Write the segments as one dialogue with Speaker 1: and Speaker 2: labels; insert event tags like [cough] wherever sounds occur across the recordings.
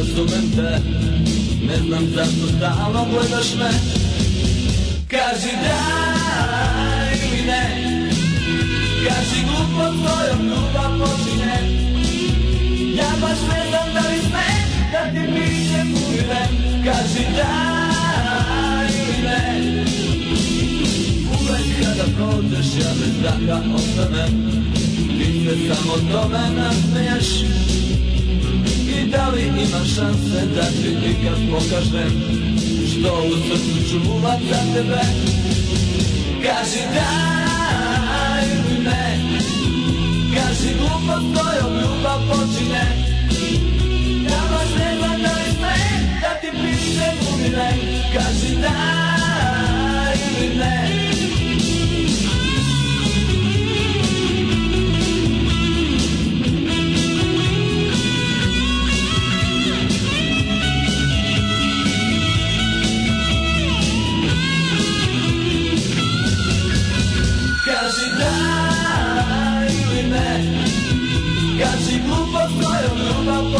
Speaker 1: razumem te Ne znam zašto stalno gledaš me Kaži da ili ne Kaži glupo tvojom ljubav počinje Ja baš ne znam da li sme Da ti pišem ili ne Kaži da ili ne Uvek kada prođeš ja bez zaka ostanem Ti se samo mene nasmeješ da li ima šanse da ti nikad pokažem Što u srcu čuva za tebe Kaži daj mi me Kaži glupost kojom ljubav počine Da vas nema da li sme Da ti pišem umire Kaži daj mi me Love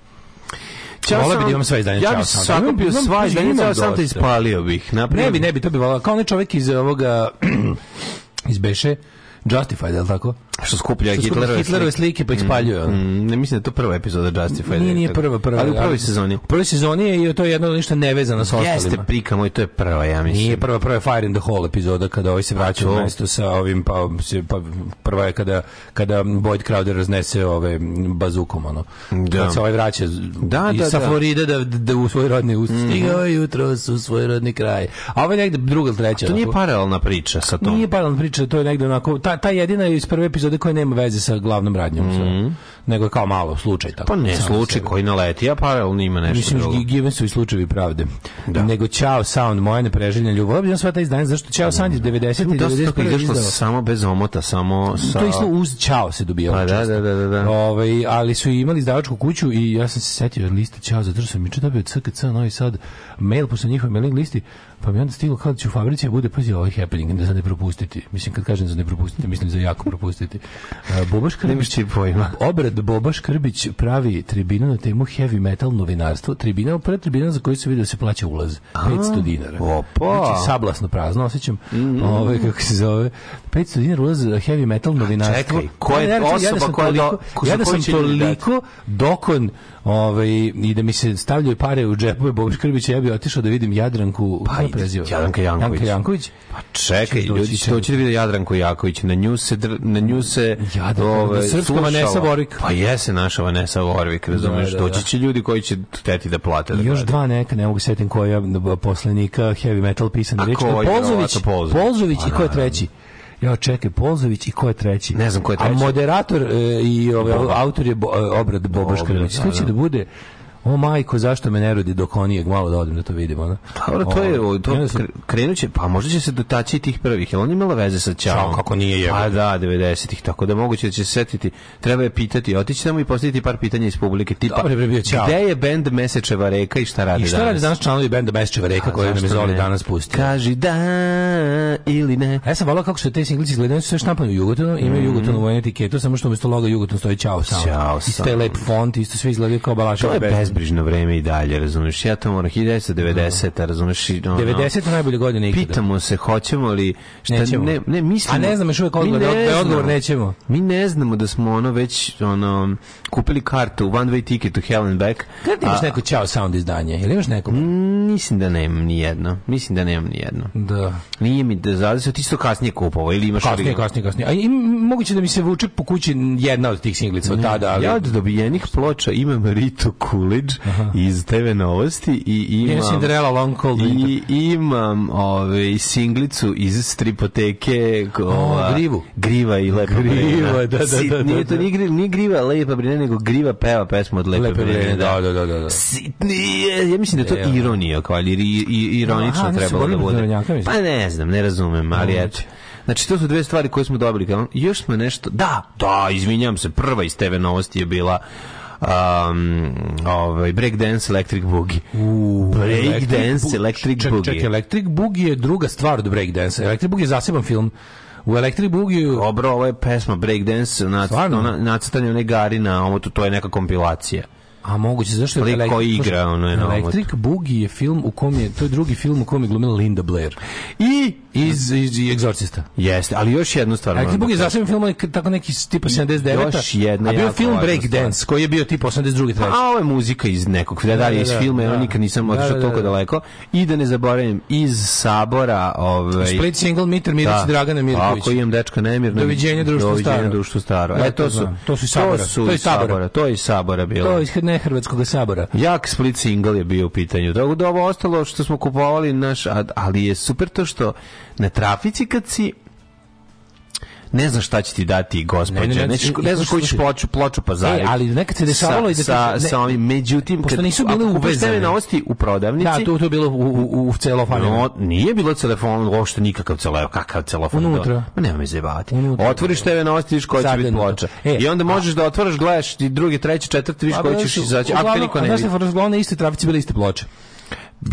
Speaker 2: Čao sam, bi da imam sve izdanje.
Speaker 1: Ja bih sakupio sva izdanje, ja sam te ispalio bih.
Speaker 2: Ne bi, ne bi, to bi volao. Kao onaj čovek iz ovoga, [clears throat] iz Beše, Justified, je li tako?
Speaker 1: Što skuplja Hitlerove, Hitlerove slike. slike pa ih spaljuje. Mm, mm,
Speaker 2: ne mislim da je to prva epizoda Justified. Nije,
Speaker 1: nije prva, prva. Ali u prvoj sezoni. U prvoj sezoni je to je jedno ništa nevezano sa ostalima. Jeste, prika moj, to je prva, ja mislim. Nije prva, prva je Fire in the Hall epizoda kada ovaj se vraća u mesto sa ovim, pa, pa prva je kada, kada Boyd Crowder raznese ove bazukom, ono. Da. Kada se ovaj vraća da, da, sa da. Floride da, da u svoj rodni ust. Mm. Stigao jutro su u svoj rodni kraj. A ovo je negde druga ili treća. A to nije paralelna priča sa tom. Nije paralelna priča, to je negde onako, ta ta, ta jedina iz prve epizode koja nema veze sa glavnom radnjom. Mm -hmm. Nego je kao malo slučaj. Tako, pa ne, slučaj koji naleti, a paralelno ima nešto Mislim, drugo. Mislim, su i slučajevi pravde. Da. Nego Ćao Sound, moja nepreželjna ljubav. Obzirom da sva ta izdanja, zašto Ćao Sound je 90. i 91. izdao. samo bez omota, samo sa... To isto uz Ćao se dobijalo. Pa, da, da, da, da, da. Ove, ovaj, ali su imali izdavačku kuću i ja sam se setio liste Ćao, zato što sam mi čitao CKC Novi Sad mail, posle njihovoj mailing listi, Pa mi onda stiglo kao da će u fabrici da bude, pazi, ovaj happening, ne za da ne propustiti. Mislim, kad kažem za ne propustiti, mislim za jako propustiti. Uh, Bobaš Krbić, pojma. obred Bobaš Krbić pravi tribinu na temu heavy metal novinarstvo. Tribina, prva tribina za koju se vidi da se plaća ulaz. 500 dinara. Opa! Znači, sablasno prazno, osjećam. Mm, ove, kako se zove. 500 dinara ulaz za heavy metal novinarstvo. Čekaj, ko je osoba koja... Ja da sam toliko, ja da sam toliko dokon Ove, ovaj, i da mi se stavljaju pare u džepove Boris Krbić, ja bih otišao da vidim Jadranku, pa preziva? Jadranka Janković. Janka Janković. Pa čekaj, ljudi, doći, što će da vide Jadranku Jaković, na nju se na nju se ovaj srpska Vanessa Vorvik. Pa jese naša Vanessa Vorvik, razumeš, da, da, doći da. će ljudi koji će teti da plate. Da još glede. dva neka, ne mogu setim koja poslenika heavy metal pisan reč. Polzović, Polzović i pa ko je treći? Ja čekaj Polzović i ko je treći? Ne znam ko je treći. A moderator e, i ovaj autor je bo, e, obrad Boba Škrlić. Šta će da, da, da. bude? o majko, zašto me ne rodi dok onijeg, malo da odem da to vidimo. Ono. Pa, dobro, to je, to krenuće, pa možda će se dotaći tih prvih, jel on imala veze sa Ćao? kako nije je. A da, 90-ih, tako da moguće da će se setiti, treba je pitati, otići tamo i postaviti par pitanja iz publike, tipa, Dobre, bre, bio, čao. gde je bend Mesečeva reka i šta radi I šta danas? radi danas članovi benda Mesečeva reka koji nam je Zoli danas pustio? Kaži da ili ne. A ja sam volao kako su te singlici izgledali, oni su sve štampani u Jugotonu, imaju mm. Jugotonu vojnu etiketu, samo što umjesto loga Jugoton stoji Ćao samo. Ćao I to je lep font, isto sve izgleda kao balaša. To je bez bezbrižno vreme i dalje, razumeš? Ja to moram 1990, da. razumeš? Ono, 90 je najbolje godine ikada. Pitamo se hoćemo li šta nećemo. ne ne mislimo. A ne znam još uvek odgovor, ne odgovor nećemo. Mi ne znamo da smo ono već ono kupili kartu one way ticket to hell and back. Kad imaš a, neko Ciao Sound izdanje? Ili imaš neko? Mm, mislim da nemam ni jedno. Mislim da nemam ni jedno. Da. Nije mi da zavisno ti što kasnije kupovao ili imaš kasnije, kasnije, kasnije. A im, moguće da mi se vuče po kući jedna od tih singlica od tada, ali... Ja od dobijenih ploča imam Rito Kuli Bridge Aha. iz TV Novosti i imam Cinderella Long Cold i imam ove ovaj, singlicu iz stripoteke ova, Grivu. Griva i Lepa Griva, da, da, da, Sit, da, da, Nije to da. ni griva, ni griva Lepa Brina, nego Griva peva pesmu od Lepe, Lepe Brine. Da. da, da, da, da. Sitnije, ja mislim da to je ironija, kao, ali i, i, ironično Aha, trebalo da bude. Pa ne znam, ne razumem, ali eto. Znači, to su dve stvari koje smo dobili. Još smo nešto... Da, da, izvinjam se, prva iz TV novosti je bila um, ovaj, breakdance electric boogie. Uh, breakdance electric, boogie. Ček, ček, electric boogie je druga stvar od breakdance. Electric boogie je zaseban film. U Electric Boogiju... Dobro, ovo je pesma Breakdance, nacrtanje one gari na ovo, to, to je neka kompilacija. A moguće zašto je Lik igra ono je Electric Boogie je film u kom je to je drugi film u kom je glumila Linda Blair. I iz iz, iz Exorcista. Jeste, ali još jednu stvar. Electric da Boogie je zasebni film je tako neki tipa 79. Još jedna a bio film Break Dance koji je bio tipa 82. treći. Pa, a ovo je muzika iz nekog da, da, da, da iz filma, ja nikad nisam otišao toliko daleko. I da ne zaboravim iz Sabora, ovaj Split single Meter Mirić Dragana Mirković. Ako imam dečka nemirno. Doviđenja društvo staro. Doviđenja društvo staro. E to su to su Sabora. To je Sabora. To je Sabora bilo. To je ne Hrvatskog sabora. Jak split single je bio u pitanju. Drugo da, da ovo ostalo što smo kupovali naš, ali je super to što na trafici kad si ne znaš šta će ti dati gospođa, ne, ne, ne, ne znaš koju ćeš ploču, ploču pa e, zajedno. ali nekad se dešavalo i da sa, sa ovim, međutim, pošto nisu bile uvezane novosti u prodavnici. Da, to, to je bilo u, u, u celofanu. No, nije bilo telefon, uopšte nikakav celofan, kakav celofan. Unutra. Ma nema me zajebavati. Otvoriš da. TV novosti, viš koja će biti ploča. E, I onda možeš da otvoriš, gledaš i drugi, treći, četvrti, viš pa koji da, ćeš izaći. Ako te niko ne vidi. Znaš, iste trafici bile iste ploče.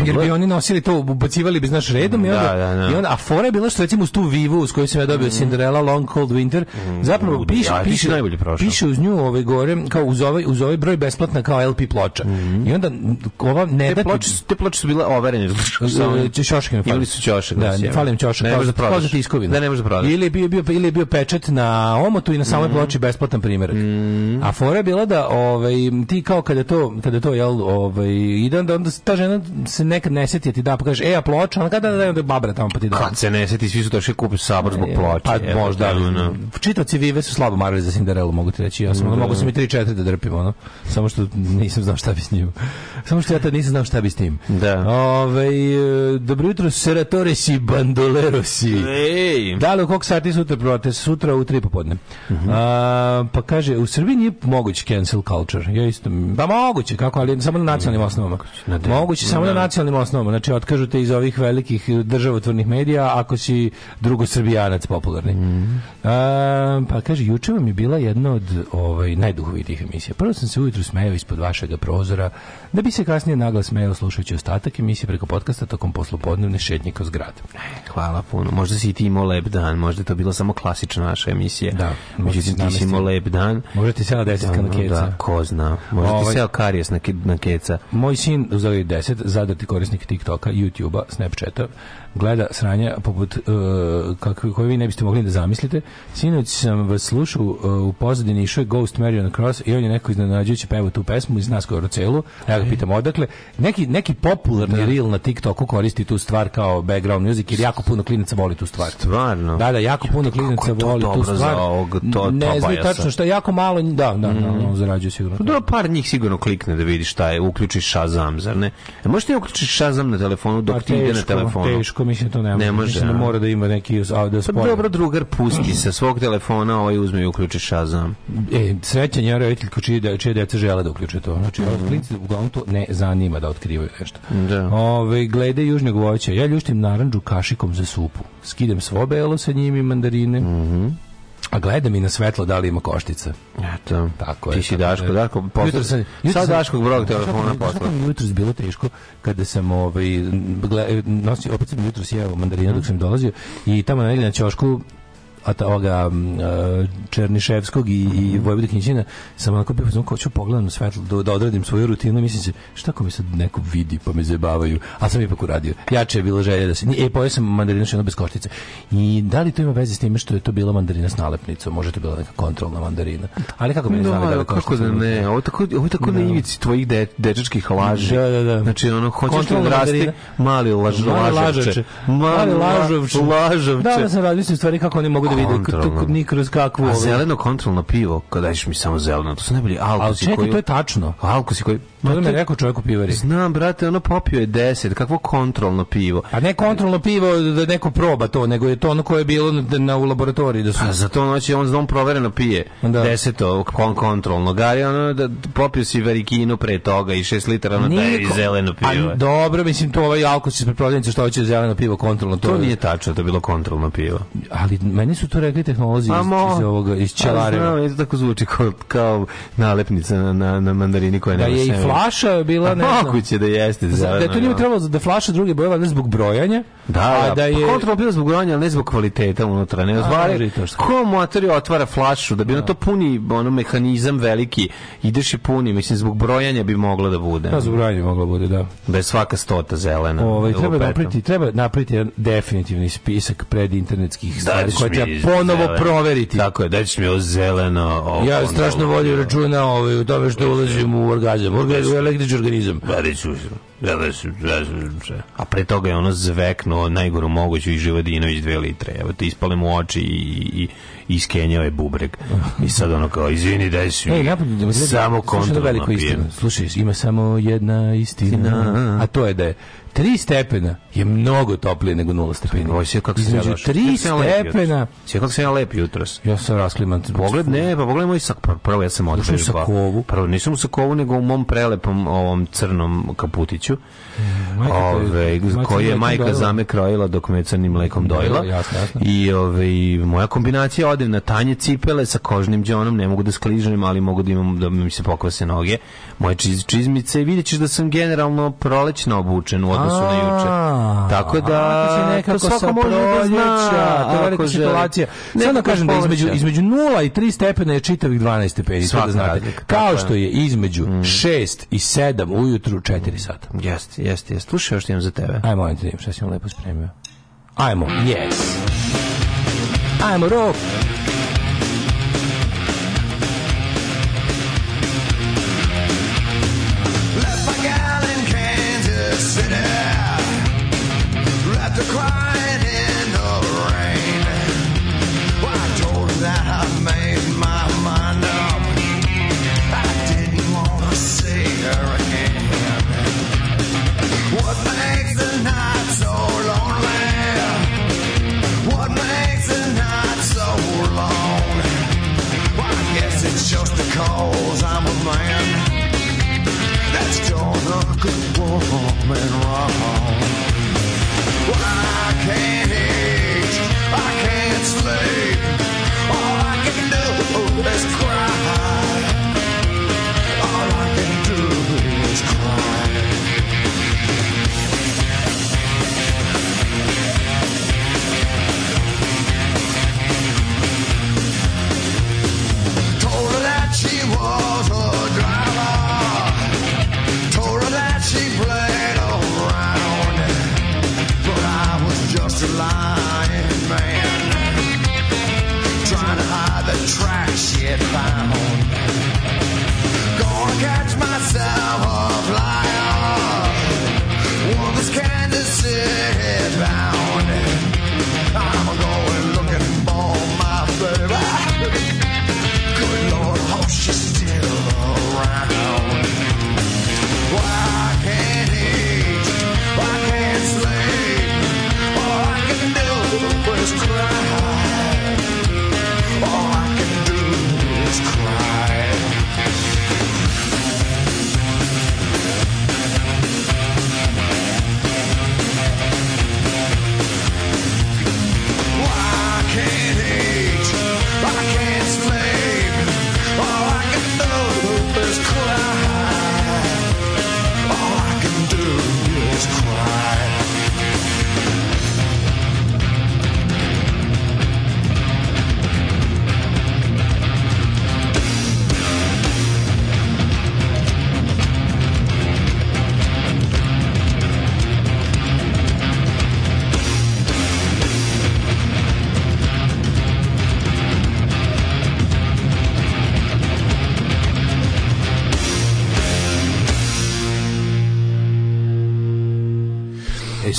Speaker 1: Jer bi oni nosili to, ubacivali bi, znaš, redom. I da, onda, da, da, I onda, a fora je bila što recimo uz tu Vivu s kojoj sam ja dobio mm. Cinderella Long Cold Winter, mm, zapravo piše, ja, piše, najbolje prošlo. piše uz nju ove gore, kao uz ovaj, uz ovaj broj besplatna kao LP ploča. Mm. I onda ova ne te da... Ploče, te ploče su bile overene. E, ćošak mi Ili su ćošak. Da, ne falim da. ćošak. Ne možeš da prodaš. Da, ne možeš da prodaš. Ili je bio, bio, ili je bio pečat na omotu i na samoj mm. ploči besplatan primjerak. Mm. A fora je bila da ovaj, ti kao kada to, kada to jel, ovaj, idem, da onda ta žena se nekad ne seti, ti da, pa kaže, e, a ploča, onda kada da, da, da babra tamo pa ti da. Kad se ne seti, svi su došli kupi sabor zbog e, ploče. Pa je, možda, da, no. Čitavci Vive su slabo marili za Cinderelu, mogu ti reći, ja sam, da, mogu sam mi 3-4 da drpim, ono, samo što nisam znao šta bi s njim. Samo što ja tad nisam znao šta bi s tim. Da. Ove, ovaj, dobro jutro, bandolero si Ej. Da li u kog sati sutra prote? Sutra u 3 popodne. Uh mhm. -huh. a, pa kaže, u Srbiji nije moguć cancel culture. Ja isto, da moguće, kako, ali samo na nacionalnim osnovama. Moguće, samo na nacionalnim osnovama, znači otkažu te iz ovih velikih državotvornih medija ako si drugosrbijanac popularni. Mm. A, pa kaže, juče vam je bila jedna od ovaj, najduhovitih emisija. Prvo sam se ujutru smejao ispod vašeg prozora, da bi se kasnije naglas smejao slušajući ostatak emisije preko podcasta tokom poslopodnevne šetnje kroz grad. E, hvala puno. Možda si i ti imao lep dan, možda to bilo samo klasična naša emisija. Da, možda ti, ti si imao lep dan. Možda ti sela desetka da, na keca. Da, ko zna. Možda ti ovaj. sela karijes na, na keca. Moj sin uzeo je deset, zadar korisnike TikToka, YouTubea, Snapchata, gleda sranja poput uh, koje vi ne biste mogli da zamislite. Sinoć sam vas slušao uh, u pozadini išao je Ghost Marion Cross i on je neko iznenađujući pevao tu pesmu iz nas skoro celu. Ja ga pitam odakle. Neki, neki popularni da. reel na TikToku koristi tu stvar kao background music jer jako puno klinica voli tu stvar. Stvarno? Da, da, jako puno klinica voli tu stvar. Ovog, to, ne znam tačno što, jako malo, da, da, mm. da, mhm. on zarađuje sigurno. Pa dobro, par njih sigurno klikne da vidi šta je, uključi Shazam, zar ne? E, možete da uključiti Shazam na telefonu dok pa ti ide na telefonu? Teško, teško, mislim da to ne može. Ne može. Mislim, da mora da ima neki audio da spoj. Pa dobro, drugar pusti sa svog telefona, ovaj uzme i uključi Shazam. E, srećan je roditelj čije da čije deca žele da uključe to. Znači, mm -hmm. klinci uglavnom to ne zanima da otkrivaju nešto. Da. Ove, glede južnog voća. Ja ljuštim narandžu kašikom za supu. Skidem svo belo sa njim i mandarine. Mhm. Mm A gleda mi na svetlo da li ima koštice. Eto. Tako je. Ti si Daško, Daško, posle... jutro sam, jutro sad Daškog brog telefona posla. Jutro jutro bilo teško kada sam ovaj gle, nosi, opet sam jutro sjeo mandarina dok sam dolazio i tamo na na ćošku at, ovoga, uh, Černiševskog i, i Vojvode Knjižina, sam onako bio znam, ko ću pogledam svetlo, da, da odradim svoju rutinu, mislim se, šta ako mi sad neko vidi pa me zabavaju, a sam ipak uradio. Jače je bilo želje da se, e, pojel sam mandarinu šeno bez koštice. I da li to ima veze s time što je to bila mandarina s nalepnicom, možda to bila neka kontrolna mandarina. Ali kako meni no, znali da li kako da ne, ovo tako, ovo tako no. Da. na ivici tvojih de, dečačkih laži. Da, da, da. Znači, ono, hoćeš da odrasti mali laž, mali lažovče. Mali lažovče. Mali lažovče. Da, da sam razmislio stvari kako oni mogu da vide kroz kakvu... A zeleno kontrolno pivo, kada daješ mi samo zeleno, to su najbolji alkosi Ali čekaj, koji... to je tačno. Alkosi koji... To da me rekao čovjek pivari. Znam, brate, ono popio je 10 kakvo kontrolno pivo. A ne kontrolno pivo da neko proba to, nego je to ono koje je bilo na, na u laboratoriji. Da su... A pa zato ono on znam provereno pije da. deseto kon kontrolno. Gari, ono da popio si varikinu pre toga i 6 L na taj zeleno pivo. A, dobro, mislim, to ovaj alkos iz preprodavnice što hoće zeleno pivo kontrolno. To, to je... nije tačno, to je bilo kontrolno pivo. Ali meni su to rekli tehnolozi iz, iz ovoga, iz čelareva? Znam, tako zvuči kao, kao nalepnica na, na, na mandarini koja da nema Da je seme. i flaša bila, pa ne znam. Moguće da jeste. Zeleno, da je to njima da. trebalo da flaša druge boje, ne zbog brojanja. Da, a da, da pa je... Pa kontrola bila zbog brojanja, ali ne zbog kvaliteta unutra. Ne, zbari, ko motori otvara flašu, da bi na da. to puni ono mehanizam veliki, ideš i puni, mislim, zbog brojanja bi mogla da bude. Da, zbog brojanja moglo bude, da. Bez svaka stota zelena. Ovaj, treba napriti, treba napriti jedan definitivni spisak predinternetskih stvari koje treba ponovo zeleno. proveriti. Tako je, daćeš mi o zeleno. O, ja strašno volim računa ovaj, u tome što ulazim u orgazam, orgazam, u električni organizam. Da, da A pre toga je ono zveknuo najgoru moguću i Živadinović dve litre. Evo, te ispale mu oči i, i iskenjao je ovaj bubreg. I sad ono kao, izvini, daj si Ej, napolje, da samo kontrolno pijem. Slušaj, ima samo jedna istina, a to je da je 3 stepena je mnogo toplije nego 0 stepeni. Ovo je kako se ja 3 stepena. Sve kako se ja lep jutros. Ja sam raskliman. Pogled, ne, pa pogledaj moj sak. Pa prvo ja sam odprezba. Pa- prvo nisam u sakovu, nego u mom prelepom ovom crnom kaputiću ove, koje je majka zame krojila dok me crnim mlekom da, dojila. Da, I ove, moja kombinacija ode na tanje cipele sa kožnim džonom, ne mogu da skližem, ali mogu da imam da mi se pokvase noge moje čiz, čizmice, vidjet ćeš da sam generalno prolećno obučen u odnosu na juče. Tako da, to svako može da zna. To je velika situacija. Da, Sada da kažem da između, između 0 i 3 stepena je čitavih 12 stepeni. Da Svaka znate. Kao što je između 6 mm. i 7 ujutru 4 sata. Jeste, jeste, jeste. Slušaj, još imam za tebe. Ajmo, ajmo, šta si vam lepo spremio. Ajmo, yes. Ajmo, rock.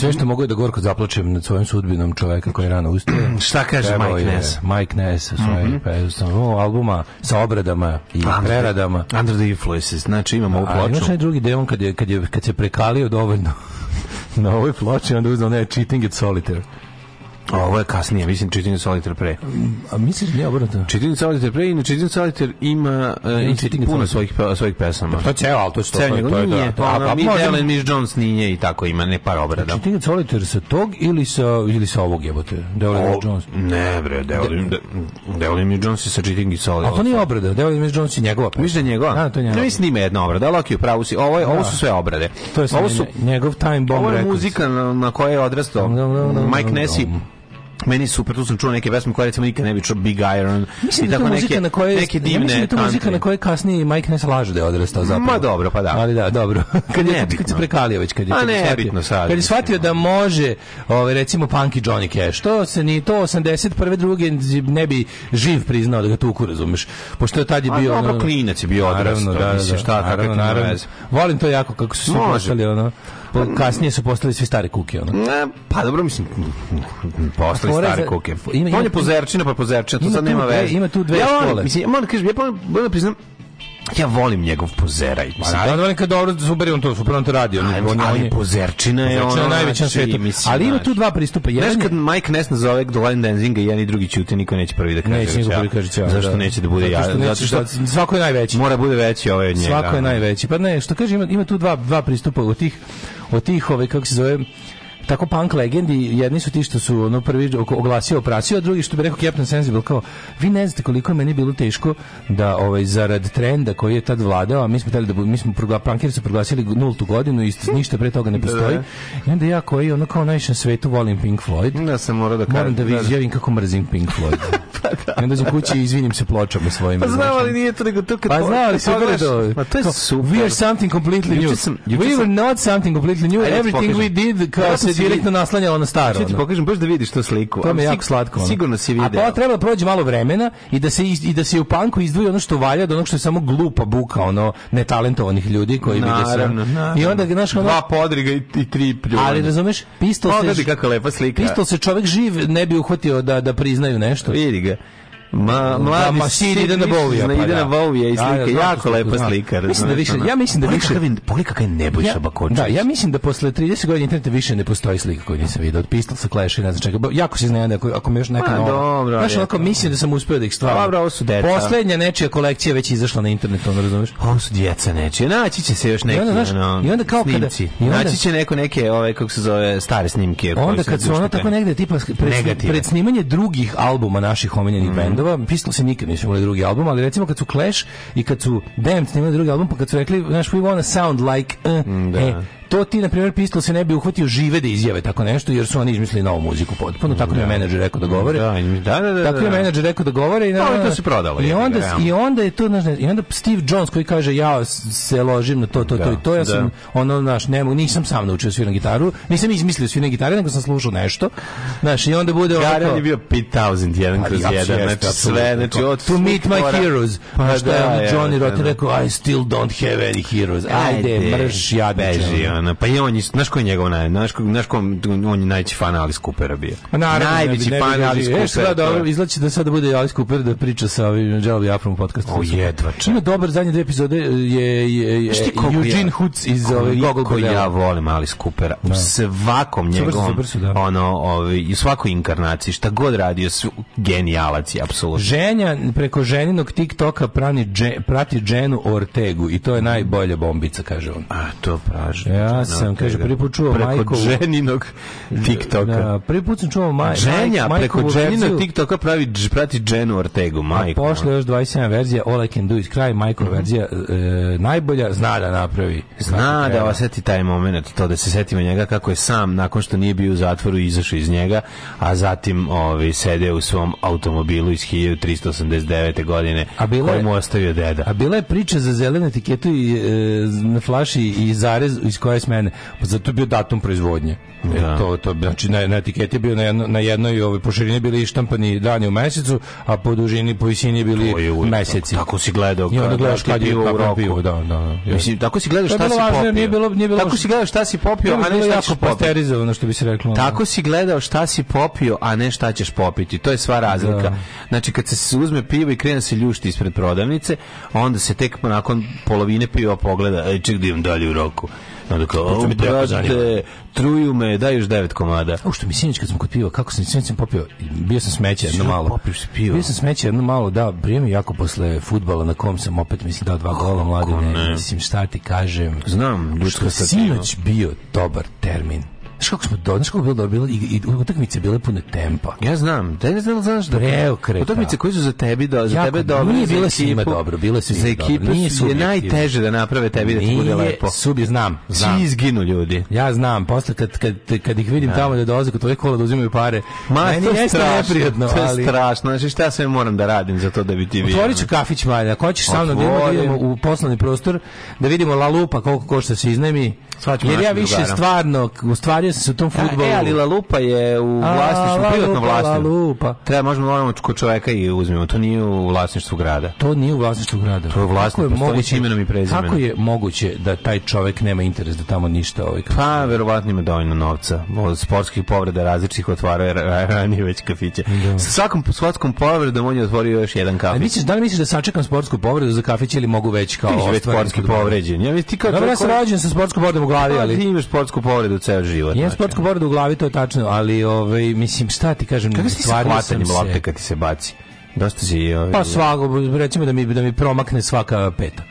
Speaker 1: sve što mogu da gorko zaplačem nad svojom sudbinom čoveka koji je rano ustao. [clears throat] Šta kaže Mike Ness? Mike Ness u svojim mhm. albuma sa obredama i preradama. Under the Influences, znači imamo ovu ploču. A imaš drugi deo kad, je, kad, je, kad se prekalio dovoljno [laughs] na ovoj ploči, onda uzeo ne, Cheating at Solitaire ovo je kasnije, mislim čitanje soliter pre. A misliš ne obrnuto? Čitanje soliter pre i na čitanje soliter ima uh, puno svojih svojih pesama. Da, to je ceo, al to je ceo, to da. Pa, pa, mi Dylan Miss Jones nije i tako ima ne par obrada. Čitanje soliter sa tog ili sa ili sa ovog jebote. Dylan Miss Jones. Ne bre, Dylan Dylan Miss Jones sa čitanje soliter. A to nije obrada, Dylan Miss Jones je njegova. Mislim da njegova. Da, to je njegova. Ne mislim da ima jedna obrada, al okej, pravo si. Ovo je ovo su da. sve obrade. To je ovo su njegov time bomb. Ovo je muzika na kojoj je odrastao. Mike Nessie meni je super, tu sam čuo neke pesme koje recimo nikad ne bi čuo Big Iron mislim da i tako da neke, na koje, neke divne ja mislim da to muzika na koje kasnije Mike ne slaže da je odrastao zapravo. Ma dobro, pa da. Ali da, dobro. [laughs] kad, je, kad se prekalio već, kad je, kad je shvatio, sad, kad je shvatio da može ovaj, recimo Punky Johnny Cash, to se ni to 81. druge ne bi živ priznao da ga tuku, razumeš. Pošto je tad je bio... A klinac je bio odrastao, da, da, da, šta, naravno, naravno. Volim to jako, kako su se postali, ono... Pa, kasnije su postali svi stari kuke, ono. Ne, pa dobro, mislim, postali stari za, kuke. Ima, ima, on je pozerčina, pa pozerčina, to sad nema veze. Ima tu dve ja, škole. Mislim, ja moram da kažem, ja pa, da priznam, ja volim njegov pozeraj. Pa mislim, pa, naravno, da volim kad dobro super, on to, super on to radi. On, Ajmo, on, ali on je, pozerčina je ono... najveća na znači, svijetu. Mislim, ali ima znači. tu dva pristupa. Jedan Znaš kad Mike Ness nazove Glenn Denzinga, jedan i drugi ćute, niko neće prvi da kaže. Neće da niko prvi kaže čao. Zašto da. neće da bude ja? Zato što, neće, zato što svako je najveći. Mora bude veći ovaj od njega. Svako je najveći. Pa ne, što kaže, ima, ima tu dva, dva pristupa od tih, od tih ove, ovaj, kako se zove, tako punk legendi, jedni su ti što su ono prvi oglasio oprasio, a drugi što bi rekao Captain Sensible kao vi ne znate koliko je meni bilo teško da ovaj zarad trenda koji je tad vladao, a mi smo da mi smo progla, punkeri su proglasili nultu godinu i ništa pre toga ne da. postoji. I onda ja koji ono kao najviše na svetu volim Pink Floyd. da, sam mora da kažem. Moram da vi izjavim kako mrzim Pink Floyd. [laughs] pa da. I onda sam kući izvinim se pločama svojim. Pa znam, ali nije to nego to kad... Pa znam, ali super to. Pa to je super. We are something completely new. Sam, we were not something completely new. Everything we did kao se Znači, direktno naslanjala na staro. Što ti pokažem baš da vidiš tu sliku. To je jako slatko. Sigurno si video. A pa treba da prođe malo vremena i da se i da se u panku izdvoji ono što valja od onog što je samo glupa buka, ono netalentovanih ljudi koji vide se. I onda znaš ono dva podriga i, i tri pljuvanja. Ali razumeš, pistol se. Pogledaj kako lepa slika. Pistol se čovek živ ne bi uhvatio da da priznaju nešto. Vidi ga. Da, ma, mladi da, si ide na Bovija. Pa, ide da. na Bovija i slika. Da, da, jako lepa da. slika. Mislim da više, ja mislim da više... Pogledaj kakav je Nebojša ja, Bakočević. Da, ja mislim da posle 30 godina interneta više ne postoji slika koju nisam vidio. Od pistol sa kleša i ne znam čega. Jako se iznenada ako, ako mi još neka pa, nova. Dobro, Znaš, onako, mislim da sam uspio da ih stvarno... Dobro, ovo su deca. Poslednja nečija kolekcija već izašla na internetu, ono razumeš? Ovo su djeca nečije. Naći će se još neki, I onda, znaš, ono, i onda kao snimci. Kada, i onda, Naći će neko neke, ove, kako se zove, stare snimke. Onda kad su ono tako negde, tipa, pred, pred snimanje drugih albuma naših omiljenih mhm bendova, Pistol se nikad nisu imali drugi album, ali recimo kad su Clash i kad su Damned snimali drugi album, pa kad su rekli, znaš, we wanna sound like, uh, da. eh, to ti na primjer pistol se ne bi uhvatio žive da izjave tako nešto jer su oni izmislili novu muziku potpuno tako da. je menadžer rekao da govore da, da, da, da tako da. menadžer rekao da govore i na, pa to se prodalo i onda i onda je to znaš, i onda Steve Jones koji kaže ja se ložim na to to to da, i to ja da. sam ono naš nemu nisam sam naučio da svirati gitaru nisam izmislio sviranje gitaru nego sam slušao nešto znaš i onda bude Garen je bio Pete jedan pa kroz jedan znači sve znači od to meet my heroes pa, pa što je Johnny Rotten rekao I still don't have any heroes ajde mrš ja beži dana. Pa i on znaš ko je njegov naj, znaš, ko, znaš ko, on je najveći fan Alice Coopera bio. A pa naravno, najveći ne bi, fan Alice e, Coopera. Eš, da, izlači da sada bude Alice Cooper da priča sa ovim Jelly Afrom podcastu. O, jedva če. Ima dobar, zadnje dve epizode e, je, je, je Eugene ja, Hoots iz ove Gogol Koliko ja volim Alice Coopera. Da. U svakom njegovom, da. ono, ovi, ovaj, u svakoj inkarnaciji, šta god radio, su genijalac apsolutno. Ženja, preko ženinog TikToka prani, dže, prati Dženu Ortegu i to je najbolja bombica, kaže on. A, to pražno. Ja, Ja znači, sam, da, kaže, da, prvi put čuo preko majkovu... Preko ženinog da, TikToka. Da, prvi put sam čuo maj, Ženja, majkovu preko ženinog TikToka pravi, prati Ženu Ortegu, majko. A pošle još 27 verzija All I Can Do Is Cry, majko mm verzija e, najbolja, zna da napravi. Zna da oseti taj moment, to da se setimo njega kako je sam, nakon što nije bio u zatvoru, izašao iz njega, a zatim ovi, sede u svom automobilu iz 1389. godine, a bila koji mu ostavio deda. A bila je priča za zelenu etiketu i, e, na flaši i zarez iz koje 20 mene. Pa zato je bio datum proizvodnje. E, da. E, to, to, znači, na, na etiketi je bio na, jedno, na jednoj ove, ovaj, po širini bili štampani dani u mesecu, a po dužini, po visini bili je uvijek, meseci. Tako, tako, si gledao. I onda gledaš kad je u roku. Pivo, da, da, da. Mislim, tako si gledao šta si popio. Nije bilo, nije bilo tako si gledao šta si popio, a ne šta ćeš popio. što bi se reklo. Tako si gledao šta si popio, a ne šta ćeš popiti. To je sva da. razlika. Znači, kad se uzme pivo i krene se ljušti ispred prodavnice, onda se tek nakon polovine piva pogleda, ej, čekaj, da dalje u roku. Pošto mi brate, truju me, daj još devet komada. U što mi sinoć kad sam kod piva, kako sam sinoć sam popio, bio sam smeće jedno malo. Popiš pivo. Bio sam smeće jedno malo, da, brijeme jako posle fudbala na kom sam opet mislim dao dva gola mladi, mislim šta ti kažem. Znam, ljudska sinoć bio dobar termin. Znaš kako smo do, znaš kako bilo dobro, i, i utakmice bile pune tempa. Ja znam, te ne znam, znaš da preokreta. Utakmice koje su za tebi do, za jako, tebe dobro. Nije bilo ima dobro, bilo se za ekipu je najteže da naprave tebi da ti bude lepo. Subi znam, znam. Svi izginu ljudi. Ja znam, posle kad kad kad ih vidim da. tamo da dolaze kod tvoje kola da uzimaju pare. Ma, meni to je strašno, to je ali... strašno. Znači šta sve moram da radim za to da bi ti vidio. Otvoriću kafić malja, ako hoćeš sa mnom da idemo u poslovni prostor da vidimo la lupa koliko košta se iznemi, Jer ja više stvarno, u stvari Zamenio se u tom fudbalu. E, ali La Lupa je u vlasništvu, A, privatnom vlasništvu. Lupa. Treba možemo da moramo kod čoveka i uzmemo. To nije u vlasništvu grada. To nije u vlasništvu grada. To je vlasništvo, moguće imenom i prezimenom. Kako je moguće da taj čovek nema interes da tamo ništa ovaj kafić? Pa, verovatno ima dovoljno novca. Od sportskih povreda različitih otvara je ranije već kafiće. Da. Sa svakom sportskom povredom on je otvorio još jedan kafić. A misliš, da li misliš da sačekam sportsku povredu za kafić ili mogu već kao ti već sportski povređen? Ja, ti kao Dobro, ja sam rođen sa sportskom povredom u glavi, pa, ali... Ti imaš sportsku povredu ceo život. Imam znači. sportsku povredu u glavi, to je tačno, ali ovaj mislim šta ti kažem, Kako si hvatanjem lopte kad ti se baci? Dosta si ovaj, Pa svako, recimo da mi da mi promakne svaka peta.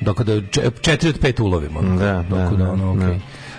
Speaker 1: Dok da četiri od pet ulovimo. Da, dok da, da, da ono, okay.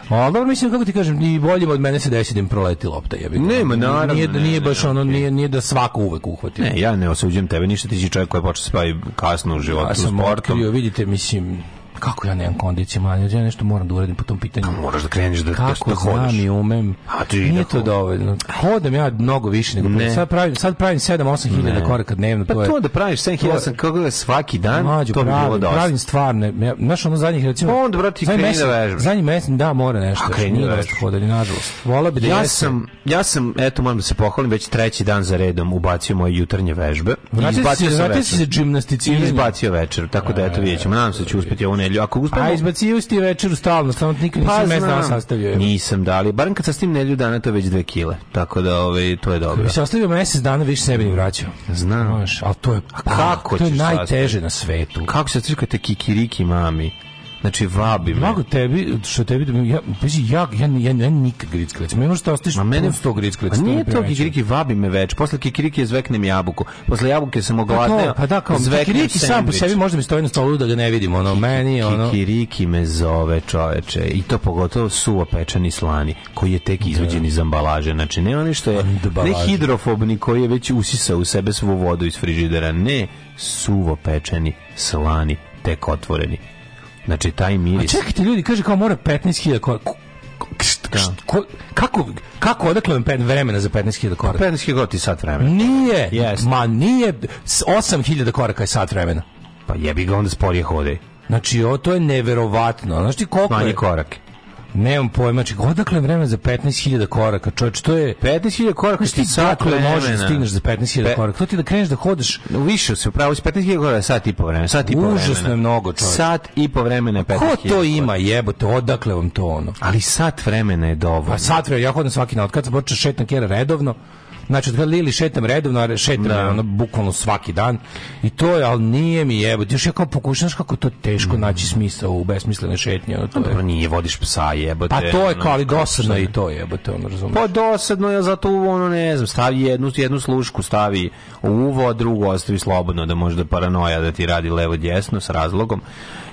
Speaker 1: da. A dobro mislim kako ti kažem, ni bolje od mene se desi da im proleti lopta, jebi. Nema, naravno. Nije, ne, nije baš ne, ono, nije, nije da svako uvek uhvati. Ne, ja ne osuđujem tebe, ništa ti si čovjek koji počeo da se kasno u životu ja sam sportom. Okrio, vidite, mislim, kako ja nemam kondicije mlađe, ja nešto moram da uradim po tom pitanju. Kako moraš da kreneš da kako da, da hodeš. znam i umem. A ti Nije da to dovoljno. Hodam ja mnogo više nego ne. sad pravim sad pravim 7 8.000 koraka dnevno, pa to je. Pa to da praviš 7.000 sam kako svaki dan, mlađe, to pravi, bi bilo dosta. Pravim stvarne, ja, znaš ono zadnjih recimo. Pa onda brati kreni da mesec, da vežbaš. Zadnji mesec da mora nešto. A kreni da vežbaš hodanje nažalost. Vola bi da ja jesam, sam ja sam eto moram da se pohvalim već treći dan za redom ubacio moje jutarnje vežbe. Vratio se, vratio se gimnasticiranje. Izbacio večer, tako da eto videćemo. Nadam se da će uspeti ovo nedelju. Ako uspemo... A izbacio ti večeru stalno, stalno nikad nisam pa, mesna sastavljao. Nisam dali, barem kad tim nedelju dana to je već 2 kg. tako da ovaj, to je dobro. Kad bi sastavio mesec dana više sebi ne vraćao. Znam. Znaš, ali to je, a kako to je najteže sastaviti? na svetu. Kako se kad kikiriki mami? Znači, vabi me. Mnogo tebi, što tebi, ja, pazi, ja, ja, ja, ja nikad gricklec. Mene možete ostiš... Ma mene sto gricklec. A nije to kikiriki, vabi me već. Posle kikiriki je zveknem jabuku. Posle jabuke sam ogladneo. Pa, pa, da, kao, kikiriki sam po sebi možda mi stoji na stolu da ga ne vidim. Ono, meni, ono... Kikiriki me zove čoveče. I to pogotovo suvo pečeni slani, koji je tek da. izvađen iz ambalaže. Znači, ne oni što je... Ne hidrofobni koji je već usisao u sebe svu vodu iz frižidera. Ne, suvo pečeni slani tek otvoreni Znači, taj miris... A čekajte, ljudi, kaže kao mora 15.000 koraka. Da. Ko, kako, kako odakle vam vremena za 15.000 koraka? 15.000 pa je sat vremena. Nije, yes. ma nije, 8.000 koraka je sat vremena. Pa jebi ga onda sporije hode. Znači, o, to je neverovatno. Znaš koliko Manji je... korak. Nemam pojma, znači odakle vreme za 15.000 koraka? Čoveč, što je 15.000 koraka što ti sat vremena. možeš da stigneš za 15.000 Pe... koraka. To ti da kreneš da hodaš više, se pravo 15.000 koraka sat i po vremena, sat i po vremena. Užasno je mnogo, čoj. Sat i po vremena 15.000. Ko to ima, jebote, odakle vam to ono? Ali sat vremena je dovoljno. A pa sat vremena, ja hodam svaki na otkad, počne šetam kjera redovno. Znači, od kad Lili šetam redovno, šetam da. ono, bukvalno svaki dan. I to je, ali nije mi jebo. Još ja kao pokušam, kako to teško mm. naći smisla u besmislene šetnje. Ono, to je. Dobro, nije, vodiš psa jebote. Pa to je kao, ali dosadno i to jebote, ono, razumiješ. Pa dosadno je, zato ono, ne znam, stavi jednu, jednu slušku, stavi u uvo, a drugu ostavi slobodno, da možda paranoja da ti radi levo-djesno s razlogom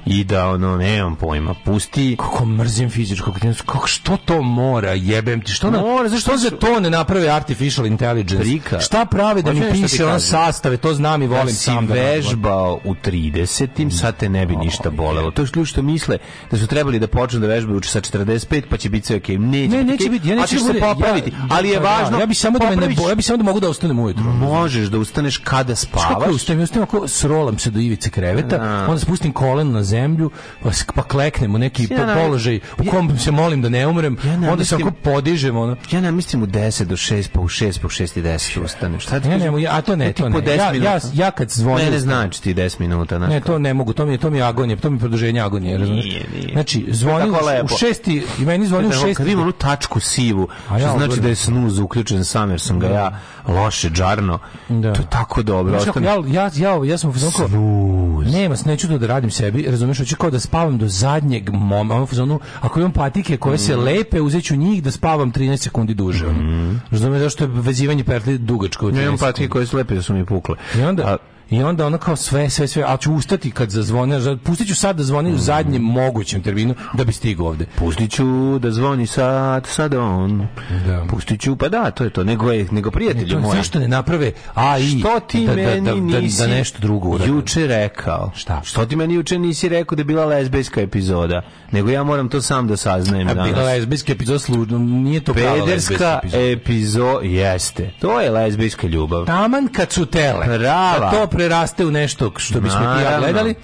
Speaker 1: i da ono nemam pojma pusti kako mrzim fizičku kako što to mora jebem ti što mora na, zašto za to ne naprave artificial intelligence Prika. šta prave da mi piše on sastave to znam i volim da sam si vežbao u 30 sad te ne bi ništa bolelo to je ključ što misle da su trebali da počnu da vežbaju sa 45 pa će biti sve okej okay. neće ne, neće biti ja neću se popraviti ja, ali je da, važno ja bi samo da me ne ja bi samo da mogu da ustanem ujutro
Speaker 3: možeš da ustaneš kada spavaš
Speaker 1: kako ustajem ja ustanem ako srolam se do ivice kreveta da. onda spustim koleno na zemlju, pa, pa kleknemo neki ja, položaj u kom ja, se molim da ne umrem, ja ne, onda mislim, se ako podižemo. Ono.
Speaker 3: Ja ne mislim u 10 do 6, pa u 6, pa u 6 i 10 ustanem. Šta ti
Speaker 1: ja, ne, a to ne, to ne.
Speaker 3: Ja,
Speaker 1: ja, ja kad zvonim...
Speaker 3: Mene znači ti 10 minuta. Ne,
Speaker 1: to ne mogu, to mi je, to mi je agonija, to mi je produženje agonije.
Speaker 3: Nije,
Speaker 1: nije. Znači, zvoni u 6 i meni zvoni u 6.
Speaker 3: Kad imam onu tačku sivu, što znači da je snuz uključen sam, jer sam ga da. ja loše džarno. Da. To je tako dobro. Ja,
Speaker 1: ja, ja, ja sam u Nema, neću da radim sebi, razumeš, hoću kao da spavam do zadnjeg momenta, ono fazonu, ako imam patike koje mm. se mhm. lepe, uzeću njih da spavam 13 sekundi duže. Mm. Razumeš, zašto je vezivanje pertli dugačko.
Speaker 3: Ne imam patike koje su lepe da su mi pukle.
Speaker 1: I onda? A, I onda ono kao sve, sve, sve, ali ću ustati kad zazvone, pustit ću sad da zvoni u zadnjem mogućem terminu da bi stigao ovde.
Speaker 3: Pustit ću da zvoni sad, sad on. Da. Pustit ću, pa da, to je to, nego, je, nego prijatelju moji.
Speaker 1: Zašto ne naprave AI
Speaker 3: što da, ti da, da, meni da, da, da nisi
Speaker 1: da, nešto drugo
Speaker 3: uradi? Juče rekao. Šta? Što ti meni juče nisi rekao da je bila lesbijska epizoda? Nego ja moram to sam da saznajem. A bila lesbijska
Speaker 1: epizoda, služno, nije to
Speaker 3: prava lesbijska
Speaker 1: epizoda.
Speaker 3: epizoda. jeste. To je lesbijska ljubav.
Speaker 1: Taman kad su tele. Prava. Pa to preraste u nešto što bismo ti ja gledali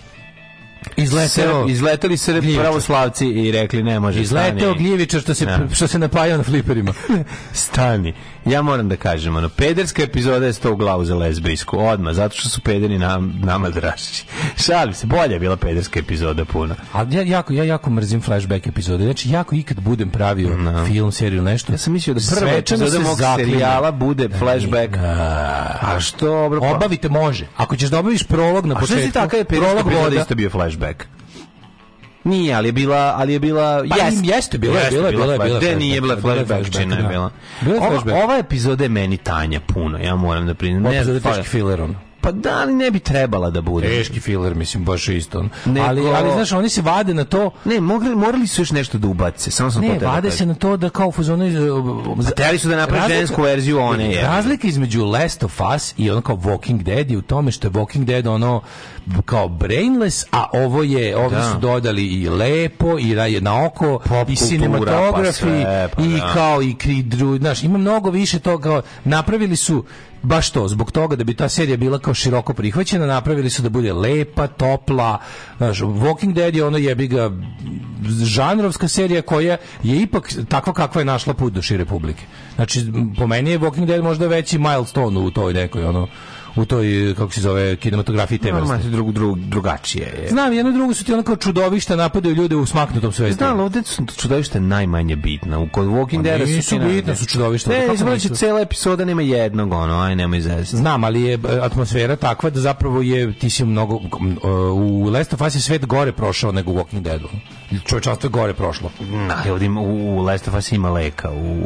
Speaker 3: izleteo izleteli se pravoslavci i rekli ne može
Speaker 1: izleteo gljivičar što se ja. Da. što se napajao na fliperima
Speaker 3: [laughs] stani ja moram da kažem ono pederska epizoda je sto u glavu za lesbijsku odma zato što su pederi nam nama draži [laughs] šalim se bolje je bila pederska epizoda puno
Speaker 1: a ja jako ja jako mrzim flashback epizode znači jako ikad budem pravio no. Da. film seriju nešto
Speaker 3: ja sam mislio da prva epizoda mog serijala bude da, flashback
Speaker 1: a, a što pa- obavite može ako ćeš da obaviš prolog na početku a što
Speaker 3: si
Speaker 1: prolog voda isto
Speaker 3: bio flashback flashback.
Speaker 1: Nije, ali je bila, ali je bila, pa jest,
Speaker 3: jeste bila, jeste, bila, da, bila, bila, da. bila, bila,
Speaker 1: nije bila flashback, čina je bila.
Speaker 3: Ova,
Speaker 1: ova
Speaker 3: epizoda je meni tanja puno, ja moram da priznam.
Speaker 1: Ova epizoda je teški filer, ono.
Speaker 3: Pa da, ali ne bi trebala da bude.
Speaker 1: Teški filer, mislim, baš isto. Neko... Ali, ali, znaš, oni se vade na to...
Speaker 3: Ne, mogli, morali su još nešto da ubace. Samo
Speaker 1: sam ne, da vade se na to da kao fuzonu...
Speaker 3: Pa su da naprave razlika, žensku verziju one.
Speaker 1: Je. Razlika između Last of Us i ono kao Walking Dead je u tome što je Walking Dead ono kao brainless, a ovo je, ovdje da. su dodali i lepo, i na oko, Pop, i pa cinematografi, pa pa i da. kao i kri, znaš, ima mnogo više toga, napravili su baš to, zbog toga da bi ta serija bila kao široko prihvaćena, napravili su da bude lepa, topla, znaš, Walking Dead je ono jebi ga žanrovska serija koja je ipak takva kakva je našla put do šire publike. Znači, po meni je Walking Dead možda veći milestone u toj nekoj, ono, u toj kako se zove kinematografiji te vrste. No, znači,
Speaker 3: drug, drug, drugačije je.
Speaker 1: Znam, jedno drugo su ti onako čudovišta napadaju ljude u smaknutom svetu.
Speaker 3: Znam, ovde su čudovište najmanje bitna. U kod Walking pa Dead su ti bitna su čudovišta.
Speaker 1: Ne, izvlači da cela epizoda nema jednog ono, aj nema izazati. Znam, ali je e, atmosfera takva da zapravo je ti si mnogo e, u Last of Us je svet gore prošao nego u Walking Deadu. Čovečanstvo je gore prošlo. Na,
Speaker 3: mm, ovdje u Last of Us ima leka, u,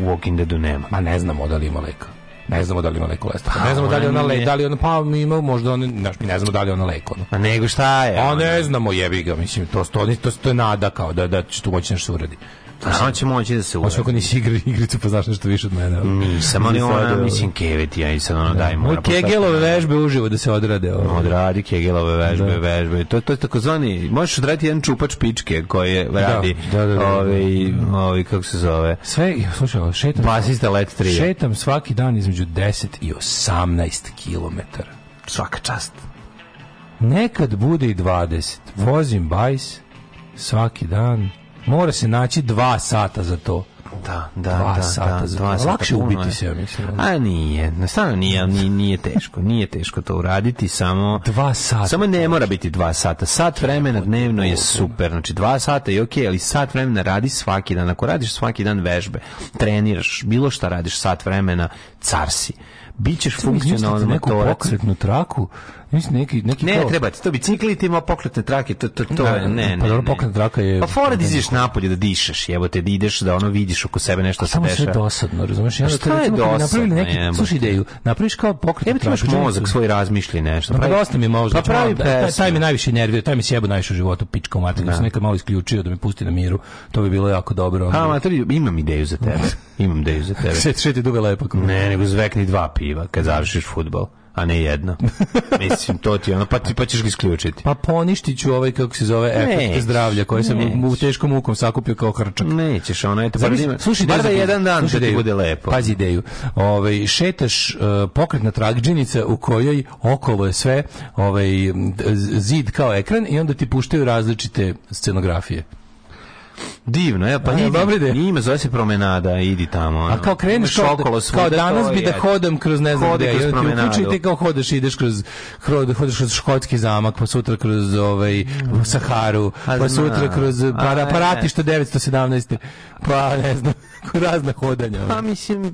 Speaker 3: u Walking Deadu nema.
Speaker 1: Ma ne znamo da li ima leka ne znamo da li ima leko pa, ne znamo da li ona leko, da li ona pa mi ima možda on znaš mi ne znamo da li ona leko. No. A
Speaker 3: pa nego šta je?
Speaker 1: A ne znamo jebi ga, mislim to to to, to, to je nada kao da da što moći nešto da uraditi.
Speaker 3: A pa on će moći da se uvede.
Speaker 1: Hoće ako nisi igra igricu, pa znaš nešto više od mene.
Speaker 3: Nisam, ali ona, mislim, kevet ja i sad ona da.
Speaker 1: daj mora. Kegelove vežbe uživo da se odrade.
Speaker 3: Ovaj. Odradi kegelove vežbe, da. vežbe. To, to je takozvani, možeš odraditi jedan čupač pičke koji da, radi, da, da, da, ovaj, ovaj, kako se zove.
Speaker 1: Sve, slušaj, šetam.
Speaker 3: Basista Let 3.
Speaker 1: Šetam svaki dan između 10 i 18 kilometara. Svaka čast. Nekad bude i 20. Vozim bajs svaki dan Mora se naći dva sata za to.
Speaker 3: Da, da, dva da, sata da, za
Speaker 1: dva sata. Lakše ubiti se, ja
Speaker 3: mislim. A nije, stvarno nije, nije, nije teško, nije teško to uraditi, samo...
Speaker 1: Dva sata.
Speaker 3: Samo ne mora biti dva sata. Sat vremena dnevno je super, znači dva sata je okej, okay, ali sat vremena radi svaki dan. Ako radiš svaki dan vežbe, treniraš, bilo šta radiš sat vremena, car si. Bićeš funkcionalan
Speaker 1: motorac. Neku pokretnu traku Mislim neki
Speaker 3: neki Ne, treba ti to bicikli, ti ima pokretne trake, to to to da, ne, ne.
Speaker 1: Pa
Speaker 3: dobro
Speaker 1: pokretna traka je Pa
Speaker 3: fora da iziđeš napolje da dišeš, jebote, da ideš da ono vidiš oko sebe nešto se dešava.
Speaker 1: Samo sve dosadno, razumeš?
Speaker 3: Ja pa da recimo dosadno, napravili
Speaker 1: neki, ne, slušaj ideju, napraviš kao pokretnu
Speaker 3: traku. Jebote, imaš mozak svoj razmišlji nešto.
Speaker 1: Pa pravi... dosta mi mozak.
Speaker 3: Pa pravi da,
Speaker 1: taj, mi najviše nervira, taj mi sjebo najviše u životu pičkom mater, da sam nekad malo isključio da me pusti na miru. To bi bilo jako dobro. Ha,
Speaker 3: mater, imam ideju za tebe. [laughs] Imam ideju za tebe.
Speaker 1: Sve ti duga lepa.
Speaker 3: Ne, nego zvekni dva piva kad završiš fudbal a ne jedno. [laughs] Mislim, to ti ono, pa, ti,
Speaker 1: pa
Speaker 3: ćeš ga isključiti.
Speaker 1: Pa poništit ću ovaj, kako se zove, efekt zdravlja, koji sam u teškom mukom sakupio kao hrčak.
Speaker 3: Nećeš, ono, eto, Zavis, bar, slušaj, da jedan dan slušaj, da ti bude lepo.
Speaker 1: Pazi ideju. Ove, ovaj, šetaš uh, pokretna tragđenica u kojoj okolo je sve ovaj, zid kao ekran i onda ti puštaju različite scenografije.
Speaker 3: Divno, ja pa A, idi, ide. Ima zove se promenada, idi tamo.
Speaker 1: Ono. A kao kreneš kao, okolo da- kao danas bi da hodam kroz ne znam gde. Kroz promenadu. Ti kao hodaš, ideš kroz kroz, hodaš kroz škotski zamak, pa sutra kroz ovaj Saharu, pa sutra kroz aparatište 917.
Speaker 3: Pa
Speaker 1: ne znam. [laughs] razna hodanja.
Speaker 3: Pa mislim,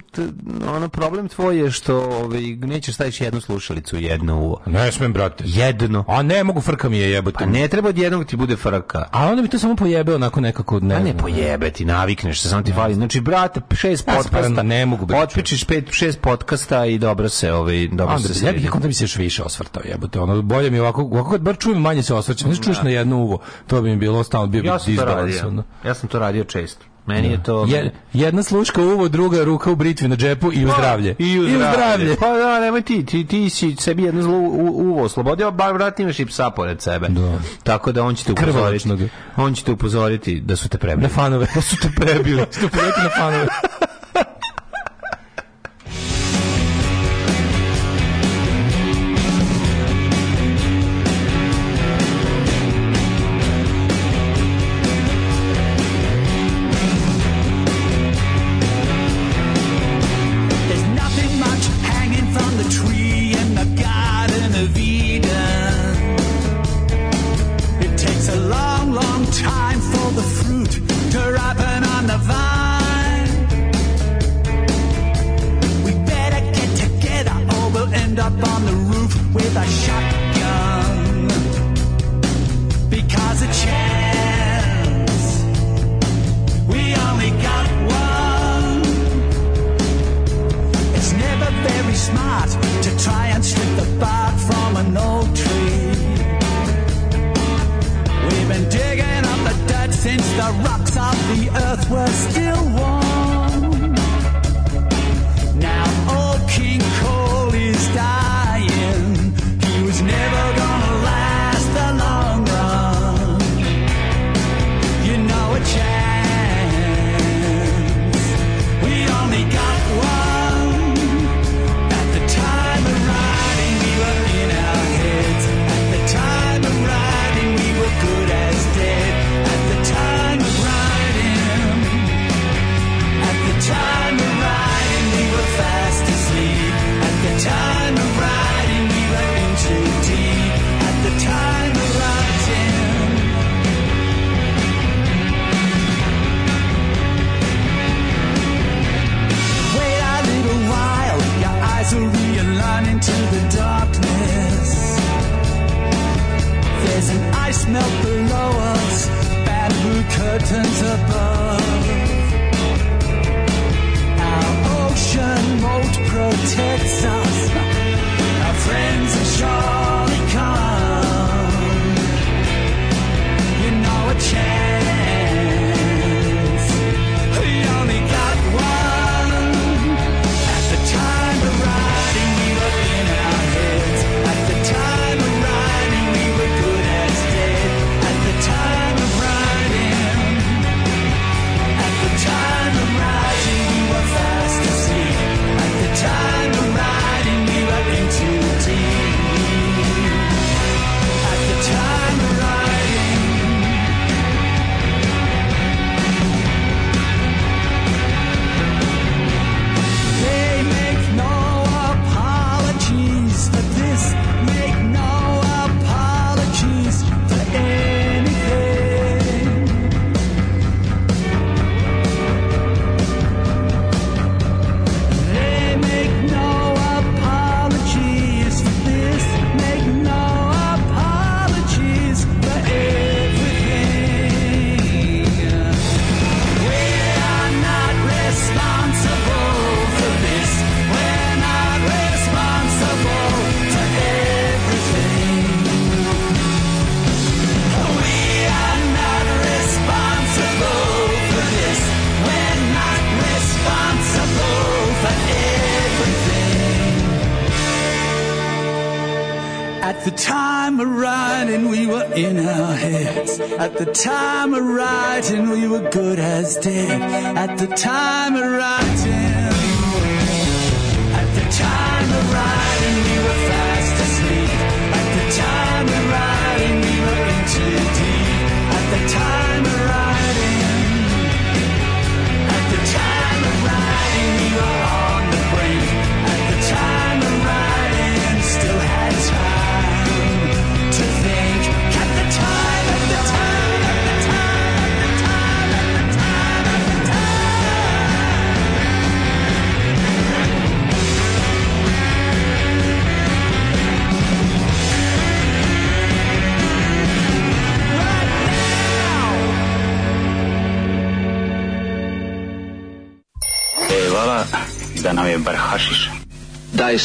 Speaker 3: ono, problem tvoj je što ovaj, nećeš staviš jednu slušalicu jedno uvo.
Speaker 1: Ne smem, brate.
Speaker 3: Jedno.
Speaker 1: A ne, mogu frka mi je jebote.
Speaker 3: Pa ne treba od jednog ti bude frka.
Speaker 1: A onda bi to samo pojebeo onako nekako
Speaker 3: ne. A pa ne pojebe ti, navikneš se, samo ti fali. Znači, brate, šest ja, podcasta. Ne mogu brate. Otpičiš pet, šest podcasta i dobro se, ovaj, dobro onda
Speaker 1: se. Ja bih da bi se još više osvrtao, jebote. Ono bolje mi ovako, ovako kad bar čujem manje se osvrćem. Ne čuješ da. na jedno uvo. To bi mi bilo stalno bio ja
Speaker 3: sam Ja sam to radio često. Meni da. je to je,
Speaker 1: jedna sluška uvo, druga ruka u britvi na džepu i u pa, zdravlje. I u zdravlje. I u
Speaker 3: zdravlje. Pa da, nemoj ti, ti, ti si sebi jedno zlo uvo oslobodio, bar vratim imaš i psa pored sebe. Da. Tako da on će te upozoriti. On će te upozoriti da su te prebili.
Speaker 1: Na fanove.
Speaker 3: Da su te prebili. Da
Speaker 1: su te prebili na fanove. [laughs]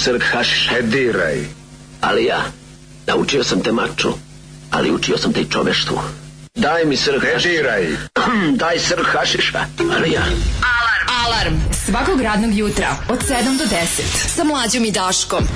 Speaker 4: srk hašiš. E, Ali ja, naučio sam te maču, ali učio sam te i čoveštu. Daj mi srk hašiš. E, Daj srk hašiša, ali ja. Alarm. Alarm. Svakog radnog jutra od 7 do 10 sa mlađom i Daškom.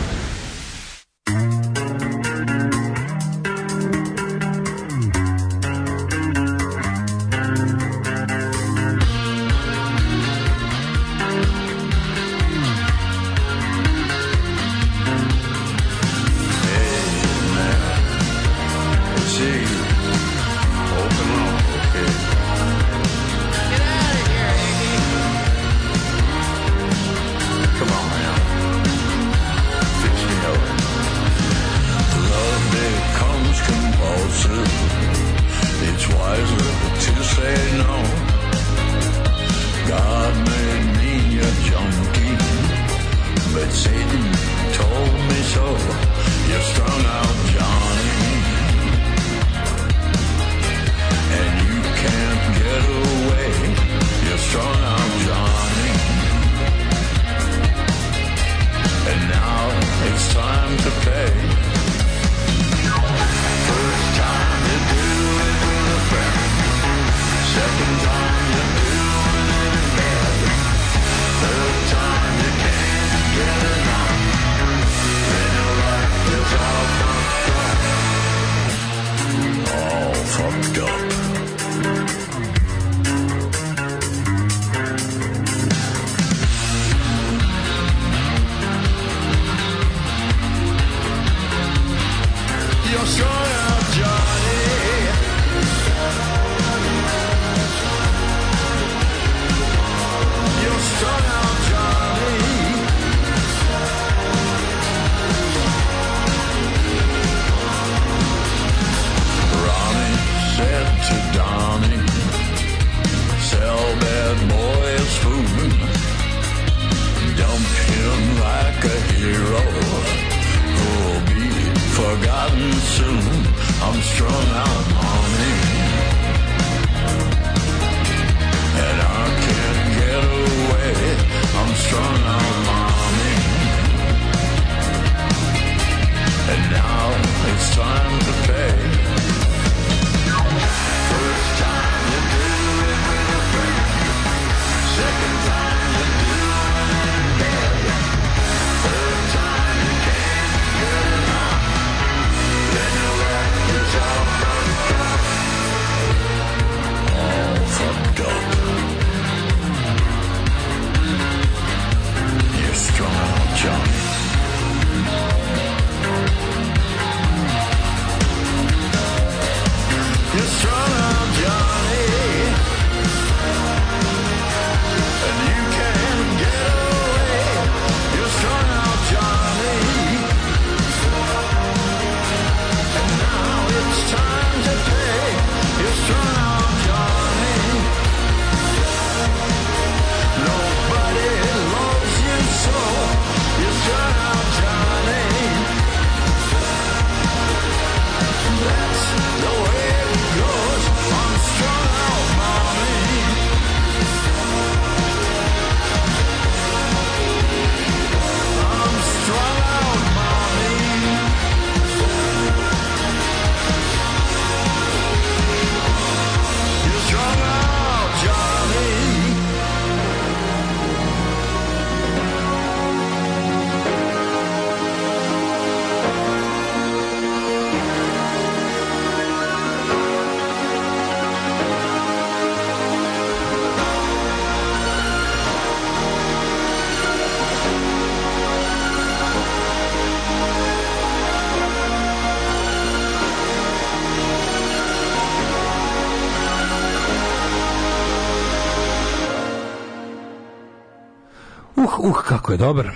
Speaker 4: Uh, kako je dobar.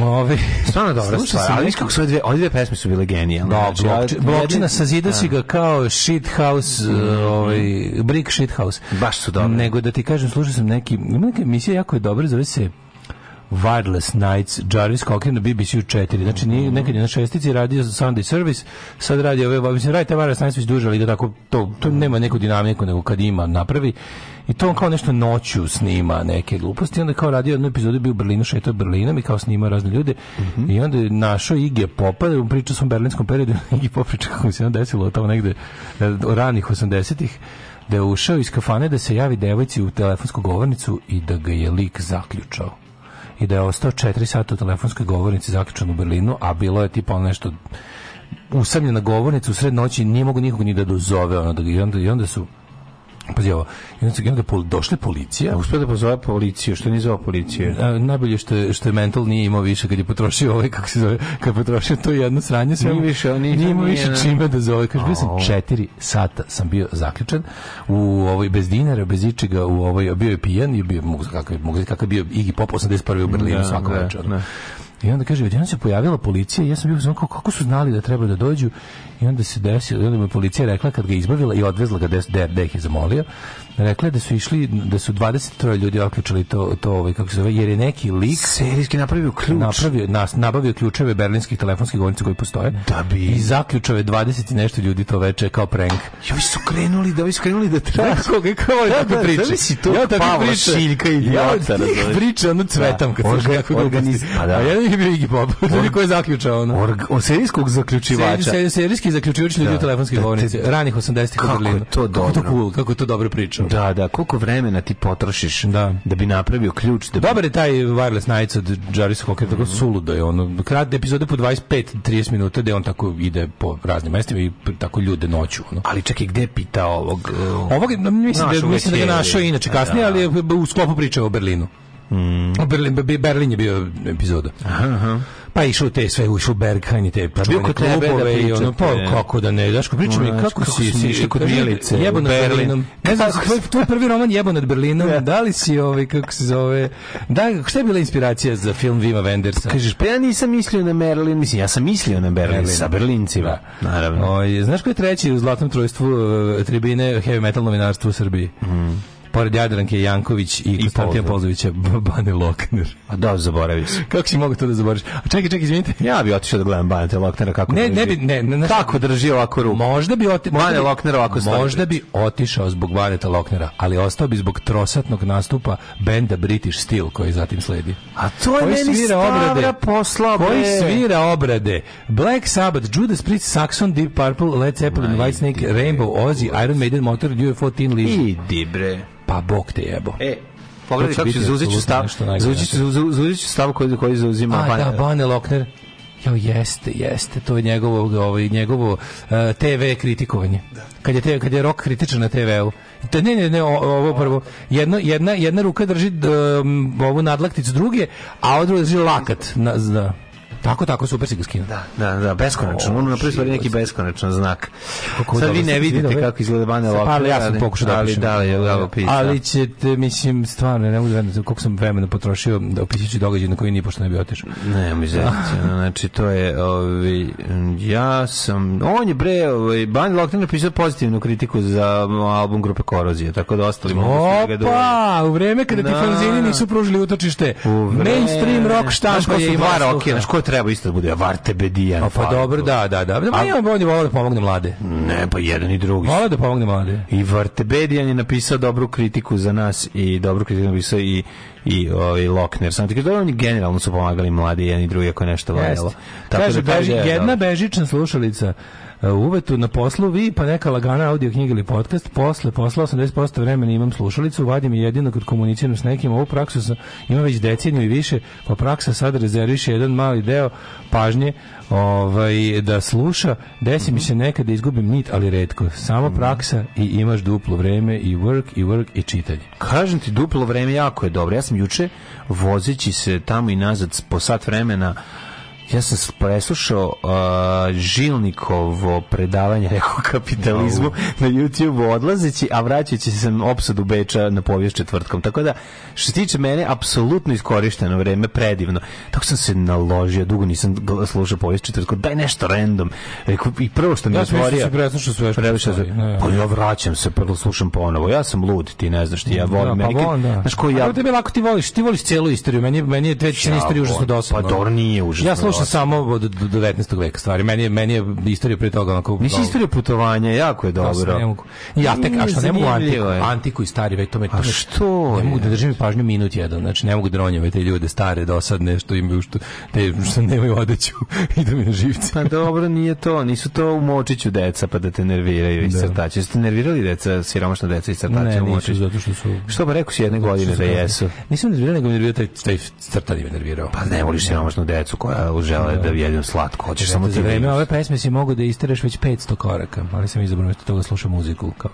Speaker 4: Ovi, stvarno dobra Sluša stvar. Ali kako sve dve, ove dve pesme su bile genijalne. Da,
Speaker 5: znači, Blokčina sa si da. ga kao shit house, mm, uh, ovaj brick shit house.
Speaker 4: Baš su dobre.
Speaker 5: Nego da ti kažem, slušao sam neki, ima neka emisija jako je dobra, zove se Wireless Nights, Jarvis Cocker na bbc 4. Znači, nije, mhm. nekad je na šestici radio Sunday Service, sad radi ove, mislim, radite Wireless Nights već duže, ali da tako, to, to nema neku dinamiku, nego kad ima, napravi I to on kao nešto noću snima neke gluposti. Onda kao radio jednu epizodu bio u Berlinu, šetao Berlinom i kao snimao razne ljude. Mm -hmm. I onda je našao Ige Popa, da pričao sam o berlinskom periodu, [laughs] Ige Popa pričao kako se on desilo tamo negde eh, ranih 80-ih da je ušao iz kafane da se javi devojci u telefonsku govornicu i da ga je lik zaključao i da je ostao 4 sata u telefonskoj govornici zaključan u Berlinu, a bilo je tipa nešto usamljena govornica u sred noći, nije mogu nikog ni da dozove ono, da, i, onda, i onda su Pazi ovo, onda pol, došle policija.
Speaker 4: Uspio
Speaker 5: da
Speaker 4: pozove policiju, što nije zvao policiju.
Speaker 5: A, najbolje što je, što je mental
Speaker 4: nije
Speaker 5: imao više kad je potrošio ovaj, kako se zove, kad je potrošio to jedno sranje,
Speaker 4: sve nije više, on nije, imao više čime da zove.
Speaker 5: Kaže, bio sam četiri sata sam bio zaključan u ovoj, bez dinara, bez ičega, u ovoj, bio je pijan i bio, kakav, mogu kakav bio Iggy Pop 81. u Berlinu da, svako da, večer. Da. I onda kaže, odjednom se pojavila policija i ja sam bio znam kako su znali da treba da dođu i onda se desilo, onda mu policija rekla kad ga izbavila i odvezla ga gde je zamolio, rekla da su išli da su 23 ljudi oključili to to ovaj kako se zove jer je neki lik
Speaker 4: serijski napravio ključ napravio
Speaker 5: nas nabavio ključeve berlinskih telefonskih govornica koji postoje
Speaker 4: da bi i
Speaker 5: zaključove 20 i nešto ljudi to veče kao prank
Speaker 4: joj su krenuli da ovi su krenuli da, da traže koga
Speaker 5: kao da, da, priče da si
Speaker 4: to
Speaker 5: ja
Speaker 4: tako priča šiljka i
Speaker 5: idiota ja priča ono cvetam kad da. se kako organizma pa da ja ne bih igi pop ljudi koji zaključao ono org
Speaker 4: serijskog zaključivača
Speaker 5: serijski zaključivač ljudi da. telefonskih govornica ranih
Speaker 4: 80-ih u Berlinu
Speaker 5: kako to dobro kako to dobro
Speaker 4: priča čuli. Da, da, koliko vremena ti potrošiš da, da bi napravio ključ. Da
Speaker 5: bi... Dobar je taj Wireless Nights od Jarvis Hockey, tako mm -hmm. suludo je ono. Kratne epizode po 25-30 minuta gde on tako ide po raznim mestima i tako ljude noću. Ono.
Speaker 4: Ali čekaj, gde pita ovog?
Speaker 5: Uh, ovog, mislim, da, mislim da ga našao inače kasnije, da. ali u sklopu priče o Berlinu. Mm. Berlin, Berlin je bio epizoda.
Speaker 4: Aha, aha.
Speaker 5: Pa išao te sve, išao u Berghain i te pa pradovane da klubove i ono, pa kako da ne,
Speaker 4: daš
Speaker 5: ko pričam no, i kako, kako si, si išli kod Milice jebo nad Berlin.
Speaker 4: Berlinom.
Speaker 5: Ne znam, tvoj, tvoj prvi roman jebo nad Berlinom, ja. da li si ovaj, kako se zove, da, šta je bila inspiracija za film Vima Wendersa?
Speaker 4: Kažeš, pa ja nisam mislio na Berlin, mislim, ja sam mislio na Berlin, sa Berlincima,
Speaker 5: da. naravno. O, znaš ko je treći u Zlatnom trojstvu uh, tribine heavy metal novinarstva u Srbiji? Mm. Pored Jadranke Janković i, I Konstantina Polzovića, Bane Lokner.
Speaker 4: A da, zaboravio sam.
Speaker 5: [laughs] Kako si mogao to da zaboraviš? A čekaj, čekaj, izvinite. Ja bi otišao da gledam Bane Loknera kako
Speaker 4: ne, drži. Ne bi, ne, ne, ne,
Speaker 5: kako drži ovako ruku.
Speaker 4: Možda bi otišao.
Speaker 5: Bane Lokner ovako
Speaker 4: stoji. Možda bi otišao zbog Bane Loknera, ali ostao bi zbog trosatnog nastupa benda British Steel koji zatim sledi.
Speaker 5: A to je koji meni svira obrade, posla, bre. Koji
Speaker 4: svira obrade. Black Sabbath, Judas Priest, Saxon, Deep Purple, Led Zeppelin, Whitesnake, Rainbow, Ozzy, Iron Maiden, Motor, UFO, Teen Lizzy.
Speaker 5: Idi bre.
Speaker 4: Pa bog te jebo.
Speaker 5: E, Pogledaj kako će Zuziću stav, da. Zuziću stav koji, koji
Speaker 4: zauzima. A, da, Bane. da, Bane Lokner. Jo, jeste, jeste, to je njegovo, ovaj, njegovo uh, e, TV kritikovanje. Da. Kad je, TV, kad je rok kritičan na TV-u. Ne, ne, ne, ovo prvo. Jedno, jedna, jedna ruka drži d, um, ovu nadlakticu druge, a ova druga drži lakat. Na, da. Tako, tako, super si ga skinuo.
Speaker 5: Da, da, da, beskonačno. Ono napravi stvari neki beskonačan znak. Kako Sad vi ne vidite
Speaker 4: kako izgleda Banja
Speaker 5: Lopita. Pa, ja sam pokušao da pišem.
Speaker 4: Da ali, da, je
Speaker 5: opisa. Ali ćete, mislim, stvarno, ne mogu da vedem koliko sam vremena potrošio da opisići događaj na koji nije pošto ne bi otišao.
Speaker 4: Ne, mi [laughs] Znači, to je, ovi, ovaj, ja sam, on je bre, ovi, ovaj, Banja Lopita napisao pozitivnu kritiku za album grupe Korozije, tako da ostali
Speaker 5: mogu da Opa, u vreme kada ti fanzini nisu pružili utočište, mainstream rock štaško
Speaker 4: je imao. Znaš ko je treba isto da bude Vartebedijan.
Speaker 5: A pa dobro, da, da, da. Ma ja on je volao da pomogne mlade.
Speaker 4: Ne, pa jedan i drugi.
Speaker 5: Volao da pomogne mlade.
Speaker 4: I Vartebedijan je napisao dobru kritiku za nas i dobru kritiku napisao i i ovaj Lokner. Sam ti kažem, oni generalno su pomagali mlade jedan i drugi ako je nešto valjalo.
Speaker 5: Tako Kaže, da beži, da, jedna bežična slušalica Eh, uvetu na poslu vi, pa neka lagana audio knjiga ili podcast, posle, posla 80% vremena imam slušalicu, vadim je jedino kad komuniciram s nekim, ovu praksu sam, ima već deceniju i više, pa praksa sad rezerviše jedan mali deo pažnje ovaj, da sluša, desi mi se mhm. nekada da izgubim nit, ali redko. Samo mhm. praksa i imaš duplo vreme i work, i work, i čitanje.
Speaker 4: Kažem ti, duplo vreme jako je dobro. Ja sam juče, vozeći se tamo i nazad po sat vremena, ja sam preslušao uh, Žilnikovo predavanje [laughs] o kapitalizmu oh. na YouTube odlazeći, a vraćajući se sam opsadu Beča na povijest četvrtkom. Tako da, što se tiče mene, apsolutno iskorišteno vreme, predivno. Tako sam se naložio, dugo nisam slušao povijest četvrtkom, daj nešto random. I prvo što mi ja da otvorio...
Speaker 5: Ja preslušao sve što preslušao.
Speaker 4: Pa ja vraćam se, prvo slušam ponovo. Ja sam lud, ti ne znaš, ti ja da, volim.
Speaker 5: Ja,
Speaker 4: pa volim,
Speaker 5: da. Znaš koji ja... Ali tebi lako ti voliš, ti voliš celu istoriju. Meni, meni je treća ja, istorija užasno dosadno.
Speaker 4: Pa dobro nije užasno. Ja
Speaker 5: slušam samo od 19. veka stvari. Meni je, meni je istorija pre toga
Speaker 4: onako... Nisi istorija putovanja, jako je dobro. Ne mogu.
Speaker 5: Ja tek, a što ne mogu antiku, antiku i stari vek, to me...
Speaker 4: To a što?
Speaker 5: Ne mogu da držim pažnju minut jedan, znači ne mogu da ronjave te ljude stare, dosadne, što imaju, što, te, što nemaju odeću, [laughs] idu da mi na živce.
Speaker 4: Pa dobro, nije to, nisu to u močiću deca, pa da te nerviraju i da. crtače. Jeste nervirali deca, siromašna deca i crtače ne,
Speaker 5: u močiću? zato
Speaker 4: što su... Što ba rekao si jedne godine da jesu?
Speaker 5: Nisam nervirao, nego mi nervirao taj, taj crtani
Speaker 4: me nervirao. Pa
Speaker 5: ne
Speaker 4: voliš siromašnu decu koja žele da, da, da jedu slatko. Hoćeš samo ti
Speaker 5: vreme ove pesme si mogu da istereš već 500 koraka, ali sam izabrao mesto toga da slušam muziku kao.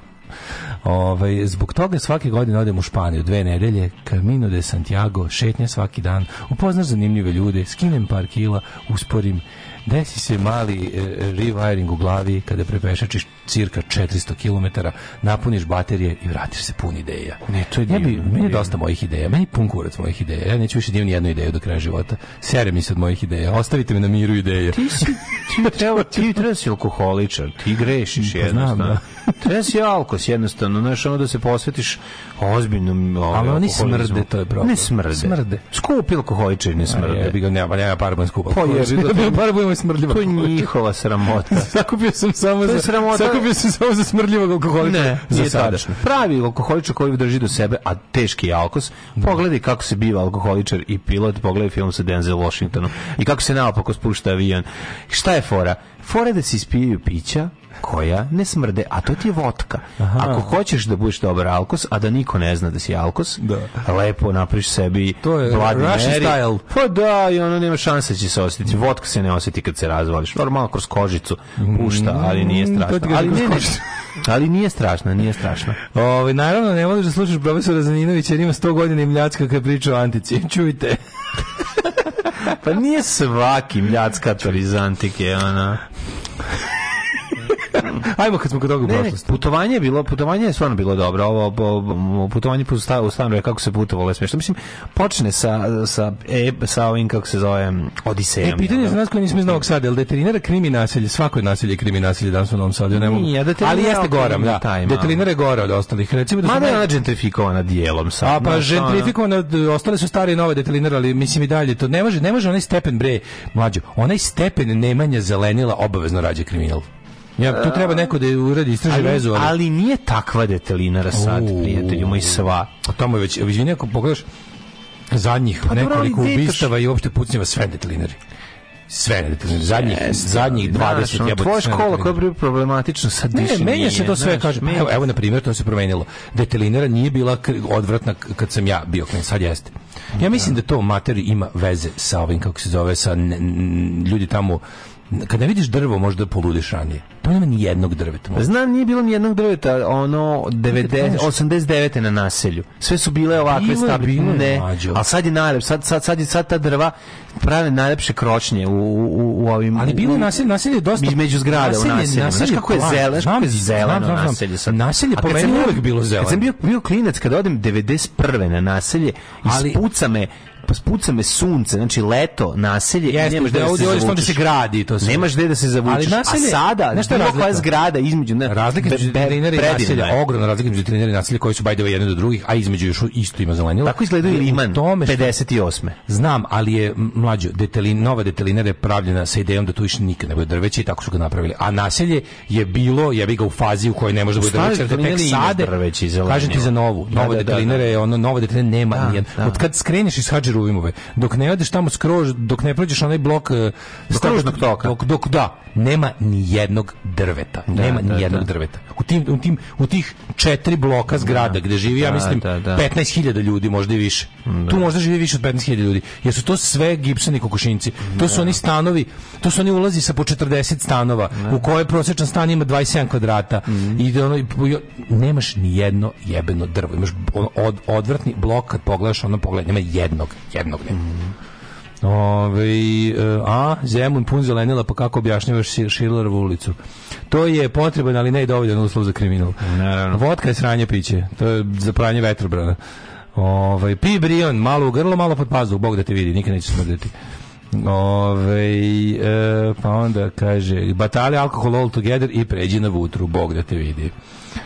Speaker 5: Ovaj zbog toga svake godine odem u Španiju dve nedelje, Camino de Santiago, šetnja svaki dan, upoznaš zanimljive ljude, skinem par kila, usporim desi se mali e, rewiring u glavi kada prepešačiš cirka 400 km, napuniš baterije i vratiš se pun ideja.
Speaker 4: Ne, to je divno.
Speaker 5: Ja bi, meni je dosta mojih ideja, meni pun kurac mojih ideja. Ja neću više divni da jednu ideju do kraja života. Sere mi se od mojih ideja, ostavite me na miru ideje.
Speaker 4: Ti si, ti, treba, ti treba da si alkoholičar, ti grešiš pa jednostavno. Znam, da. treba da si alkos jednostavno, znaš, ono da se posvetiš ozbiljnom ovaj,
Speaker 5: Ali oni smrde, to je problem.
Speaker 4: Ne smrde. smrde. Skupi alkoholičar
Speaker 5: ne
Speaker 4: smrde.
Speaker 5: Ja, bih ga, nema, nema
Speaker 4: parban skupa. Pa jebi
Speaker 5: da [laughs]
Speaker 4: samo smrdljivo.
Speaker 5: To je njihova sramota. [laughs] sakupio
Speaker 4: sam samo za sramota. Sakupio sam samo za smrdljivog alkoholiča.
Speaker 5: Ne, za nije da.
Speaker 4: Pravi alkoholičar koji drži do sebe, a teški je alkos. Da. Pogledaj kako se biva alkoholičar i pilot, pogledaj film sa Denzel Washingtonom i kako se naopako spušta avion. Šta je fora? Fora da se ispijaju pića koja ne smrde, a to ti je votka. Aha. Ako hoćeš da budeš dobar alkos, a da niko ne zna da si alkos, da. lepo napriš sebi to je Russian meri. style. Pa da, i ono nema šanse da će se osjetiti. Votka se ne osjeti kad se razvališ. Normalno kroz kožicu pušta, ali nije mm, strašno. Mm, ali, ne, ne, ali nije strašno, nije strašno.
Speaker 5: Ove, naravno, ne voliš da slušaš profesora Zaninovića, jer ima 100 godina i mljacka kad priča o antici. [laughs] Čujte.
Speaker 4: pa nije svaki mljackator iz antike, ona.
Speaker 5: [laughs] Ajmo kad smo kod toga u
Speaker 4: Putovanje je bilo, putovanje je stvarno bilo dobro. Ovo bo, putovanje po stavu stanu kako se putovalo, sve što mislim počne sa sa e, sa ovim kako se zove Odisejom.
Speaker 5: E, pitanje je za da? nas koji nismo iz Novog Sada, jel detelinara krimi naselje, svako naselje krimi naselje danas u Novom Sadu, ne mogu. Nije, ali jeste gora, da. Detelinara je gora od ostalih. Recimo da su da
Speaker 4: je ona gentrifikovana dijelom
Speaker 5: sad. A pa gentrifikovana, ostale su stare i nove detelinare, ali mislim i dalje to ne može, ne može onaj stepen bre, mlađo, onaj stepen nemanja zelenila obavezno rađe kriminal. Ja, tu ehm, treba neko da uradi istraži vezu.
Speaker 4: Ali... ali nije takva detelina rasad, prijatelju moj sva. A
Speaker 5: pa tamo
Speaker 4: je
Speaker 5: već, izvini ako pogledaš, zadnjih pa, nekoliko ubistava i uopšte pucnjava sve detelinari sve nedeljne zadnjih Jeste, zadnih 20
Speaker 4: da, jebote. Tvoja škola koja bi problematično sad više.
Speaker 5: Ne, menja se to sve znaš, kaže. Evo, evo na primjer to se promenilo. Detelinara nije bila odvratna kad sam ja bio klinac, sad jeste. Ja mislim da, da to materi ima veze sa ovim kako se zove sa ljudi tamo kada vidiš drvo možda poludeš ranije. Tamo nema ni jednog drveta.
Speaker 4: Možda. Znam, nije bilo ni jednog drveta, ono 90, 89. na naselju. Sve su bile ovakve
Speaker 5: stabilne.
Speaker 4: a sad je najlep, sad, sad, sad, sad ta drva prave najlepše kročnje u, u, u ovim...
Speaker 5: Ali bilo naselje, naselje dosta...
Speaker 4: Između zgrada naselje, u naselju. Naselje, znaš kako je zeleno, znam, kako je zeleno znam,
Speaker 5: znam, naselje
Speaker 4: sad.
Speaker 5: Naselje
Speaker 4: po meni uvek bilo zeleno. Kad sam bio, bio klinac, kad odem 91. na naselje, ispuca me pa spuca me sunce, znači leto, naselje, Jeste, nemaš gde da ovdje, se ovdje
Speaker 5: se gradi to sve.
Speaker 4: Nemaš gde da se zavučeš. Ali naselje, a sada, nešto je razlika? zgrada između ne,
Speaker 5: razlika između veterinera i naselja, ogromna razlika između veterinera i naselja koji su bajdeve jedne do drugih, a između još isto ima zelenilo.
Speaker 4: Tako izgleda i Liman tome što, 58.
Speaker 5: Znam, ali je mlađo detelin, nova detelinera je pravljena sa idejom da tu više nikad ne bude drveće i tako su ga napravili. A naselje je bilo, ja bih ga u fazi u kojoj ne može da bude drveće, jer tek sade. Kažem ti za novu, da, nova da, da, detelinera je ono, nova detelinera nema. Od kad skreneš iz preskočiš Ruvimove. Dok ne odeš tamo skroz, dok ne prođeš onaj blok e,
Speaker 4: skružnog toka.
Speaker 5: Dok, dok, da, nema ni jednog drveta. Da, nema da, ni jednog da. drveta. U tim, u tim u tih četiri bloka zgrada da. gdje živi ja da, mislim 15.000 da, ljudi, možda i više. Tu možda živi više od 15.000 ljudi. Jer su to sve gipsani kokošinci. To su oni stanovi, to su oni ulazi sa po 40 stanova u koje prosječan stan ima 27 kvadrata. Mhm. I ono nemaš ni jedno jebeno drvo. Imaš od, odvratni blok kad pogledaš ono pogled nema jednog jednog dne.
Speaker 4: Mm. Ove, ovaj, a, Zemun pun zelenila, pa kako objašnjavaš Šilerovu ulicu?
Speaker 5: To je potreban, ali ne i dovoljan uslov za kriminal.
Speaker 4: Naravno.
Speaker 5: Vodka je sranje piće, to je za pranje vetrobrana. Ovaj pi brion, malo u grlo, malo pod pazduh, bog da te vidi, nikad neće smrditi. Ove, ovaj, e, pa onda kaže batali alkohol all together i pređi na vutru, bog da te vidi.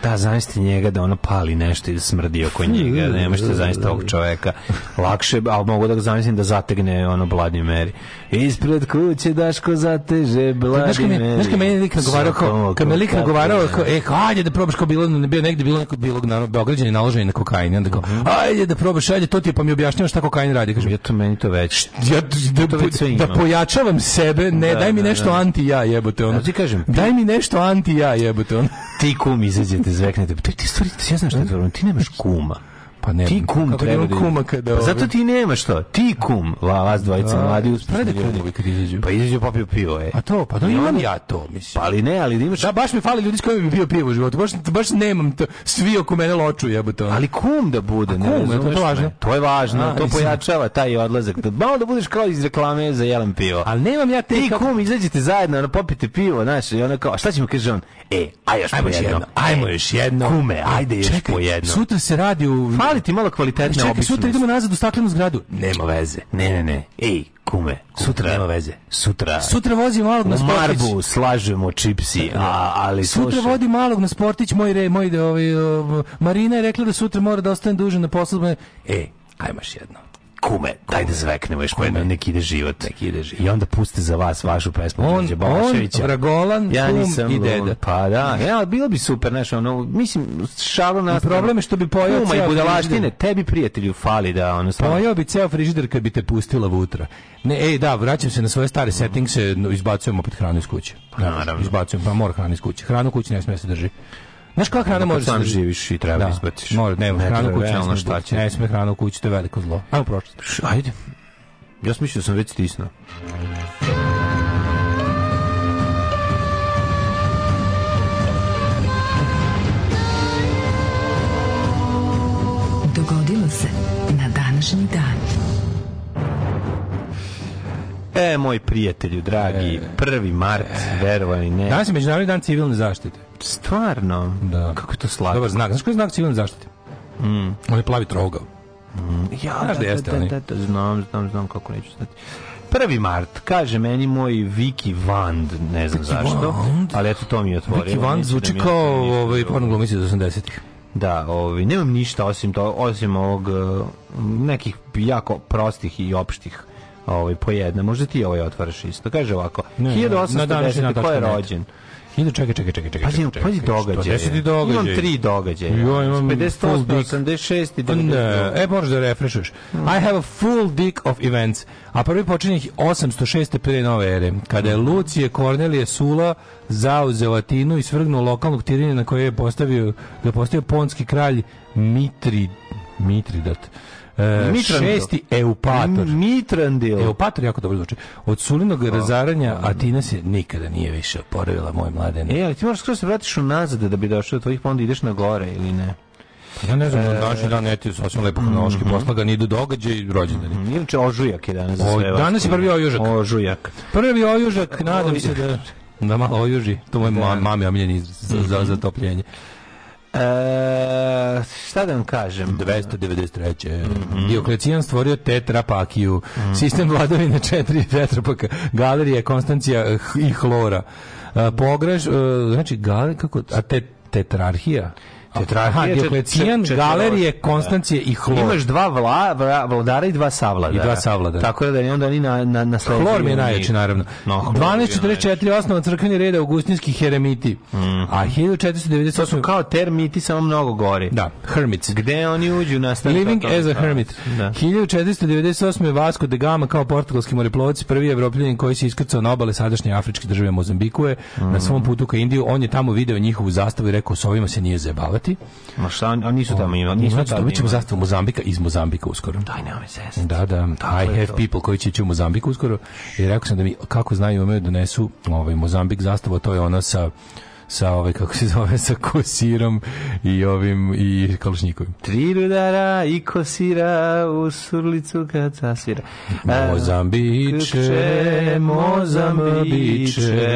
Speaker 4: Da, zamislite njega da ono pali nešto i da smrdi oko njega, [laughs] nema što zaista ovog čoveka. Lakše, ali mogu da ga zamislim da zategne ono Bloody meri. Ispred kuće Daško zateže Bloody Mary.
Speaker 5: Znaš kad meni lik nagovarao, kao, kad me lik nagovarao, e, ajde da probaš kao bilo, ne bio negde bilo neko bilo na Beograđani naloženi na kokain, onda kao, mhm. ajde da probaš, ajde, to ti je, pa mi objašnjavaš šta kokain radi. Kažem, ja
Speaker 4: to meni to već. Ja, da, da, da pojačavam sebe, ne, da, daj mi da, nešto da. anti ja jebote ono.
Speaker 5: ti kažem,
Speaker 4: daj mi nešto anti ja jebote ono.
Speaker 5: Ti kum izađe izađete, zveknete. Pa ti, ti stvari, ti ja znam šta je da. problem, ti nemaš kuma. Pa ne, ti kum kako treba da kuma
Speaker 4: kada pa
Speaker 5: zato ovaj- ti nema što. Ti kum, la, vas dvojica da, mladi pa uspravljaju. Prede kumovi
Speaker 4: kad izađu. Pa izađu popio pivo, e.
Speaker 5: A to, pa da
Speaker 4: imam ja to,
Speaker 5: mislim. Pa ali ne, ali imaš...
Speaker 4: Da, baš mi fali ljudi s kojima bi bio pivo u životu. Baš, baš nemam to. Svi oko mene loču jebote.
Speaker 5: Ali kum da bude,
Speaker 4: ne kum, ne, to, je važno.
Speaker 5: To je važno, A, to mislim. pojačava taj odlazak. Da, malo da budeš kao iz reklame za jelen pivo.
Speaker 4: Al nemam ja te... Ti
Speaker 5: kako... kum, izađete zajedno, ono, popite pivo, znaš, i ona kao, šta ćemo, kaže on, e, aj još ajmo po jedno. Ajmo e, još jedno. Kume, ajde još po jedno. Sutra se radi u
Speaker 4: ti malo kvalitetne
Speaker 5: Čekaj, sutra idemo nazad u staklenu zgradu.
Speaker 4: Nema veze.
Speaker 5: Ne, ne, ne.
Speaker 4: Ej, kume,
Speaker 5: kume sutra
Speaker 4: nema veze.
Speaker 5: Sutra.
Speaker 4: Sutra vozi malog na sportić.
Speaker 5: Marbu slažemo čipsi, a, da. ali
Speaker 4: sutra vodi malog na sportić, moj re, moj de, ovaj, ovaj, Marina je rekla da sutra mora da ostane duže na poslu. Ej, ajmaš jedno kume, daj da zveknemo još kume. Nek ide život. Nek ide život. I onda puste za vas vašu pesmu.
Speaker 5: On, on Ragolan, ja kum i deda.
Speaker 4: Pa da,
Speaker 5: ja, e, bilo bi super, znaš, ono, mislim, šalo na problem
Speaker 4: je što bi
Speaker 5: pojao kuma i budalaštine. Tebi, prijatelju, fali da, ono,
Speaker 4: Pojao bi ceo frižider kad bi te pustila vutra. Ne, ej, da, vraćam se na svoje stare mhm. settingse, izbacujem opet hranu iz kuće. Pa naravno. Izbacujem, pa mora hranu iz kuće. Hranu kući ne smije da se drži. Znaš koja hrana da, možeš
Speaker 5: sam da živiš i treba da, da izbaciš.
Speaker 4: Mora, ne, ne hranu kući, ono šta će. Ne sme hranu kući, to je veliko zlo.
Speaker 5: Ajmo prošlost. Ajde.
Speaker 4: Ja sam mislio da sam već stisnuo. Dogodilo se na današnji dan. E, moj prijatelju, dragi, 1. E. mart, verovani ne.
Speaker 5: Danas je Međunarodni dan civilne zaštite.
Speaker 4: Stvarno?
Speaker 5: Da. Kako je
Speaker 4: to slatko? Dobar
Speaker 5: znak. Znaš koji je znak civilne zaštite?
Speaker 4: Mm.
Speaker 5: On je plavi trogao.
Speaker 4: Mm.
Speaker 5: Ja, Znaš da, da, jeste, da,
Speaker 4: da, da, da, znam, znam, znam kako neću
Speaker 5: stati.
Speaker 4: 1. mart, kaže meni moj Viki Vand, ne znam Vicky zašto, Vand? ali eto to mi je otvorio. Viki
Speaker 5: Vand zvuči da kao ovaj, porno glumici iz 80-ih.
Speaker 4: Da, ovaj, nemam ništa osim, to, osim ovog eh, nekih jako prostih i opštih ovaj, pojedna. Možda ti ovaj otvaraš isto. Kaže ovako, ne, 1810. ko je rođen? Net.
Speaker 5: Hiljadu,
Speaker 4: čekaj, čekaj, čekaj, čekaj.
Speaker 5: Pazi, čekaj, pazi događaje.
Speaker 4: Što, događaje. Imam tri događaja. Jo, imam 58, 86 i 90. Pa
Speaker 5: e, možeš da refrešuješ. Hmm. I have a full dick of events. A prvi počinje 806. pre nove ere, kada je mm. Lucije Kornelije Sula zauzeo Atinu i svrgnuo lokalnog tirina na koje je postavio, da postavio ponski kralj Mitri, Mitridat. Uh, šesti Eupator.
Speaker 4: Mitrandil.
Speaker 5: Eupator jako dobro zvuči. Od sulinog oh, razaranja Atina se nikada nije više oporavila, moj mladen.
Speaker 4: E, ali ti moraš skoro se vratiš unazad da bi došao do tvojih, pa onda ideš na gore ili ne?
Speaker 5: Pa ja ne znam, e, današnji dan je sasvim lepo hronološki mm -hmm. poslagan, idu događaj, rođendani.
Speaker 4: Mm -hmm. Inače, ožujak je danas za
Speaker 5: sve. O, danas je prvi ojužak.
Speaker 4: Ožujak.
Speaker 5: Prvi ojužak, nadam se da, da malo ojuži. To moj da. mami omljeni za, za, mhm. za topljenje.
Speaker 4: E, šta da vam kažem?
Speaker 5: 293. Mm -hmm. Dioklecijan stvorio tetrapakiju, mm -hmm. sistem vladavine četiri tetrapaka, galerija Konstancija i Hlora. E, pograž, e, znači, gal, kako, a te, tetrarhija?
Speaker 4: Tetra, aha,
Speaker 5: Dioklecijan, Galerije, Konstancije i Hlor. Imaš
Speaker 4: dva vla, vla, vladara i dva savlada. I
Speaker 5: dva savlada.
Speaker 4: Tako da
Speaker 5: je
Speaker 4: onda oni na, na, na
Speaker 5: Hlor mi je najjači, naravno. No, 1244 osnova crkveni reda Augustinski heremiti. Mm. A 1498...
Speaker 4: To su kao termiti, samo mnogo gore.
Speaker 5: Da, hermits.
Speaker 4: Gde oni uđu na stanu?
Speaker 5: Living to, as a da. hermit. Da. 1498. Vasco de da Gama kao portugalski moreplovac, prvi evropljanin koji se iskrcao na obale sadašnje afričke države Mozambikue, mm. na svom putu ka Indiju, on je tamo video njihovu zastavu i rekao s ovima se nije zebavati
Speaker 4: Mozambikati. Ma šta, oni nisu tamo imali.
Speaker 5: Nisu znači, dobit ćemo zastavu Mozambika iz Mozambika uskoro. Daj, nemoj se. Da,
Speaker 4: da,
Speaker 5: I have to. people koji će ići u Mozambik uskoro. I rekao sam da mi, kako znaju, imaju da donesu ovaj, Mozambik zastavu, to je ona sa sa ovaj kako se zove sa kosirom i ovim i kalušnjikovim.
Speaker 4: Tri rudara i kosira u surlicu kad zasvira.
Speaker 5: Mozambiče, ehm, Mozambiče.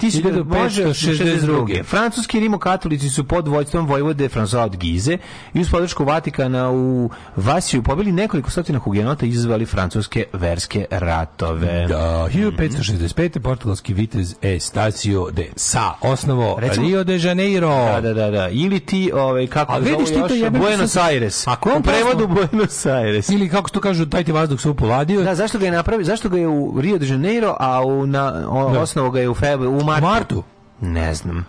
Speaker 4: 62. Francuski rimokatolici su pod vođstvom vojvode Francois od Gize i uz podršku Vatikana u Vasiju pobili nekoliko stotina hugenota i izvali francuske verske ratove.
Speaker 5: Da, 1565. Mm -hmm. portugalski vitez e Estacio de Sa osnovo Recimo, Rio de Janeiro.
Speaker 4: Da, da, da, da. Ili ti, ovaj, kako
Speaker 5: se zove ti jebe
Speaker 4: Buenos Aires.
Speaker 5: Ako on prevodu
Speaker 4: Buenos Aires.
Speaker 5: Ili kako to kažu, taj ti vazduh se upoladio.
Speaker 4: Da, zašto ga je napravio? Zašto ga je u Rio de Janeiro, a u na o, da. osnovu ga je u februaru,
Speaker 5: u martu? U martu.
Speaker 4: Ne znam.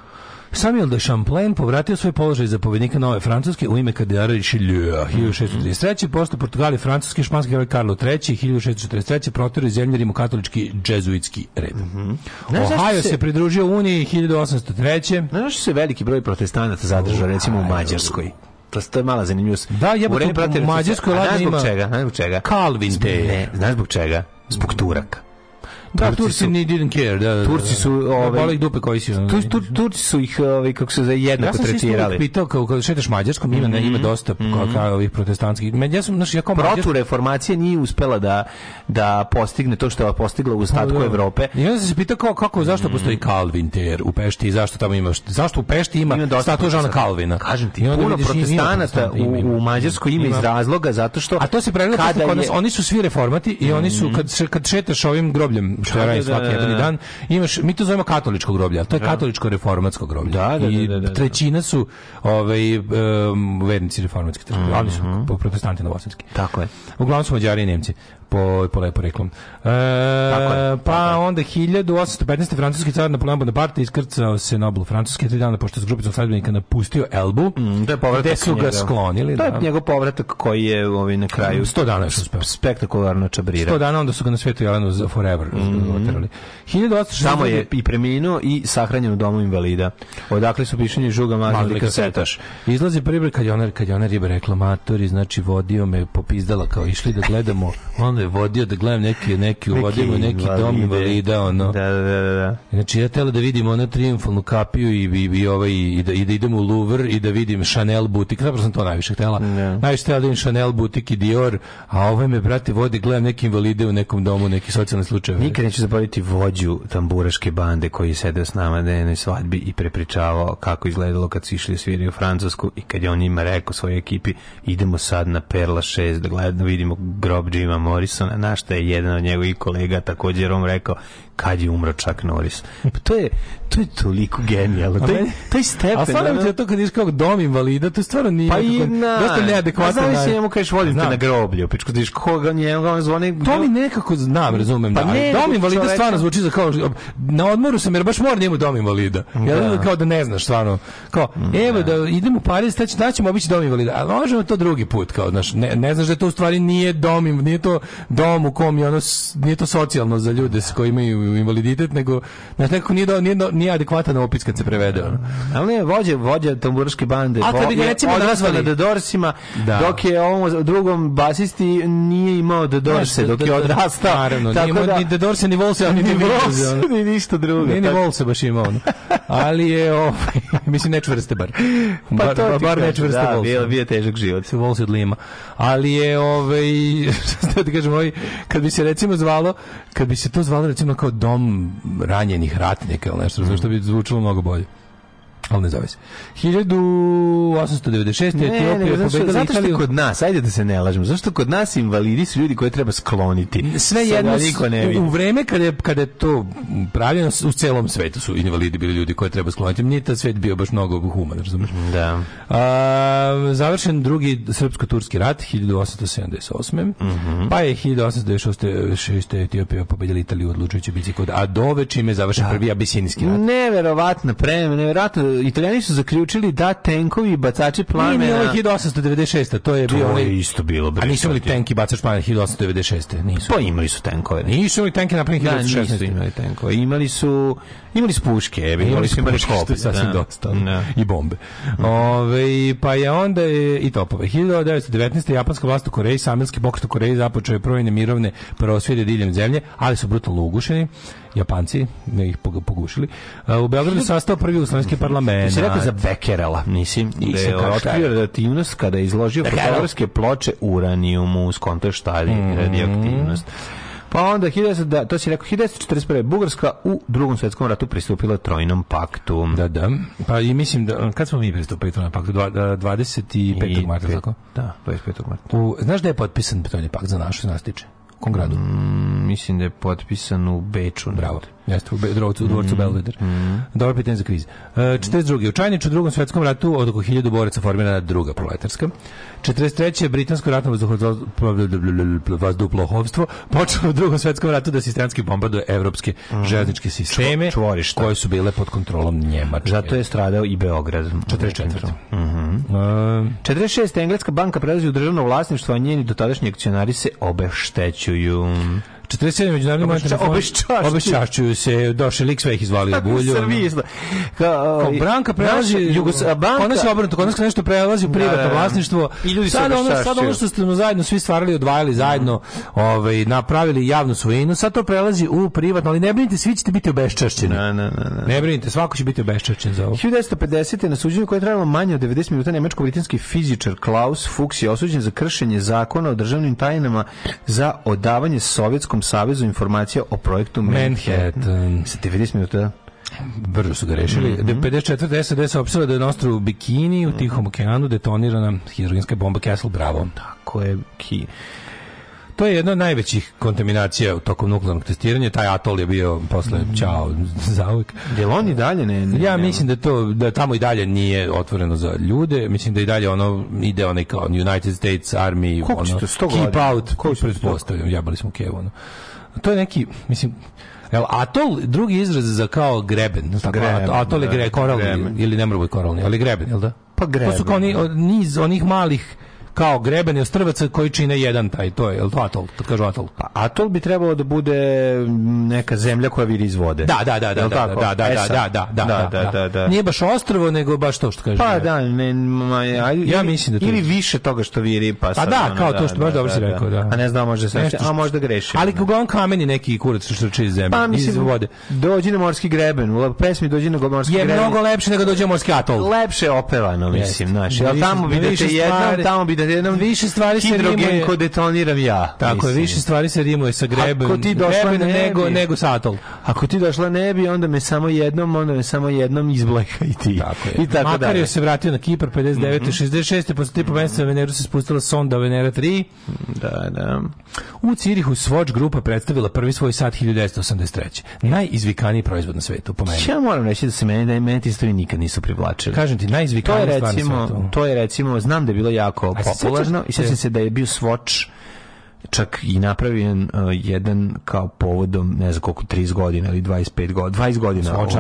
Speaker 5: Samuel de Champlain povratio svoj položaj zapovednika Nove Francuske u ime kardinala Richelieu 1633. Posto Portugali, Francuski, Španski kralj Karlo III. 1643. protirio zemlje rimokatolički džezuitski red.
Speaker 4: Mm
Speaker 5: -hmm. Ohio se... se pridružio Uniji 1803.
Speaker 4: Znaš što se veliki broj protestanata zadržao, recimo u Mađarskoj? to je mala zanimljivost.
Speaker 5: Da, je u Mađarskoj ima... Znaš zbog čega? Znaš zbog čega? Kalvin
Speaker 4: znaš zbog čega?
Speaker 5: Zbog Turaka.
Speaker 4: Da, Turci, ni didn't care, da, da, da.
Speaker 5: Turci su, ove, da, ovaj,
Speaker 4: dupe koji su.
Speaker 5: Tur, da. tur, Turci su ih, ove, ovaj, kako se za jednako tretirali. Ja sam tretirali.
Speaker 4: se pitao, kao, kada šetaš Mađarskom, ima, mm -hmm. ima mhm, dosta mm -hmm. kao, ovih protestantskih. Ja sam, znači, ja kao Mađarsko... Protu
Speaker 5: reformacija nije uspela da, da postigne to što je postigla u ostatku pa da. Evrope.
Speaker 4: Ja sam se pitao kao, kako, zašto mhm. postoji Calvin ter u Pešti i zašto tamo ima, zašto u Pešti ima, ima statua Žana Kalvina.
Speaker 5: Kažem ti, puno protestanata u, u Mađarskoj ima iz razloga, zato što...
Speaker 4: A to se pravilo, oni su svi reformati i oni su, mhm. kad šetaš ovim grobljem što ja radim svaki da, jedan da. dan, imaš, mi to zovemo katoličko groblje, to je da. katoličko reformatsko groblje.
Speaker 5: Da, da, I
Speaker 4: trećina su ovaj, um, vernici reformatske crkve, mhm. ali su protestanti novosadski.
Speaker 5: Tako je.
Speaker 4: Uglavnom su Mađari i Nemci po, po lepo reklom. E,
Speaker 5: pa onda 1815. francuski car Napoleon Bonaparte iskrcao se na oblu Francuske tri dana pošto je s grupicom sledbenika napustio Elbu.
Speaker 4: Mm, to je povratak su ga njega.
Speaker 5: sklonili.
Speaker 4: To je da. njegov povratak koji je ovaj, na kraju
Speaker 5: 100 dana još uspeo.
Speaker 4: Spektakularno čabrirao.
Speaker 5: 100 dana onda su ga na svetu Jelenu za forever mm -hmm.
Speaker 4: 1860. Samo je i preminuo i sahranjen u domu invalida. Odakle su pišenje žuga
Speaker 5: mažni kasetaš.
Speaker 4: Izlazi pribri kad je ona, kad je ona riba reklamatori, znači vodio me, popizdala kao išli da gledamo on me vodio da gledam neki neki uvodimo neki, neki dom invalida ono.
Speaker 5: Da, da, da, da, da.
Speaker 4: Znači ja tela da vidim ona triumfalnu kapiju i i, i ovaj i da, i da idem u Louvre i da vidim Chanel butik. Zapravo sam to najviše htela. Ne. Da. Najviše htela da vidim Chanel butik i Dior, a ovaj me brate vodi gledam neki invalide u nekom domu, neki socijalni slučaj.
Speaker 5: Nikad neću zaboraviti vođu tamburaške bande koji je sedeo s nama na jednoj svadbi i prepričavao kako izgledalo kad su išli da sviri u Francusku i kad je on njima rekao svojoj ekipi idemo sad na Perla 6 da gledamo vidimo grob Jima Morris Simpsona, na što je jedan od njegovih kolega također on rekao, kad je umro Chuck Norris. Pa to je to je toliko genijalno. Taj taj stepen.
Speaker 4: A stvarno
Speaker 5: ti to
Speaker 4: kad ješ dom invalida, to stvarno nije pa i na, dosta neadekvatno.
Speaker 5: Znaš, njemu da kažeš vodim te na groblje,
Speaker 4: pičku pa diš koga njemu on zvoni.
Speaker 5: To mi nekako znam, razumem pa da. Ne, dom invalida čoveka. stvarno zvuči za kao na odmoru sam jer baš mora njemu da dom invalida. Ja da. kao da ne znaš stvarno. Kao mm, evo da, da idemo u Pariz, tačno da ćemo obići dom invalida. Ali možemo to drugi put kao znaš, ne, ne znaš da to u stvari nije dom, nije to dom u kom je ono nije to socijalno za ljude s kojima imaju u invaliditet, nego znaš, nekako nije, do, nije, do, nije adekvatan opis kad se prevede. Ono.
Speaker 4: Ali je vođa, vođa tamburaške bande. A kad
Speaker 5: bi ga recimo
Speaker 4: nazvali. Da Dorsima, da. dok je ovom drugom basisti nije imao The Dorse, dok je odrastao. Naravno, tako nije
Speaker 5: imao da- ni Dorse, ni
Speaker 4: Volse, [laughs] ni, ni, Volse, ni ništa drugo. Nije
Speaker 5: ni Volse baš imao. Ono. Ali je, ovaj, [laughs] mislim, nečvrste bar. Pa bar, to bar nečvrste da, Volse.
Speaker 4: Da, bio je težak život. Se Volse od Lima. Ali je, ovaj, [laughs] šta ste da kažem, ovaj, kad bi se recimo zvalo, kad bi se to zvalo recimo kao dom ranjenih ratnika ili nešto, mm. zašto bi zvučilo mnogo bolje ali ne zove se.
Speaker 5: 1896. Ne, Etiopija ne,
Speaker 4: pobedila Italiju. Zato što kod nas, ajde da se ne lažemo, zašto kod nas invalidi su ljudi koje treba skloniti.
Speaker 5: Sve jedno, niko ne vidi. u vreme kada je, kada je to pravljeno, u celom svetu su invalidi bili ljudi koje treba skloniti. Nije ta svet bio baš mnogo human, razumiješ?
Speaker 4: Da.
Speaker 5: A, završen drugi srpsko-turski rat, 1878. Mm -hmm. Pa je 1896. Etiopija pobedila Italiju odlučujući bici kod Adove, čime je završen da. prvi abisinijski rat.
Speaker 4: Neverovatno, pre, neverovatno Italijani su zaključili da tenkovi bacači plamena... Nije, nije ovo 1896.
Speaker 5: To je
Speaker 4: to bio... je isto bilo.
Speaker 5: Bre, a nisu imali tenki bacač plamena 1896. Nisu. Pa
Speaker 4: imali su
Speaker 5: tenkove.
Speaker 4: Nisu
Speaker 5: imali
Speaker 4: tenke
Speaker 5: na 1816. Da, nisu
Speaker 4: imali tenkove. Imali su... Imali su puške, imali,
Speaker 5: imali su imali kope,
Speaker 4: sasvim da. dosta. Da. I bombe.
Speaker 5: Ove, pa je onda je, i topove. 1919. japanska vlast u Koreji, samelski pokret u Koreji započeo je projene mirovne prosvjede diljem zemlje, ali su brutalno ugušeni. Japanci, ne ih pogušili. E, u Beogradu je sastao prvi uslovenski parlament. Ti
Speaker 4: si rekao za Bekerela.
Speaker 5: Nisi.
Speaker 4: I se otkrio radioaktivnost kada je izložio fotografske ploče uranijumu, skonto šta je mhm. radioaktivnost. Pa onda, 19, da, to si rekao, 1941. Bugarska u drugom svetskom ratu pristupila trojnom paktu. Da, da. Pa i mislim da, kad smo mi pristupili trojnom paktu? Dva,
Speaker 5: da, 25.
Speaker 4: marta, tako? Da, 25.
Speaker 5: marta.
Speaker 4: U,
Speaker 5: znaš da je
Speaker 4: potpisan trojni
Speaker 5: pakt za našu, nas tiče? kom gradu? Mm,
Speaker 4: mislim da je potpisan u Beču.
Speaker 5: Bravo.
Speaker 4: Jeste, u Bedrovcu, u dvorcu mm. Belveder.
Speaker 5: Mm.
Speaker 4: Dobro pitanje za kviz. 42. E, u Čajniču u drugom svetskom ratu od oko 1000 boraca formirana druga proletarska. 43. Britansko ratno vazduhoplovstvo počelo u drugom svetskom ratu da sistemski bombarduje evropske mm. železničke sisteme
Speaker 5: Čvorišta.
Speaker 4: koje su bile pod kontrolom Njemačke.
Speaker 5: Zato je stradao i Beograd.
Speaker 4: 44.
Speaker 5: Mm
Speaker 4: -hmm. 46. Engleska banka prelazi u državno vlasništvo, a njeni dotadašnji akcionari se obeštećuju.
Speaker 5: 47 međunarodni monetarni fond
Speaker 4: obeščašćuju. obeščašćuju
Speaker 5: se došelik sve ih izvalio u bulju.
Speaker 4: Srbiji isto.
Speaker 5: Kao, kao ovaj, banka prelazi Jugos banka. Ona se obrnuto, kod nas nešto prelazi u da, privatno da, da. vlasništvo.
Speaker 4: I ljudi sad
Speaker 5: ono sad ono što ste zajedno svi stvarali, odvajali zajedno, mm. ovaj napravili javnu svojinu, sad to prelazi u privatno, ali ne brinite, svi ćete biti obeščašćeni. Ne, ne, ne, ne. brinite, svako će biti obeščašćen
Speaker 4: za ovo. 1950. na suđenju koje je trajalo manje od 90 minuta nemačko-britanski fizičar Klaus Fuchs je osuđen za kršenje zakona o državnim tajnama za odavanje sovjetskom Sovjetskom savezu informacija o projektu
Speaker 5: Manhattan. Manhattan. Sa
Speaker 4: 90 minuta
Speaker 5: brzo su ga rešili. Mm -hmm. 54. SAD saopštila da je na ostrovu Bikini u mhm. Tihom okeanu detonirana hidrogenska bomba Castle Bravo.
Speaker 4: Tako je. Ki
Speaker 5: to je jedna od najvećih kontaminacija tokom nuklearnog testiranja. Taj atol je bio posle mm. čao [laughs] zauvek.
Speaker 4: Jel on i dalje ne, ne
Speaker 5: Ja mislim da to da tamo i dalje nije otvoreno za ljude. Mislim da i dalje ono ide onaj kao United States Army ono, to, keep out. Koliko pretpostavljam, jabali smo kevo. Ono. To je neki, mislim, Jel, atol, drugi izraz za kao greben. greben atol je da. gre, koralni, greben. ili ne moramo koralni, ali greben, jel da?
Speaker 4: Pa greben. To
Speaker 5: su kao ni, da. niz onih malih kao
Speaker 4: greben
Speaker 5: je strvaca koji čine jedan taj, to je, je to atol, to kažu atol.
Speaker 4: Pa atol bi trebalo da bude neka zemlja koja viri iz vode.
Speaker 5: Da, da, da, da, da, da
Speaker 4: da, e da, da, da, da, da, da, da, da, da.
Speaker 5: Nije baš ostrvo, nego baš to što kaže.
Speaker 4: Pa da, ne, ma, ja, ja mislim da to
Speaker 5: ili više toga što viri pa, pa sad.
Speaker 4: Pa da, kao to što baš dobro si rekao, da. A
Speaker 5: ne znam, možda se,
Speaker 4: a možda grešim.
Speaker 5: Ali uglavnom kameni neki kurac što će iz zemlje, pa, iz vode.
Speaker 4: Dođi na morski greben, u pesmi dođi
Speaker 5: na morski
Speaker 4: greben.
Speaker 5: Je mnogo lepše nego dođe morski atol.
Speaker 4: Lepše opevano, mislim, znači. Al tamo bi jedno, tamo bi da nam više stvari
Speaker 5: se
Speaker 4: rimuje ko
Speaker 5: detoniram ja.
Speaker 4: Tako je, više stvari se rimuje sa grebem. Ako
Speaker 5: ti došla ne nego nego satol.
Speaker 4: Ako ti došla ne bi, onda me samo jednom, onda me samo jednom izbleka i ti.
Speaker 5: Tako je.
Speaker 4: I
Speaker 5: tako
Speaker 4: Makar je se vratio na Kipar 59. Mm -hmm. 66. posle tipa meseca Veneru se spustila sonda Venera 3.
Speaker 5: Da, da.
Speaker 4: U Cirihu Swatch grupa predstavila prvi svoj sat 1983. Najizvikaniji proizvod na svetu po meni.
Speaker 5: Ja moram reći da se meni da i meni ti nikad nisu privlačili.
Speaker 4: Kažem ti najizvikaniji to je
Speaker 5: recimo, to je recimo, znam da je bilo jako popularno
Speaker 4: pa,
Speaker 5: i sjećam se da je bio Swatch čak i napravljen uh, jedan kao povodom, ne znam koliko, 30 godina ili 25 godina, 20 godina.
Speaker 4: Od,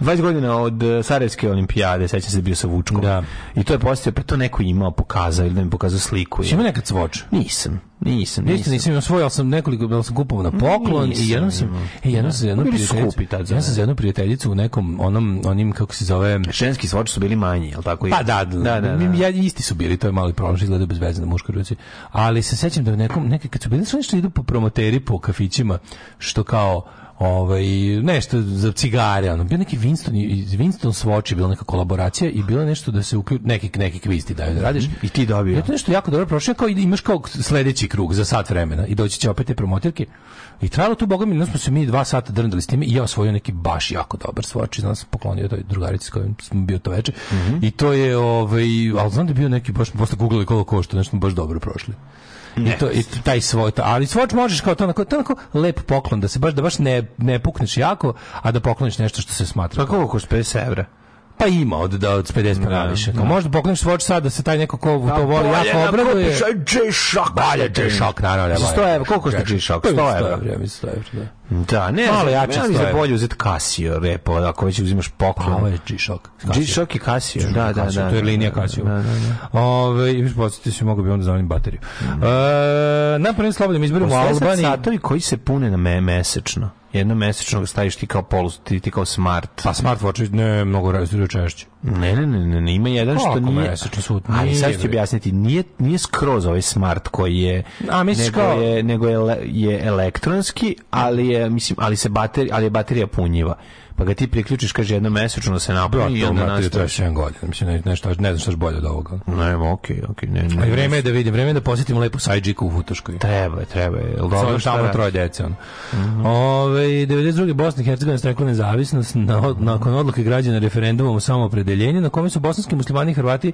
Speaker 5: 20 godina od Sarajevske olimpijade, sećam se bio sa Vučkom.
Speaker 4: Da.
Speaker 5: I to je postao, pa to neko imao, pokazao ili da mi pokazao sliku.
Speaker 4: Si imao nekad svoč?
Speaker 5: Nisam.
Speaker 4: Nisam, nisam. Isto nisam imao svoj, ali sam nekoliko, ali sam kupovao na poklon nisam, i jednom sam, e, jednom sam jednom prijateljicu, ja sam za jednu prijateljicu u nekom, onom, onim, kako se zove...
Speaker 5: Ženski svoči su bili manji, ali tako?
Speaker 4: Pa da, da, da, da, isti su bili, to je mali problem, izgleda bez veze na muškoj ruci, ali se sećam da u nekom, neke, kad su bili, su nešto idu po promoteri, po kafićima, što kao, ovaj nešto za cigare, ono bio neki Winston i Winston Swatch je bila neka kolaboracija i bilo nešto da se uključi neki neki kviz ti daju da radiš
Speaker 5: i ti dobio. Je
Speaker 4: to nešto jako dobro prošlo kao da imaš kao sledeći krug za sat vremena i doći će opet te promotirke. I trajalo tu bogami, mi smo se mi dva sata drndali s time i ja osvojio neki baš jako dobar Swatch, i znam da sam poklonio toj drugarici s kojom sam bio to veče. Mm -hmm. I to je ovaj al znam da je bio neki baš posle guglali koliko košta, nešto baš dobro prošli. I to i taj svoj to, ali svoč možeš kao to onako, to onako lep poklon da se baš da baš ne ne pukneš jako, a da pokloniš nešto što se smatra.
Speaker 5: Pa koliko košta 50 €?
Speaker 4: pa ima od da od 50
Speaker 5: pa naviše. Da, Kao
Speaker 4: da. možda pokreneš Swatch sad da se taj neko ko to da, voli jako obraduje. G-Shock.
Speaker 5: Balje G-Shock,
Speaker 4: naravno.
Speaker 5: 100 evra, koliko što G-Shock?
Speaker 4: 100 evra. Ja mislim 100 evra, da. Da, ne,
Speaker 5: malo jače ja mislim se
Speaker 4: bolje uzeti Casio repo, ako već uzimaš poklon. Pa ovo je
Speaker 5: G-Shock.
Speaker 4: G-Shock i Casio,
Speaker 5: da, da, da.
Speaker 4: To je linija Casio. Da, da, da. Ove, i podsjetio se, mogu bi onda zavonim bateriju. Mm. E, na prvim slobodnim izborima u Albaniji... Postoje
Speaker 5: satovi koji se pune na me mesečno jednom mesečno staviš ti kao polu, ti, ti kao smart.
Speaker 4: Pa smart watch
Speaker 5: ne
Speaker 4: mnogo razliju češće.
Speaker 5: Ne, ne,
Speaker 4: ne,
Speaker 5: ne, ima jedan Kako što nije. Mesečno sud? Nije, ali sad ću objasniti, nije nije skroz ovaj smart koji je A misliš nego kao... je nego je, je elektronski, ali je mislim, ali se baterija, ali je baterija punjiva pa ga ti priključiš kaže jedno mesečno da se napuni i onda nastaviš
Speaker 4: jedan godin mislim
Speaker 5: ne,
Speaker 4: nešto ne znam šta je bolje od ovoga ne
Speaker 5: okej okej okay, ne, ne, ne vreme
Speaker 4: je da vidim vreme je da posjetim lepo sajđiku u Hutoškoj
Speaker 5: treba
Speaker 4: je
Speaker 5: treba je
Speaker 4: dobro šta tamo troje dece on mm -hmm. ove 92 Bosna i Hercegovina stekla nezavisnost na, nakon odluke građana referendumom o pred odeljenje na kome su bosanski muslimani i Hrvati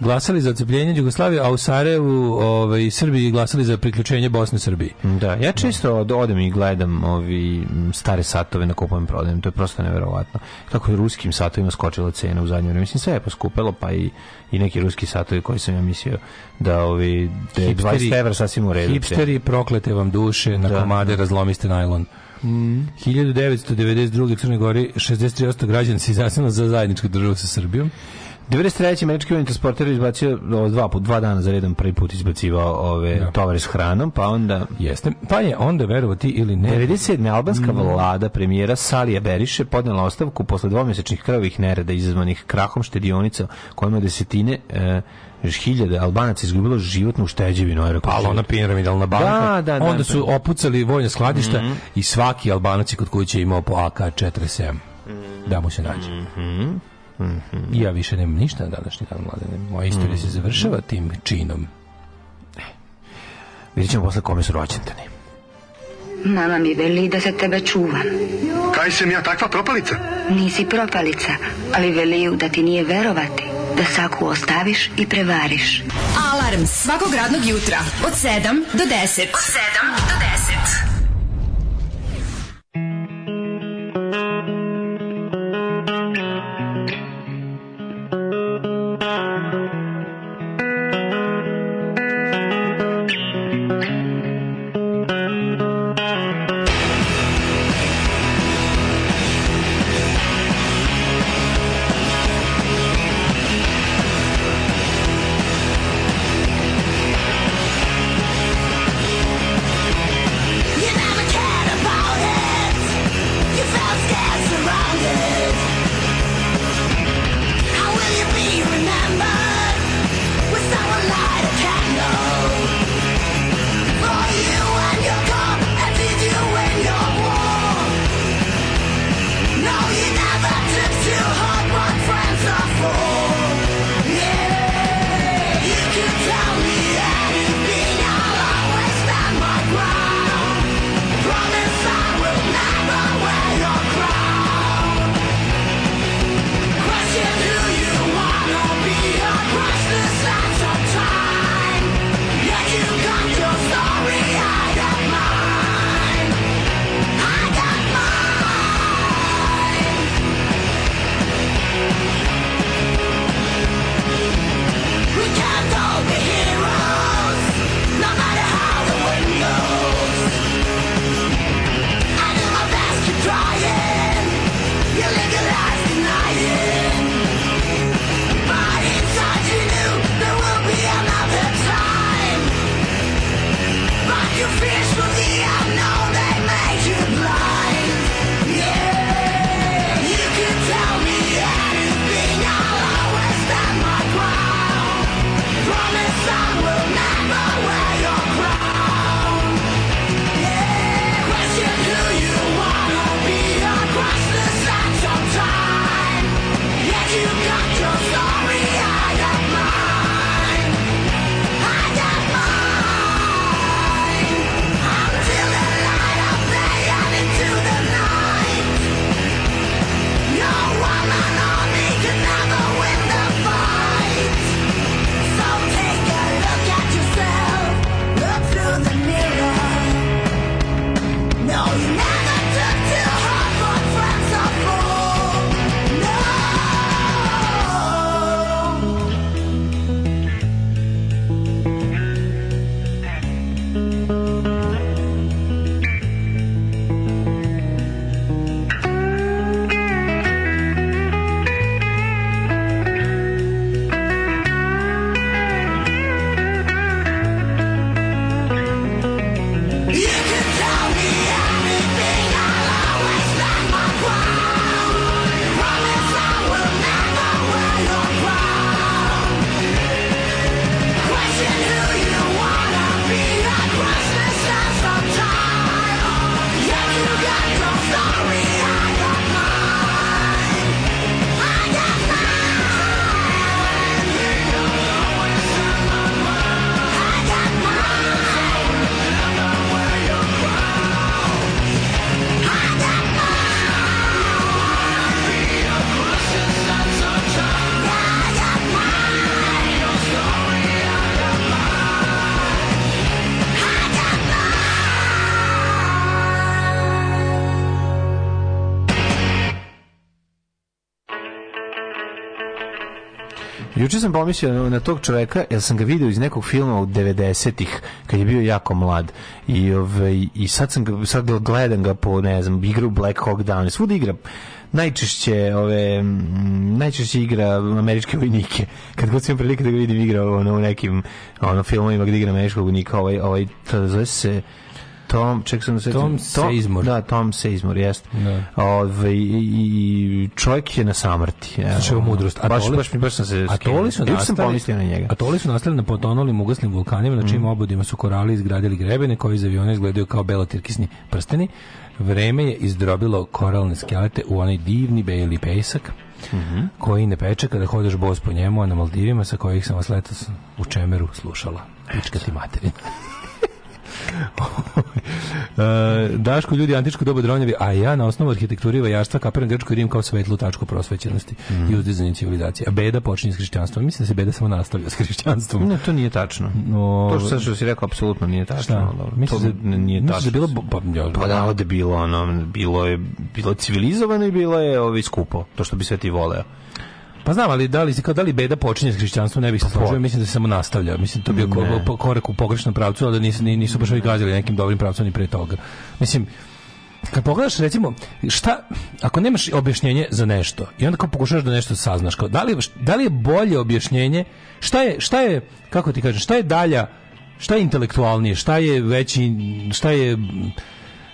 Speaker 4: glasali za odcepljenje Jugoslavije, a u Sarajevu ovaj, Srbiji glasali za priključenje Bosne Srbiji.
Speaker 5: Da, ja da. često odem i gledam ovi stare satove na kupujem prodajem, to je prosto neverovatno. Kako je ruskim satovima skočila cena u zadnje vreme. Mislim, sve je poskupelo, pa i, i neki ruski satovi koji sam ja mislio da ovi
Speaker 4: da je hipsteri,
Speaker 5: 20 evra sasvim u
Speaker 4: redu. Hipsteri, proklete vam duše, na da. komade razlomiste najlon. 1992. Crne Gori 63% građana se izjasnilo za zajedničku državu sa Srbijom.
Speaker 5: 93. američki vojni transporter izbacio dva, dva dana za redom prvi put izbacivao ove da. tovare s hranom, pa onda...
Speaker 4: Jeste, pa je onda verovati ili ne...
Speaker 5: 97. albanska mm. vlada premijera Salija Beriše podnela ostavku posle dvomesečnih krvih nereda izazvanih krahom štedionica kojima desetine... E, još hiljade Albanaca izgubilo životnu ušteđevinu
Speaker 4: aeroportu. Pa ona piramidalna banka. Da,
Speaker 5: da, da,
Speaker 4: onda
Speaker 5: da.
Speaker 4: su opucali vojne skladišta mm -hmm. i svaki Albanac je kod kuće imao po AK-47. Mm -hmm. Da mu se nađe. Mm
Speaker 5: -hmm. Mm -hmm.
Speaker 4: Ja više nemam ništa na današnji dan mladene. Moja istorija mm -hmm. se mhm. završava tim činom. E. Vidjet ćemo posle kome su rođendani. Mama mi veli da se tebe čuvam. Kaj sam ja takva propalica? Nisi propalica, ali veliju da ti nije verovati da saku ostaviš i prevariš. Alarm svakog radnog jutra od 7 do 10. Od 7 do 10. Juče sam pomislio na tog čoveka, jer sam ga video iz nekog filma u 90-ih, kad je bio jako mlad. I, ovaj, i sad, sam ga, sad gledam ga po, ne znam, igru Black Hawk Down. Svuda igra najčešće ove najčešće igra američke vojnike. Kad god sam prilike da ga vidim igra ono, u nekim ono filmovima gdje igra američkog vojnika, ovaj ovaj zove se Tom, ček sam da se...
Speaker 5: Tom Seizmor.
Speaker 4: Da, Tom Seizmor, jest. Da. Ove, ovaj, i, i čovjek je na samrti.
Speaker 5: Znači, mudrost. A baš,
Speaker 4: toli, baš, baš sam se... A toli su
Speaker 5: nastali, na njega. A toli su nastali na potonulim ugaslim vulkanima, na čim mm. obodima su korali izgradili grebene, koji iz aviona izgledaju kao belotirkisni prsteni. Vreme je izdrobilo koralne skelete u onaj divni beli pesak. Mm
Speaker 4: -hmm.
Speaker 5: koji ne peče kada hodeš bos po njemu, a na Maldivima sa kojih sam vas letos u čemeru slušala. Pička ti materina. E, Daško, ljudi antičko doba dronjevi, a ja na osnovu arhitekture i vajarstva kapiram Grčku i Rim kao svetlu tačku prosvećenosti mm. i uzdizanje civilizacije. A beda počinje s hrišćanstvom. Mislim da se beda samo nastavlja s hrišćanstvom.
Speaker 4: Ne, to nije tačno.
Speaker 5: No,
Speaker 4: to što, sam što si rekao, apsolutno nije tačno. Dobro. Mislim
Speaker 5: to da, nije da tačno. Mislim da bilo...
Speaker 4: Pa, ja, pa da,
Speaker 5: da
Speaker 4: bilo, ono, bilo je bilo civilizovano i bilo je ovaj, skupo. To što bi sve ti voleo.
Speaker 5: Pa znam, ali da li, kao, da li beda počinje s hrišćanstvom, ne bih se pa složio, mislim da se samo nastavlja. Mislim, to bio ne. korak u pogrešnom pravcu, ali da nisu, nisu baš gazili nekim dobrim pravcom ni pre toga. Mislim, kad pogledaš recimo šta ako nemaš objašnjenje za nešto i onda kao pokušaš da nešto saznaš kao da li, da li je bolje objašnjenje šta je šta je kako ti kažem šta je dalja šta je intelektualnije šta je veći šta je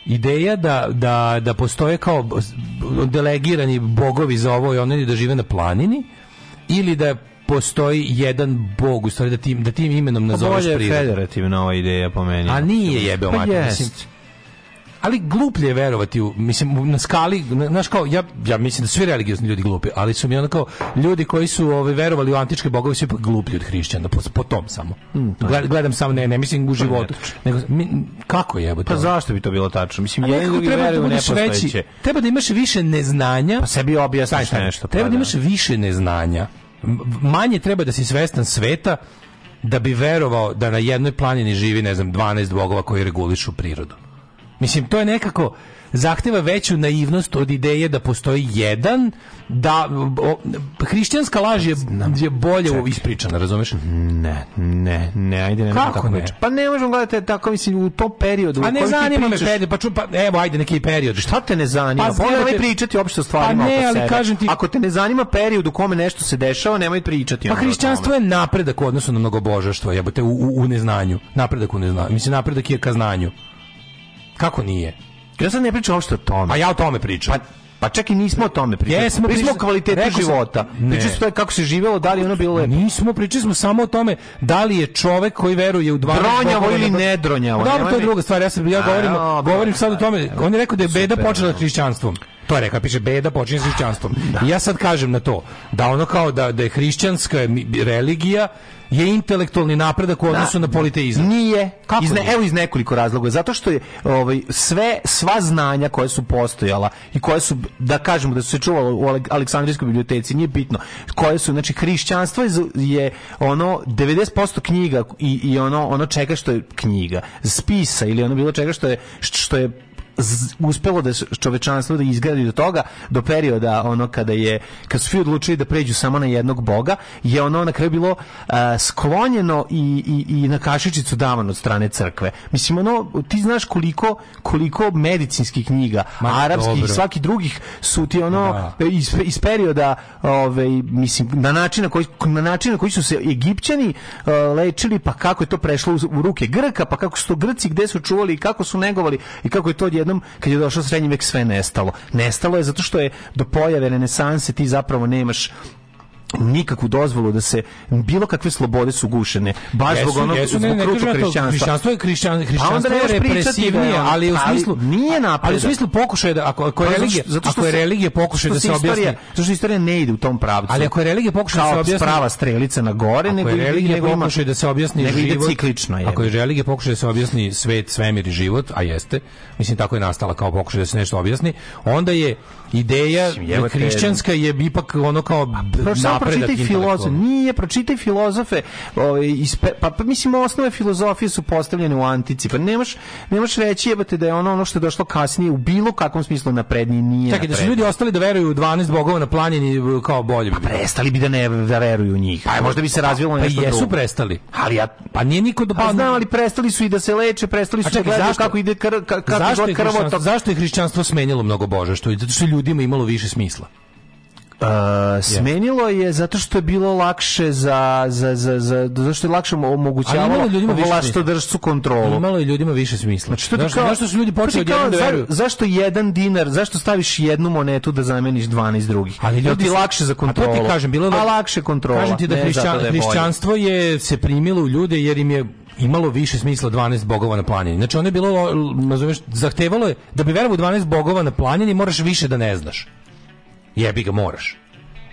Speaker 5: ideja da, da, da postoje kao delegirani bogovi za ovo i oni da žive na planini ili da postoji jedan bog, u stvari da tim, da tim imenom pa nazoveš
Speaker 4: prirodu. Bolje je federativna ova ideja po
Speaker 5: meni. A nije jebeo
Speaker 4: pa
Speaker 5: ali gluplje je verovati u, mislim, na skali, znaš kao, ja, ja mislim da su svi religiozni ljudi glupi, ali su mi onako ljudi koji su ovaj, verovali u antičke bogove su ipak gluplji od hrišćana, po, po tom samo. Mm, pa Gled, da. gledam samo, ne, ne mislim u pa životu. Nego, mi, kako je?
Speaker 4: Pa to? Pa zašto bi to bilo tačno?
Speaker 5: Mislim, ja drugi treba da veći, treba da imaš više neznanja. Pa
Speaker 4: sebi objasniš nešto.
Speaker 5: Pa, treba da, da. imaš više neznanja. Manje treba da si svestan sveta da bi verovao da na jednoj planini živi, ne znam, 12 bogova koji regulišu prirodu. Mislim, to je nekako zahteva veću naivnost od ideje da postoji jedan da o, hrišćanska laž je, je bolje Čekaj. ispričana, razumeš?
Speaker 4: Ne, ne, ne, ajde ne tako ne?
Speaker 5: Pa ne možemo gledati tako mislim u tom periodu.
Speaker 4: A ne zanima me period, pa, ču, pa evo ajde neki period. Šta te ne zanima?
Speaker 5: Pa,
Speaker 4: Bolje te... pričati opšte
Speaker 5: o pa stvarima pa ne, ali kažem ti...
Speaker 4: Ako te ne zanima period u kome nešto se dešava, nemoj pričati.
Speaker 5: Pa hrišćanstvo je napredak u odnosu na mnogobožaštvo, jebote u, u, u neznanju. Napredak u neznanju. Mislim napredak je ka znanju. Kako nije?
Speaker 4: Ja sad ne pričam uopšte o tome.
Speaker 5: A ja o tome pričam. Pa,
Speaker 4: pa čak i nismo o tome pričali. Jesmo,
Speaker 5: pričali smo
Speaker 4: o kvalitetu života. Pričali smo kako se živelo, da li ono bilo lepo.
Speaker 5: Nismo, pričali smo samo o tome da li je čovek koji veruje u 12
Speaker 4: Dronjavo ili ne dronjavo. Pa
Speaker 5: dobro, to je druga stvar. Ja, sam, ja govorim, govorim sad o tome. On je rekao da je beda počela hrišćanstvom. To je rekao, piše beda počinje s hrišćanstvom. Da. I ja sad kažem na to, da ono kao da, da je hrišćanska religija je intelektualni napredak u da. odnosu na, na politeizam.
Speaker 4: Nije.
Speaker 5: Kako iz ne, Evo iz nekoliko razloga. Zato što je ovaj, sve, sva znanja koje su postojala i koje su, da kažemo, da su se čuvala u Aleksandrijskoj biblioteci, nije bitno, koje su, znači, hrišćanstvo je ono 90% knjiga i, i ono, ono čega što je knjiga, spisa ili ono bilo čega što je, što je uspelo da čovečanstvo da izgradi do toga do perioda ono kada je kad su svi odlučili da pređu samo na jednog boga je ono na kraju bilo uh, sklonjeno i, i, i na kašičicu davano od strane crkve
Speaker 4: mislim ono ti znaš koliko koliko medicinskih knjiga Ma, arapskih i svakih drugih su ti ono da. iz, iz perioda ove ovaj, mislim na način na koji na način na koji su se egipćani uh, lečili pa kako je to prešlo u, u ruke grka pa kako su to grci gde su čuvali i kako su negovali i kako je to odjednom kad je došao srednji vek sve nestalo. Nestalo je zato što je do pojave renesanse ti zapravo nemaš nikakvu dozvolu da se bilo kakve slobode su gušene
Speaker 5: baš jesu, zbog onog jesu, zbog ne, ne,
Speaker 4: ne hrišćanstva
Speaker 5: hrišćanstvo je hrišćan, pa hrišćanstvo je represivnije ali u smislu
Speaker 4: ali nije napreda. ali u
Speaker 5: smislu pokušaja da ako, ako je pa religija zato što ako je religija pokušaj da se
Speaker 4: objasni
Speaker 5: zato što
Speaker 4: istorija ne ide u tom pravcu
Speaker 5: ali ako je religija pokušaj da se objasni prava
Speaker 4: strelica na gore nego je
Speaker 5: religija pokušaj
Speaker 4: da
Speaker 5: se objasni život ciklično je ako je religija pokušaj da se objasni svet svemir i život a jeste mislim tako je nastala kao pokušaj da se nešto objasni onda je ideja Mislim, hrišćanska je ipak ono kao napredak pročitaj
Speaker 4: filozofe, nije, pročitaj filozofe, o, ovaj, ispe, pa, pa mislim osnove filozofije su postavljene u antici, pa nemaš, nemaš reći jebate da je ono ono što je došlo kasnije u bilo kakvom smislu naprednije nije
Speaker 5: tako da
Speaker 4: su
Speaker 5: ljudi ostali da veruju u 12 bogova na planini kao bolje.
Speaker 4: Pa prestali bi da ne da veruju u njih.
Speaker 5: Pa možda bi se pa, pa, razvilo pa, nešto pa
Speaker 4: jesu drugo. prestali.
Speaker 5: Ali ja,
Speaker 4: pa nije niko
Speaker 5: do Pa znam, ali prestali su i da se leče, prestali su
Speaker 4: da gledaju kako
Speaker 5: ide kr,
Speaker 4: kako zašto je Zašto je hrišćanstvo smenilo mnogo bože, što, što ljudi ljudima imalo više smisla.
Speaker 5: Uh, smenilo je zato što je bilo lakše za za za za zato što je lakše omogućavalo ljudima vlastodržcu kontrolu.
Speaker 4: Imalo je ljudima više smisla. Znači zašto,
Speaker 5: kao,
Speaker 4: zašto su ljudi počeli
Speaker 5: kao,
Speaker 4: da veruju?
Speaker 5: zašto jedan dinar, zašto staviš jednu monetu da zameniš 12 drugih?
Speaker 4: Ali ljudi su, lakše za kontrolu.
Speaker 5: A
Speaker 4: to ti kažem,
Speaker 5: bilo je, a da- lakše kontrola.
Speaker 4: Kažem ti da ne, da hrišćan, hrišćanstvo je se primilo u ljude jer im je imalo više smisla 12 bogova na planini. Znači ono je bilo, razumeš, zahtevalo je da bi verovao u 12 bogova na planini moraš više da ne znaš. Jebi ga, moraš.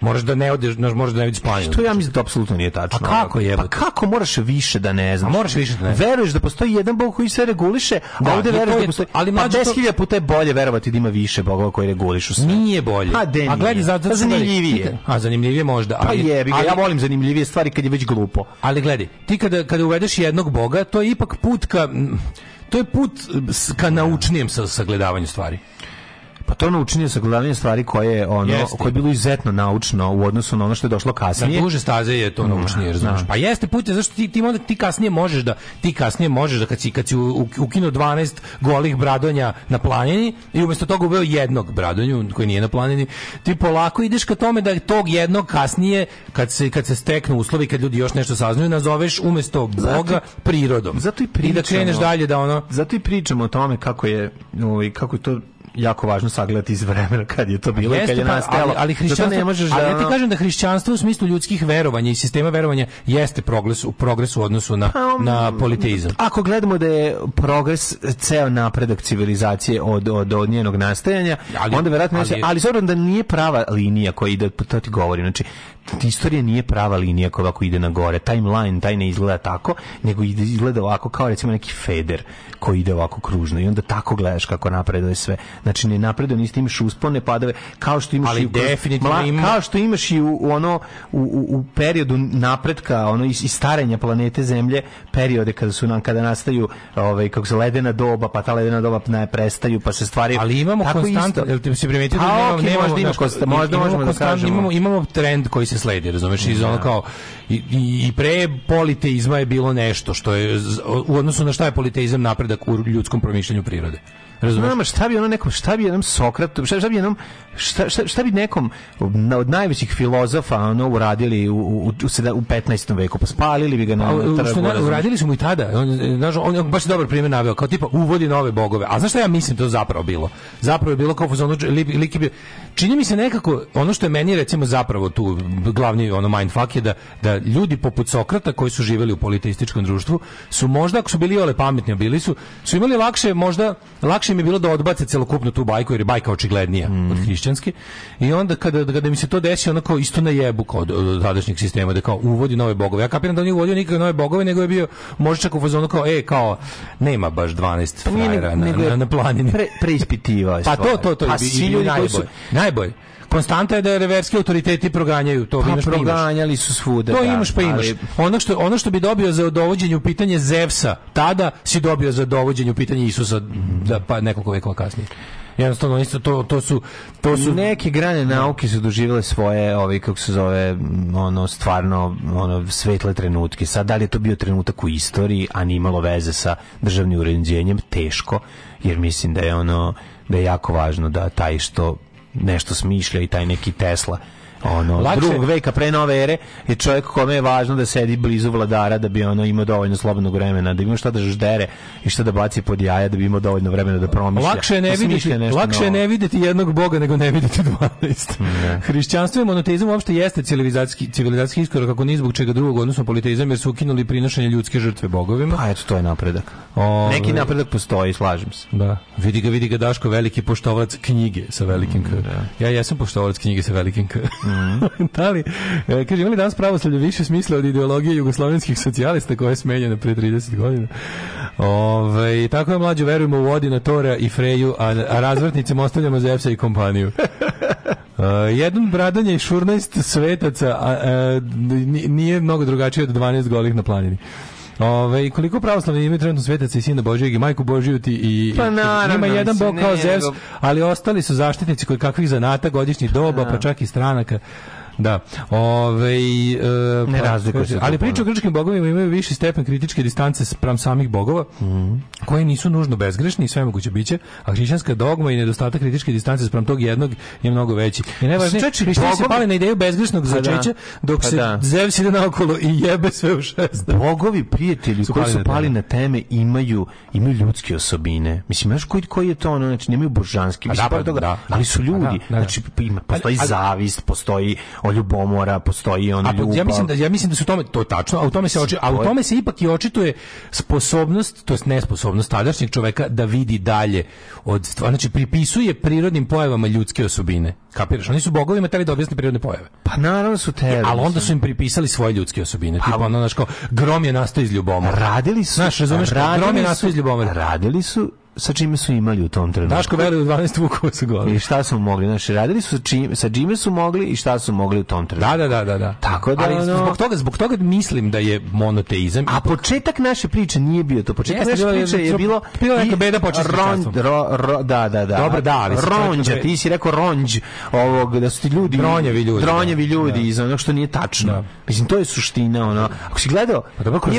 Speaker 4: Možeš da ne odeš, možeš da ne vidiš
Speaker 5: planinu. Što ja mislim da apsolutno nije tačno. A pa
Speaker 4: kako
Speaker 5: je?
Speaker 4: Pa
Speaker 5: kako moraš više da ne znaš? A
Speaker 4: moraš više da ne.
Speaker 5: Veruješ da postoji jedan bog koji sve reguliše, da, a ovde veruješ da postoji.
Speaker 4: Ali pa 10.000 puta je bolje verovati da ima više bogova koji regulišu sve.
Speaker 5: Nije bolje. Pa
Speaker 4: de, nije.
Speaker 5: A
Speaker 4: gledaj
Speaker 5: zato zanimljivije.
Speaker 4: A zanimljivije možda,
Speaker 5: pa ali jebi ga, ja volim zanimljivije stvari kad je već glupo.
Speaker 4: Ali gledaj, ti kada kada uvedeš jednog boga, to je ipak put ka to je put ka naučnijem sagledavanju stvari.
Speaker 5: Pa to ono učinio sagledavanje stvari koje je ono jeste. koje je bilo izuzetno naučno u odnosu na ono što je došlo kasnije. Na da,
Speaker 4: duže staze je to mm, naučnije, razumiješ.
Speaker 5: Da. Pa jeste put zašto ti ti onda ti kasnije možeš da ti kasnije možeš da kad si kad si ukinuo 12 golih bradonja na planini i umjesto toga uveo jednog bradonju koji nije na planini, ti polako ideš ka tome da tog jednog kasnije kad se kad se steknu uslovi kad ljudi još nešto saznaju nazoveš umesto boga prirodom.
Speaker 4: Zato i pričamo, I da kreneš
Speaker 5: dalje da ono
Speaker 4: Zato i pričamo o tome kako je ovaj kako je to jako važno sagledati iz vremena kad je to bilo i kad je pa, nastalo.
Speaker 5: Ali, ali hrišćanstvo,
Speaker 4: ne
Speaker 5: možeš
Speaker 4: ali ja da- ti kažem da hrišćanstvo u smislu ljudskih verovanja i sistema verovanja jeste progres, u progres u odnosu na, um, na politeizam.
Speaker 5: Ako gledamo da je progres ceo napredak civilizacije od, od, od njenog nastajanja, ali, onda verovatno ali, ali s obzirom da nije prava linija koja ide, to ti govori. Znači, istorija nije prava linija koja ovako ide na gore. Timeline, taj ne izgleda tako, nego izgleda ovako kao recimo neki feder koji ide ovako kružno i onda tako gledaš kako napreduje sve. Znači ne napreduje, nisi imaš uspone padove, kao što imaš
Speaker 4: Ali i u, definitivno
Speaker 5: ima... kao što imaš i u, u ono u, u, u, periodu napretka, ono i, i starenja planete Zemlje, periode kada su nam kada nastaju ovaj kako se ledena doba, pa ta ledena doba ne prestaju, pa se stvari
Speaker 4: Ali imamo konstantu, jel
Speaker 5: ti se primetio da pa,
Speaker 4: nemamo, okay, nemamo, možda, ima, možda, možda
Speaker 5: možemo da kažemo.
Speaker 4: Imamo,
Speaker 5: imamo
Speaker 4: trend koji se se sledi, razumeš? Da. I ono kao i, i pre politeizma je bilo nešto što je u odnosu na šta je politeizam napredak u ljudskom promišljanju prirode.
Speaker 5: Razumem, Nama
Speaker 4: šta bi ono nekom, šta bi jednom Sokratu, šta, šta bi jednom šta, šta, šta bi nekom od najvećih filozofa ono uradili u u, u u 15. veku, pa spalili bi ga na
Speaker 5: pa, trgu. uradili su mu i tada. On, znaš, on, on baš dobar primjer naveo, kao tipa uvodi nove bogove. A znaš šta ja mislim to zapravo bilo? Zapravo je bilo kao ono, lik, bio. Čini mi se nekako ono što je meni recimo zapravo tu glavni ono mindfuck je da da ljudi poput Sokrata koji su živeli u politeističkom društvu su možda ako su bili ole pametni, bili su su imali lakše možda lakše lakše mi je bilo da odbace celokupnu tu bajku jer je bajka očiglednija mm. od mhm. hrišćanske. I onda kada, kada mi se to desi onako isto na jebu kao od tadašnjeg sistema da kao uvodi nove bogove. Ja kapiram da oni uvodio nikakve nove bogove, nego je bio možda čak u fazonu kao e kao nema baš 12 pa frajera na, na, na planini.
Speaker 4: Pre, preispitivao je. Pa to to
Speaker 5: to, to pa je bilo najbolje. Najbolje. Konstanta je da reverski autoriteti proganjaju to. Pa, pa, imaš,
Speaker 4: proganjali su svuda.
Speaker 5: To da, imaš pa imaš. Ono, što, ono što bi dobio za dovođenje u pitanje Zevsa, tada si dobio za dovođenje u pitanje Isusa da, pa nekoliko vekova kasnije jednostavno isto to, to su to
Speaker 4: su neke grane nauke su doživele svoje ove kako se zove ono stvarno ono svetle trenutke sad da li je to bio trenutak u istoriji a ni imalo veze sa državnim uređenjem teško jer mislim da je ono da je jako važno da taj što nešto smišlja i taj neki Tesla ono
Speaker 5: Lakše... drugog veka
Speaker 4: pre nove ere je čovjek kome je važno da sedi blizu vladara da bi ono imao dovoljno slobodnog vremena da ima šta da ždere i šta da baci pod jaja da bi imao dovoljno vremena da promišlja
Speaker 5: lakše
Speaker 4: je
Speaker 5: ne da vidjeti lakše je ne vidjeti jednog boga nego ne vidjeti 12 ne. hrišćanstvo i monoteizam uopšte jeste civilizacijski civilizacijski iskorak kako ni zbog čega drugog odnosno politeizam jer su ukinuli prinošenje ljudske žrtve bogovima
Speaker 4: a pa, eto to je napredak
Speaker 5: Ove...
Speaker 4: neki napredak postoji slažem se
Speaker 5: da
Speaker 4: vidi ga vidi ga Daško veliki poštovac knjige sa velikim k da. ja jesam poštovac knjige sa
Speaker 5: velikim [laughs] Mm.
Speaker 4: [laughs] da li, e, kaže, ima li danas pravoslavlje više smisla od ideologije jugoslovenskih socijalista koja je smenjena pre 30 godina? Ove, tako je mlađo, verujemo u Odina, Tora i Freju, a, a razvrtnicama ostavljamo za EFSA i kompaniju. Uh, [laughs] e, jedan bradanje i 16 svetaca a, a, e, nije mnogo drugačije od 12 golih na planini. Ove, koliko pravoslavni imaju trenutno svetaca i sina Božijeg i majku Božiju ti i...
Speaker 5: Pa naravno,
Speaker 4: Ima jedan bog kao Zevs, ali ostali su zaštitnici koji kakvih zanata, godišnjih doba, da. pa čak i stranaka. Da. Ove, e, pa,
Speaker 5: ne razlikuju se.
Speaker 4: Ali priče o grčkim bogovima imaju viši stepen kritičke distance spram samih bogova, mm -hmm. koji nisu nužno bezgrešni i sve moguće biće, a hrišćanska dogma i nedostatak kritičke distance spram tog jednog je mnogo veći.
Speaker 5: I najvažnije, hrišćani bogom... se pali na ideju bezgrešnog pa da, začeća, dok pa se da. Zevs ide naokolo i jebe sve u šest.
Speaker 4: Bogovi prijatelji su koji su pali na teme imaju imaju ljudske osobine. Mislim, znaš koji, koji je to ono, znači nemaju božanski,
Speaker 5: mislim, da, pa, da,
Speaker 4: ali su pa da, ljudi. Da. Znači, ima, postoji zavist, postoji poljubomora, postoji ono pa
Speaker 5: ljubav. Ja mislim da ja mislim da su tome to je tačno, a u tome se oči, a u tome se ipak i očituje sposobnost, to jest nesposobnost tadašnjeg čoveka da vidi dalje od stvar, znači pripisuje prirodnim pojavama ljudske osobine. Kapiraš? Oni su bogovi metali da objasne prirodne pojave.
Speaker 4: Pa naravno su te.
Speaker 5: E, ali onda su im pripisali svoje ljudske osobine. Pa, tipa ono, znaš, kao, grom je nastao iz ljubomora.
Speaker 4: Radili su. Znaš,
Speaker 5: razumeš,
Speaker 4: grom je nastao iz ljubomora.
Speaker 5: Radili su sa čime su imali u tom trenutku.
Speaker 4: Daško veruje u 12 vukova su
Speaker 5: goli. I šta su mogli, znači radili su sa čime, sa čime su mogli i šta su mogli u tom trenutku.
Speaker 4: Da, da, da, da. da.
Speaker 5: Tako da, Ali,
Speaker 4: no, zbog toga, zbog toga mislim da je monoteizam.
Speaker 5: A početak naše priče nije bio to. Početak naše priče je bilo
Speaker 4: bilo neka beda ron,
Speaker 5: ro, ro, da, da, da.
Speaker 4: Dobro, da, ali
Speaker 5: ronđa, ti si rekao ronđ ovog da su ti
Speaker 4: ljudi dronjevi
Speaker 5: ljudi. Da. Dronjevi ljudi da. iz onog što nije tačno.
Speaker 4: Da.
Speaker 5: Mislim to je suština ono. Ako si
Speaker 4: gledao, pa dobro, kroz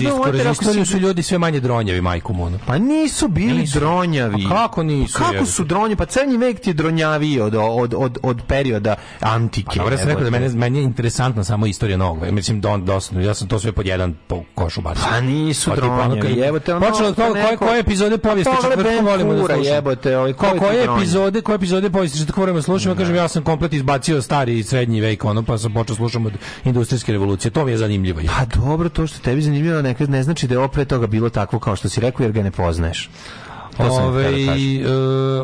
Speaker 5: istoriju su ljudi sve manje dronjevi, majku mu. Pa
Speaker 4: nisu bili dronjevi dronjavi. A kako nisu? A pa kako
Speaker 5: su dronje? Pa ceni vek ti dronjavi od, od, od, od perioda antike.
Speaker 4: Pa, ja sam rekao da
Speaker 5: mene,
Speaker 4: meni je interesantna samo istorija novog. Ja, mislim, don, dosadno. Ja sam to sve pod jedan po košu bacio.
Speaker 5: Pa nisu pa, pa- dronjavi. Ono,
Speaker 4: ono Počelo od toga koje, koje epizode pa povijesti
Speaker 5: četvrtkom volimo da slušamo. Jebote, ovaj,
Speaker 4: koje, koje epizode, koje epizode povijesti četvrtkom volimo da slušamo. kažem, ja sam komplet izbacio stari i srednji vek, ono, pa sam počeo da slušam od industrijske revolucije. To mi je zanimljivo. Pa
Speaker 5: dobro, to što tebi zanimljivo ne, ne znači da je pre toga bilo takvo kao što si rekao, jer ga ne poznaješ.
Speaker 4: Ove,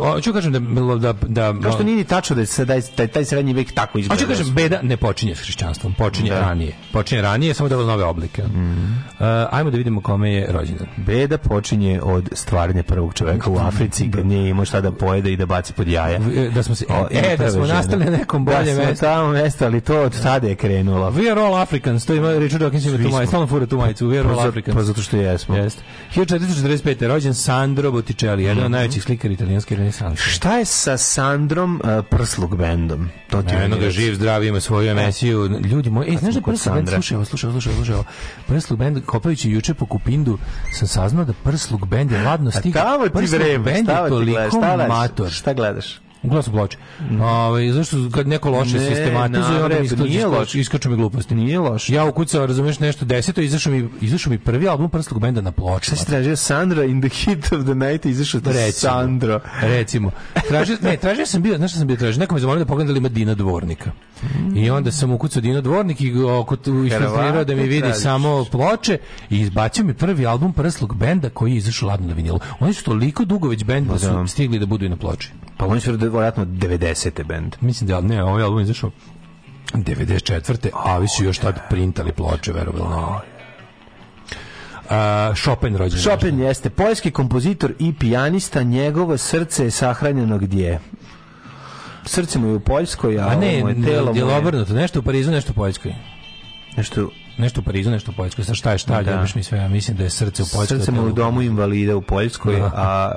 Speaker 4: da e, ću da kažem da... da, da
Speaker 5: Kao što da- nije ni tačno da se da, taj, taj srednji vek tako izgleda.
Speaker 4: Hoću kažem, beda ne počinje s hrišćanstvom, počinje da. ranije. Počinje ranije, samo da nove oblike. Mm. Uh, ajmo da vidimo kome je rođendan.
Speaker 5: Beda počinje od stvaranja prvog čoveka u Africi, kad nije imao šta da pojede i da baci pod jaja. E, da smo se, o, e, da smo žene. nastali na nekom bolje mesto.
Speaker 4: Da smo tamo nestali, to od tada
Speaker 5: je
Speaker 4: krenulo.
Speaker 5: We are all Africans, to ima Richard Dawkins ima tu majicu, stalno fura tu majicu, we are pa all Africans. Pa zato što jesmo. Jeste.
Speaker 4: 1445. rođen Sandro Botičan inače, ali jedan mm -hmm. od mhm. najvećih slikara italijanske renesanse.
Speaker 5: Šta je sa Sandrom uh, e, Prslug bendom?
Speaker 4: To ti Eno ga da živ, zdrav, ima svoju e.
Speaker 5: emisiju. Ljudi moji,
Speaker 4: e, znaš da Prslug bend, slušaj, ovo, slušaj, slušaj, slušaj, Prslug bend, kopajući juče po Kupindu, sam saznao da Prslug bend je ladno stigao. A tamo
Speaker 5: ti vreme, Prslug bend je toliko
Speaker 4: mator.
Speaker 5: Šta gledaš?
Speaker 4: glasu ploče. Mm. Ove, ovaj, zašto kad neko loše ne, sistematizuje, onda mi iskaču,
Speaker 5: nije loše,
Speaker 4: iskaču mi gluposti.
Speaker 5: Nije loše.
Speaker 4: Ja ukucao, razumeš, nešto 10. izašao mi, izašao mi prvi album prslog benda na ploči. Sada
Speaker 5: se tražio Sandra in the hit of the night, izašao to recimo, Sandro.
Speaker 4: Recimo. Tražio, ne, tražio sam bio, znaš šta sam bio tražio? Neko mi zamolio da pogledam da li ima Dina Dvornika. I onda sam ukucao Dino Dvornik i oko tu isfiltrirao da mi vidi tražiš. samo ploče i izbacio mi prvi album prslog benda koji je izašao ladno na vinilu. Oni su toliko dugo već bend pa da su da. stigli da budu i na ploči.
Speaker 5: Pa oni su vjerojatno 90. bend.
Speaker 4: Mislim da ne, ovaj album izašao 94.
Speaker 5: a vi su još tad printali ploče, verovatno. Uh,
Speaker 4: Chopin rođen.
Speaker 5: Chopin jeste poljski kompozitor i pijanista, njegovo srce je sahranjeno gdje? Srce mu je u Poljskoj, a, a ne, ovo mu je telo. Je obrnuto,
Speaker 4: nešto u Parizu, nešto u Poljskoj.
Speaker 5: Nešto
Speaker 4: nešto u Parizu, nešto u Poljskoj. Sa šta je šta, da. ljubiš mi sve, ja mislim da je srce u
Speaker 5: Poljskoj. Srce mu u domu invalida u Poljskoj, da. a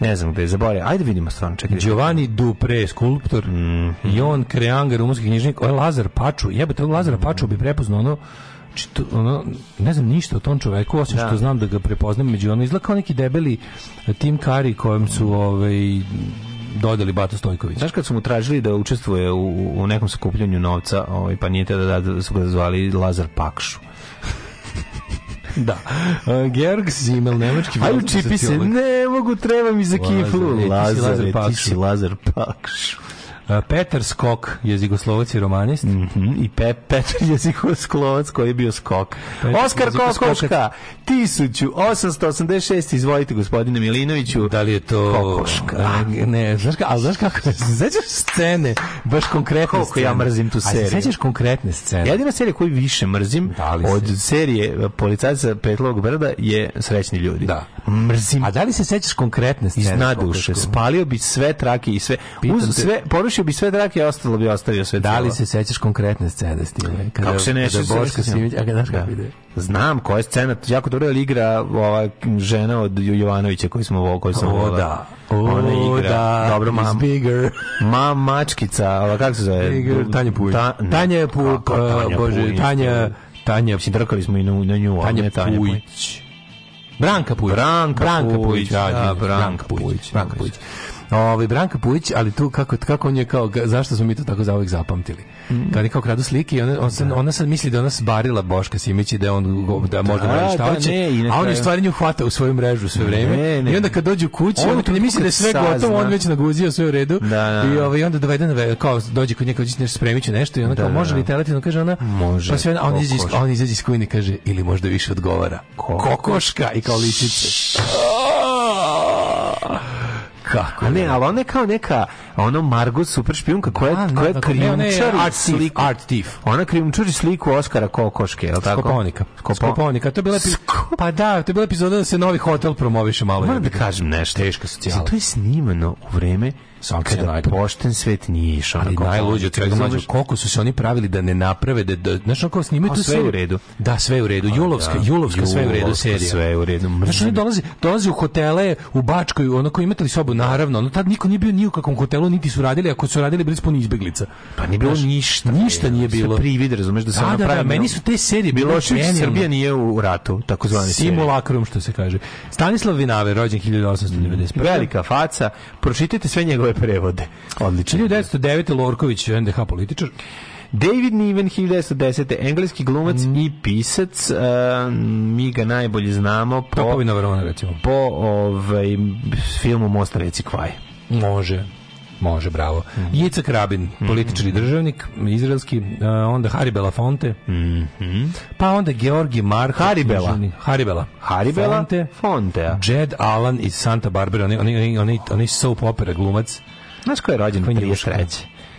Speaker 5: ne znam gde, zaboravim. Ajde vidimo stvarno,
Speaker 4: čekaj. Giovanni Dupre, skulptor, mm -hmm. Jon Kreanga, rumunski knjižnik, ovaj Lazar Paču, jebate, ovog Lazara Paču bi prepoznao ono, čito, znači, ono, ne znam ništa o tom čoveku, osim da. što znam da ga prepoznam, među ono izgleda kao neki debeli Tim Kari kojem su ovaj, dodali Bata Stojković.
Speaker 5: Znaš kad su mu tražili da učestvuje u, u nekom skupljanju novca, ovaj, pa nije tada da, da su ga zvali Lazar Pakšu
Speaker 4: [laughs] da. Uh, Georg Zimmel, nemački
Speaker 5: Ajde, čipi se, ne mogu, treba mi za kiflu.
Speaker 4: Lazar, ti si Lazar Pakš. E, Petar Skok, je jezikoslovac i romanist. Mm -hmm. I Pe Petar jezikoslovac koji je bio Skok. Petar Oskar Kokoška, 1886, izvolite gospodine Milinoviću.
Speaker 5: Da li je to...
Speaker 4: Kokoška. ne,
Speaker 5: znaš, ka, ali znaš kako, sećaš scene, baš konkretne Koliko scene.
Speaker 4: ja mrzim tu seriju. A sećaš
Speaker 5: konkretne scene.
Speaker 4: Jedina serija koju više mrzim da od serije Policajca Petlovog brda je Srećni ljudi.
Speaker 5: Da.
Speaker 4: Mrzim. A da li se sećaš konkretne scene?
Speaker 5: Iz naduše. Spalio bi sve trake i sve. uz sve, Srušio bi sve drake, ostalo bi ostavio sve.
Speaker 4: Da li se sećaš konkretne scene s time?
Speaker 5: Kada, kako se ne sećaš?
Speaker 4: Boško Simić, a kada kako da. ide? Znam koja je scena, jako dobro je igra ova žena od Jovanovića koju smo ovo, koju sam o, volao. da.
Speaker 5: O, Ona igra. Da,
Speaker 4: dobro, mam, bigger. Ma, mačkica, ova kako se zove? Bigger, da, da, Tanja Puj. Ta,
Speaker 5: ne, Tanja Puj, pa, uh, bože, Tanja... Tanja, mislim, drkali smo i na, na nju,
Speaker 4: Tanja, Tanja Pujić. Branka Pujić. Branka, Branka Pujić. Pujić. Branka, Branka Pujić. Branka Pujić. Branka Pujić. Ovaj Branka Pujić, ali tu kako kako on je kao zašto smo mi to tako zauvek zapamtili. Mm. Kad je kao kradu slike, ona on sad, da. ona sad misli da nas barila Boška Simić i da on da možda da, da šta da, hoće, ne, a on je stvarno nju u svoju mrežu sve vreme. Ne, ne. I onda kad dođe u kuću, on, on kad misli da je sve sazna. gotovo, on već naguzio sve u redu. Da, da. I ovaj onda doveden kao dođe kod nje kao nešto spremiće nešto i ona kao može li teletino kaže ona može. Pa sve on izađe on izađe iz kujne kaže ili možda više odgovara. Kokoška i kao ličice.
Speaker 5: Kako? ne, da. ali ona je kao neka ono Margot super špijunka koja A, da, da, koja
Speaker 4: krijumčari art sliku. Art thief.
Speaker 5: Ona krijumčari sliku Oskara Kokoške, je
Speaker 4: l' tako? Skopovnika.
Speaker 5: Skopovnika. To je bila Skop... pa da, to je bila epizoda da se novi hotel promoviše malo.
Speaker 4: Moram da kažem nešto.
Speaker 5: Teška socijala.
Speaker 4: To je snimano u vreme sankcija pošten svet nije išao
Speaker 5: ali najluđe od
Speaker 4: svega mlađe koliko su se oni pravili da ne naprave da, da znaš kako snimaju to sve u redu da sve u redu julovska, da. julovska julovska sve u redu serija sve u redu mrzim. znaš oni dolaze dolaze u hotele u Bačkoj ono koji imate li sobu naravno ono tad niko nije bio ni u kakvom hotelu niti su radili ako su radili bili sponi izbeglica
Speaker 5: pa nije bilo ništa
Speaker 4: ništa nije bilo
Speaker 5: sve privid razumeš da se da, da, da
Speaker 4: meni su te serije bilo Srbija nije u ratu takozvani simulakrum što se kaže Stanislav Vinave rođen 1891
Speaker 5: velika faca pročitajte sve njegove svoje prevode.
Speaker 4: Odlično. 1909. Lorković, NDH političar.
Speaker 5: David Niven, 1910. Engleski glumac mm. i pisac. Uh, mi ga najbolje znamo po...
Speaker 4: Popovina Verona, recimo. Po ovaj,
Speaker 5: filmu Mosta reci kvaj.
Speaker 4: Može. Može, bravo. Mm. Jica Krabin, politički mm. državnik, izraelski, onda Haribela Fonte, mm -hmm. pa onda Georgi Marko.
Speaker 5: Haribela. Državni,
Speaker 4: Haribela.
Speaker 5: Haribela Fonte. Fonte.
Speaker 4: Jed Alan iz Santa Barbara, oni, oni, oni, oni soap opera glumac.
Speaker 5: Znaš ko je rođen
Speaker 4: 33?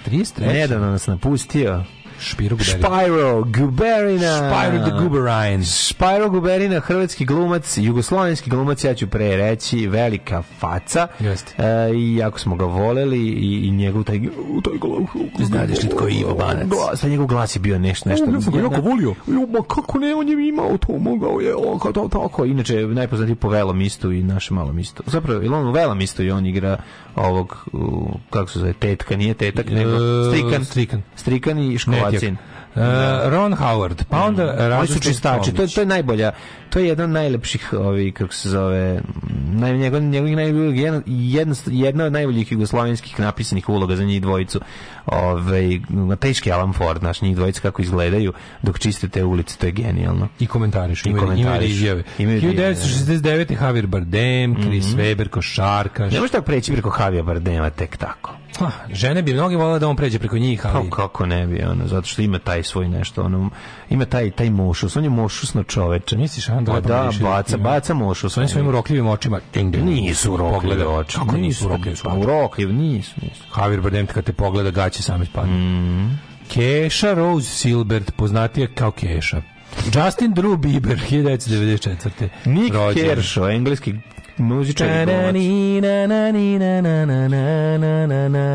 Speaker 5: 33? Nedavno
Speaker 4: nas napustio.
Speaker 5: Špiro Guberina. Spyro
Speaker 4: Guberina. Spyro the Guberine.
Speaker 5: Spyro Guberina, hrvatski glumac, jugoslovenski glumac, ja ću pre reći, velika faca. Jeste. E, I jako smo ga voleli i, i njegov taj, taj glas.
Speaker 4: Znaš li tko je Ivo Banac?
Speaker 5: Glas, pa njegov glas je bio nešto. nešto ja sam ga jako
Speaker 4: volio. Ma kako ne, on je imao to, mogao je, oko to, tako. Inače, najpoznatiji po velom istu i našem malom istu. Zapravo, ili on u velom istu i on igra ovog, kako se zove, tetka, nije tetak, nego e,
Speaker 5: strikan. Strikan.
Speaker 4: Strikan i škola Kocin.
Speaker 5: Uh, e, Ron Howard, pa onda mm. Oni su
Speaker 4: to, to je najbolja, to je jedan od najlepših, ovi, kako se zove, naj, njegov, njegov, njegov, jedna, jedna od najboljih jugoslovenskih napisanih uloga za njih dvojicu ovaj, teški Alan Ford, znaš, njih dvojica kako izgledaju dok čiste te ulice, to je genijalno.
Speaker 5: I komentariš, i
Speaker 4: komentariš. izjave. 1969. Javier Bardem, Chris mm -hmm. Weber, košarkaš.
Speaker 5: Ne možeš tako preći preko Javier Bardema tek tako.
Speaker 4: Ah, žene bi mnogi volele da on pređe preko njih, ali... Kako, pa
Speaker 5: kako ne bi, ono, zato što ima taj svoj nešto, ono, ima taj, taj mošus, on je mošusno čoveče.
Speaker 4: Misliš, pa on Da,
Speaker 5: baca, baca mošus.
Speaker 4: Oni svojim urokljivim očima...
Speaker 5: Nisu da urokljive oči.
Speaker 4: Kako nisu urokljive? Pa urokljive, nisu, nisu.
Speaker 5: Javier Bardem kad te pogleda, će samet
Speaker 4: padne. Mm -hmm. Keša Rose Silbert, poznatija kao Keša. Justin Drew Bieber, 1994.
Speaker 5: [laughs] Nick Kershaw, engleski muzičar i glumac.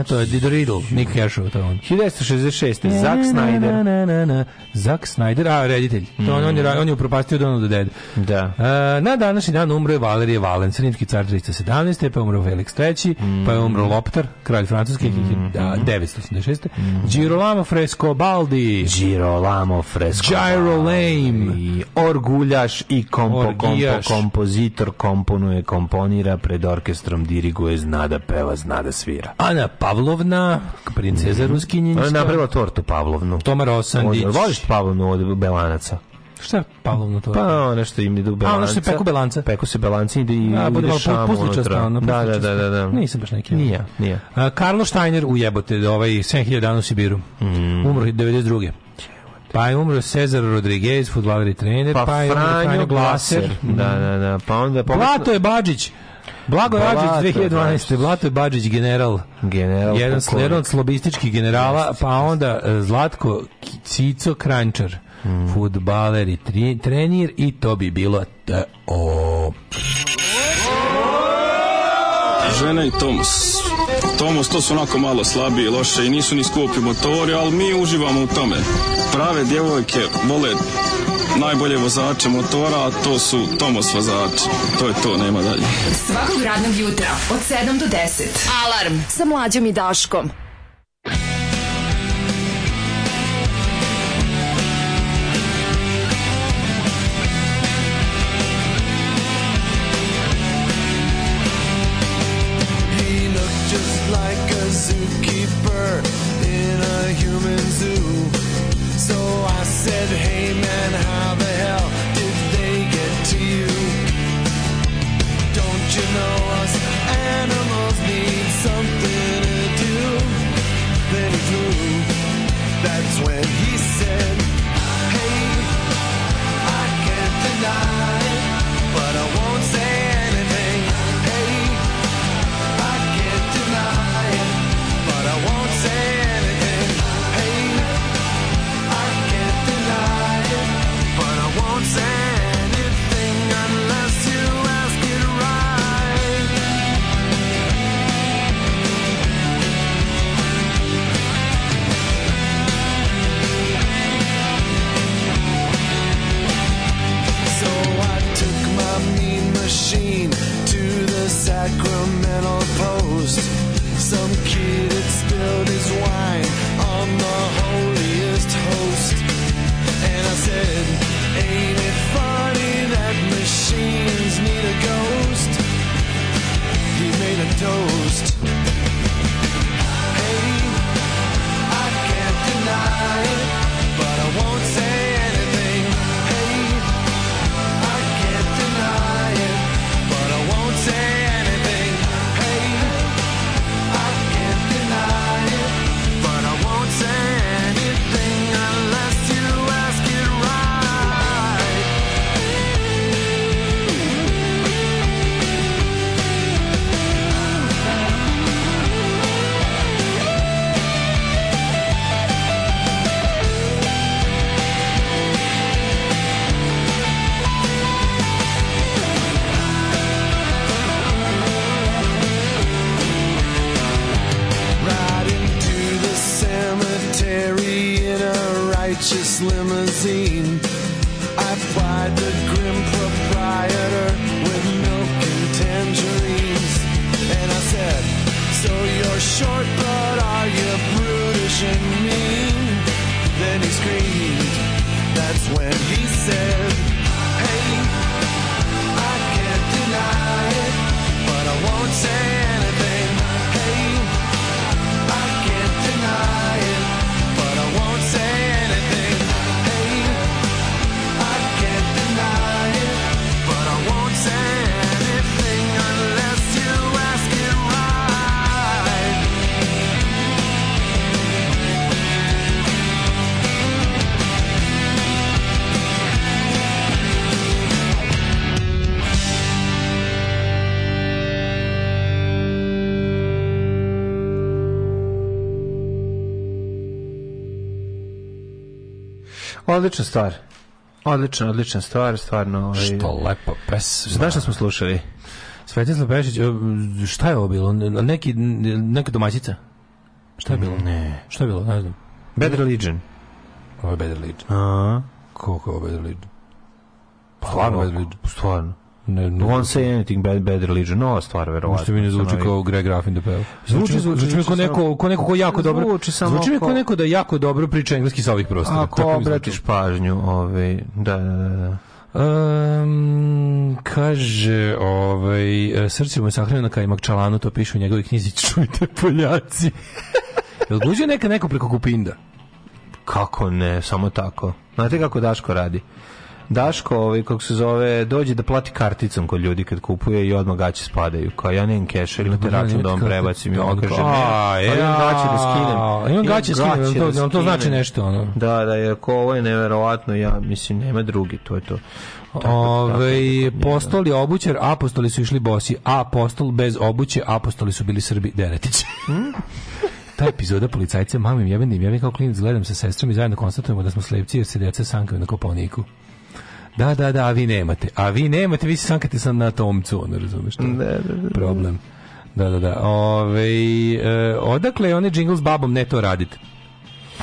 Speaker 4: To je The Riddle, Nick Cashov. To on.
Speaker 5: 1966. Zack Snyder.
Speaker 4: Zack Snyder, a reditelj. To on, on, je, on je upropastio Donald Dead.
Speaker 5: Da. Uh,
Speaker 4: na današnji dan umro je Valerije Valen, crnitski car 317. Pa je umro Felix III. Mm. Pa je umro Loptar, kralj francuske, mm. 986. Mm. Girolamo Fresco Baldi.
Speaker 5: Girolamo Fresco
Speaker 4: Girolame.
Speaker 5: Orguljaš i kompo, kompo, kompozitor komponuje komponira, pred orkestrom diriguje, zna da peva, zna da svira.
Speaker 4: Ana Pavlovna, princeza mm -hmm. Ruskinjinska.
Speaker 5: Ona je napravila tortu Pavlovnu.
Speaker 4: Tomar Osandić.
Speaker 5: Voliš Pavlovnu od Belanaca?
Speaker 4: Šta je palovno to?
Speaker 5: Pa nešto što im ide belanca.
Speaker 4: A ono što se peku belanca.
Speaker 5: Peku se belanci ide i A, bude šam
Speaker 4: unutra. Da,
Speaker 5: da, da, da, da.
Speaker 4: Nisam baš neki. Nije, nije. A, Karlo Steiner u jebote, ovaj 7000 dana u Sibiru. Mm. Umro 92. Pa je umro Cezar Rodriguez, futbaler i trener, pa, pa je Franjo Glaser. Glaser.
Speaker 5: Da, da, da.
Speaker 4: Pa onda... Pa Blato je Bađić. Blago Bađić 2012. Blato je Bađić general. General. Jedan, jedan od slobističkih generala, pa onda e, Zlatko Cico Krančar. Mm. Futbaler i tri, trenir i to bi bilo
Speaker 6: to. Žena i Tomas Tomos, to su onako malo slabije loše i nisu ni skupi motori, ali mi uživamo u tome. Prave djevojke vole najbolje vozače motora, a to su Tomos vozači. To je to, nema dalje.
Speaker 7: Svakog radnog jutra od 7 do 10. Alarm sa mlađom i Daškom.
Speaker 4: odlična stvar. Odlična, odlična stvar, stvarno. Ovaj,
Speaker 5: Što lepo, pes.
Speaker 4: Znaš šta smo slušali? Svetislav Pešić, šta je ovo bilo? Neki, neka domaćica? Šta je bilo?
Speaker 5: Ne.
Speaker 4: Šta je bilo?
Speaker 5: Ne
Speaker 4: znam. Bad Religion.
Speaker 5: Ovo je
Speaker 4: Bad
Speaker 5: Religion.
Speaker 4: A,
Speaker 5: koliko je ovo Bad Religion?
Speaker 4: Pa, stvarno,
Speaker 5: stvarno.
Speaker 4: Ne, ne. Won't say anything bad, bad religion. No, stvar verovatno. Što
Speaker 5: mi ne zvuči kao Greg Graffin da peva. Zvuči, znači,
Speaker 4: zvuči,
Speaker 5: znači, zvuči mi kao neko, ko neko ko jako dobro. Zvuči, samo zvuči mi kao neko da jako dobro priča engleski sa ovih prostora. Ako obratiš pažnju, ovaj, da,
Speaker 4: da,
Speaker 5: da. da.
Speaker 4: Um, kaže, ovaj, srce mu je sahranjeno na Kajmak Čalanu, to piše u njegovoj knjizi, [laughs] čujte Poljaci. Jel guđe neka neko preko Kupinda?
Speaker 5: Kako ne, samo tako. Znate kako Daško radi? Daško, ovaj, kako se zove, dođe da plati karticom kod ljudi kad kupuje i odmah gaće spadaju. Kao ja nemam keš, ili imate da, račun da vam prebacim i on da, da, A, ja. ali imam gaće
Speaker 4: da skinem.
Speaker 5: Imam
Speaker 4: gaće skinem, to, to znači nešto. Ono.
Speaker 5: Da, da, jer ako ovo je neverovatno, ja mislim, nema drugi, to je to.
Speaker 4: Ove, postol je obućer, apostoli su išli bosi, a apostol bez obuće, apostoli su bili Srbi Deretići. Hmm? [laughs] ta epizoda policajca mamim jebenim, ja mi kao klinac gledam sa sestrom i zajedno konstatujemo da smo slepci jer se djeca sankaju na koponiku. Da, da, da, a vi nemate. A vi nemate, vi se sankate sam na tomcu, ono razumeš? to.
Speaker 5: Da, da, da, da.
Speaker 4: Problem. Da, da, da. Ove, e, odakle je onaj džingl s babom ne to radite?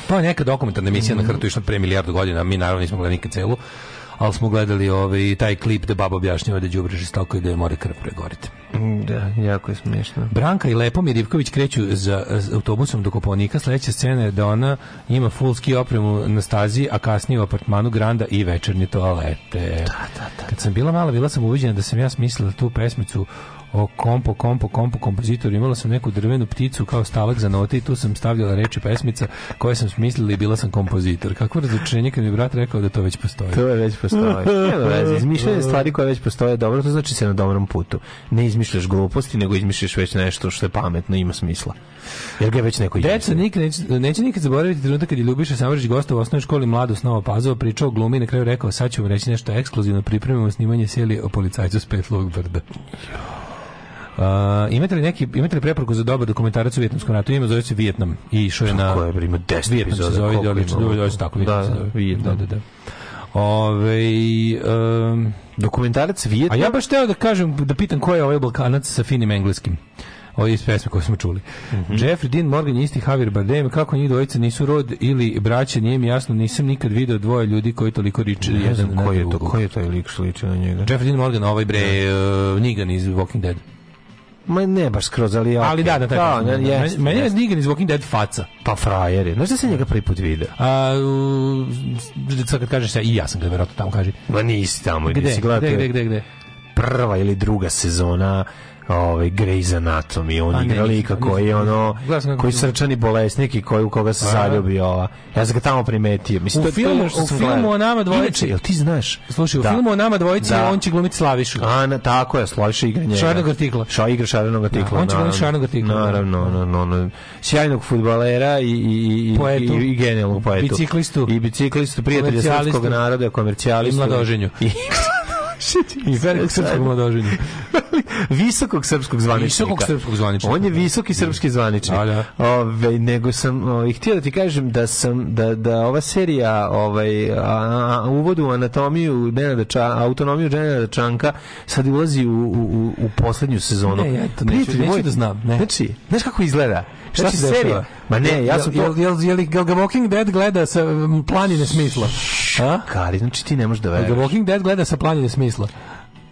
Speaker 4: Pa neka dokumentarna emisija mm. na mhm. hrtu išla pre milijardu godina, mi naravno nismo gledali nikad celu ali smo gledali ovaj, taj klip da baba objašnjava da đubreš iz i da je more krv pregoriti.
Speaker 5: Mm, da, jako je smiješno.
Speaker 4: Branka i Lepomir Ivković kreću za, za autobusom do Koponika. Sledeća scena je da ona ima full ski opremu na stazi, a kasnije u apartmanu Granda i večernje toalete. Da,
Speaker 5: da, da.
Speaker 4: Kad da. sam bila mala, bila sam uviđena da sam ja smislila tu pesmicu o kompo, kompo, kompo, kompozitor, Imala sam neku drvenu pticu kao stavak za note i tu sam stavljala reči pesmica koje sam smislila i bila sam kompozitor. Kako razlučenje kad mi brat rekao da to već postoji?
Speaker 5: To je već postoji. Nema veze, izmišljanje [laughs] stvari koje već postoje dobro, to znači se na dobrom putu. Ne izmišljaš gluposti, nego izmišljaš već nešto što je pametno i ima smisla. Jer ga je već neko
Speaker 4: Deca nikad neće, neće nikad zaboraviti trenutak kad je Ljubiša Samrđić gostao u osnovnoj školi mlado Nova Pazova, pričao glumi i na kraju rekao sad ću vam reći nešto ekskluzivno, pripremimo snimanje serije o policajcu s petlovog brda. Uh, imate li neki imate li preporuku za dobar dokumentarac o Vijetnamskom ratu? Ima zove se Vijetnam i išao je na
Speaker 5: Koje je,
Speaker 4: ima
Speaker 5: 10 epizoda. Da, da, se
Speaker 4: zove, odlično,
Speaker 5: dobro, tako Vijetnam da, Da, da, da.
Speaker 4: Ove, um,
Speaker 5: dokumentarac Vijetnam.
Speaker 4: A ja baš teo da kažem da pitam ko je ovaj Balkanac sa finim engleskim ovo je iz pesme koju smo čuli. Mm -hmm. Jeffrey Dean Morgan isti Javier Bardem, kako njih dvojica nisu rod ili braće, nije mi jasno, nisam nikad video dvoje ljudi koji toliko riče jedan na
Speaker 5: ne
Speaker 4: znam koji je to, koji je taj lik
Speaker 5: što na njega.
Speaker 4: Jeffrey Dean Morgan, ovaj bre, uh, da. e, Nigan iz Walking Dead.
Speaker 5: Ma ne baš skroz, ali okay.
Speaker 4: Ali da, da, da.
Speaker 5: da
Speaker 4: yes,
Speaker 5: da,
Speaker 4: da, da. meni je Negan iz Walking Dead faca.
Speaker 5: Pa frajer je. Znaš da se njega prvi put vidio? A, u,
Speaker 4: sad kad kažeš ja, i ja sam ga vjerojatno tamo kaži.
Speaker 5: Ma nisi tamo, gde, nisi gledao. Gde, gde,
Speaker 4: gde, gde?
Speaker 5: Prva ili druga sezona ovaj Grey's Anatomy, on pa igra lika koji je ono koji srčani bolesnik i koji u koga se zaljubio ova. Ja sam ga tamo primetio.
Speaker 4: Mislim u filmu, u filmu o nama dvojici,
Speaker 5: jel ti znaš?
Speaker 4: Slušaj, u da. filmu o nama dvojici da. on će glumiti Slavišu.
Speaker 5: A, tako je, Slaviša igra njega.
Speaker 4: Šarnog artikla.
Speaker 5: Ša igra Šarnog artikla. Da,
Speaker 4: on će glumiti Šarnog artikla.
Speaker 5: Naravno, no, no, no. sjajnog fudbalera i i i poetu. i, i genijalnog
Speaker 4: poetu. Biciklistu.
Speaker 5: I biciklistu, prijatelja srpskog naroda, komercijalistu
Speaker 4: i mladoženju. I, [laughs] I verog srpskog mladoženja.
Speaker 5: [laughs] visokog srpskog
Speaker 4: zvaničnika. Visokog srpskog zvaničnika.
Speaker 5: On je da. visoki srpski zvaničnik. Da, da. nego sam o, i htio da ti kažem da sam da, da ova serija ovaj a, uvod u anatomiju Nenada Ča, autonomiju Nenada Čanka sad ulazi u, u, u poslednju sezonu.
Speaker 4: Ne, ja to neću, neću da znam. Ne.
Speaker 5: Znači, znaš kako izgleda? Šta
Speaker 4: znači,
Speaker 5: se
Speaker 4: serija?
Speaker 5: Ma ne, ja sam to... Jel,
Speaker 4: jel, jel, ga Walking Dead gleda sa planine smisla?
Speaker 5: A? Kari, znači ti ne možeš da veruješ. Jel
Speaker 4: Walking Dead gleda sa planine smisla?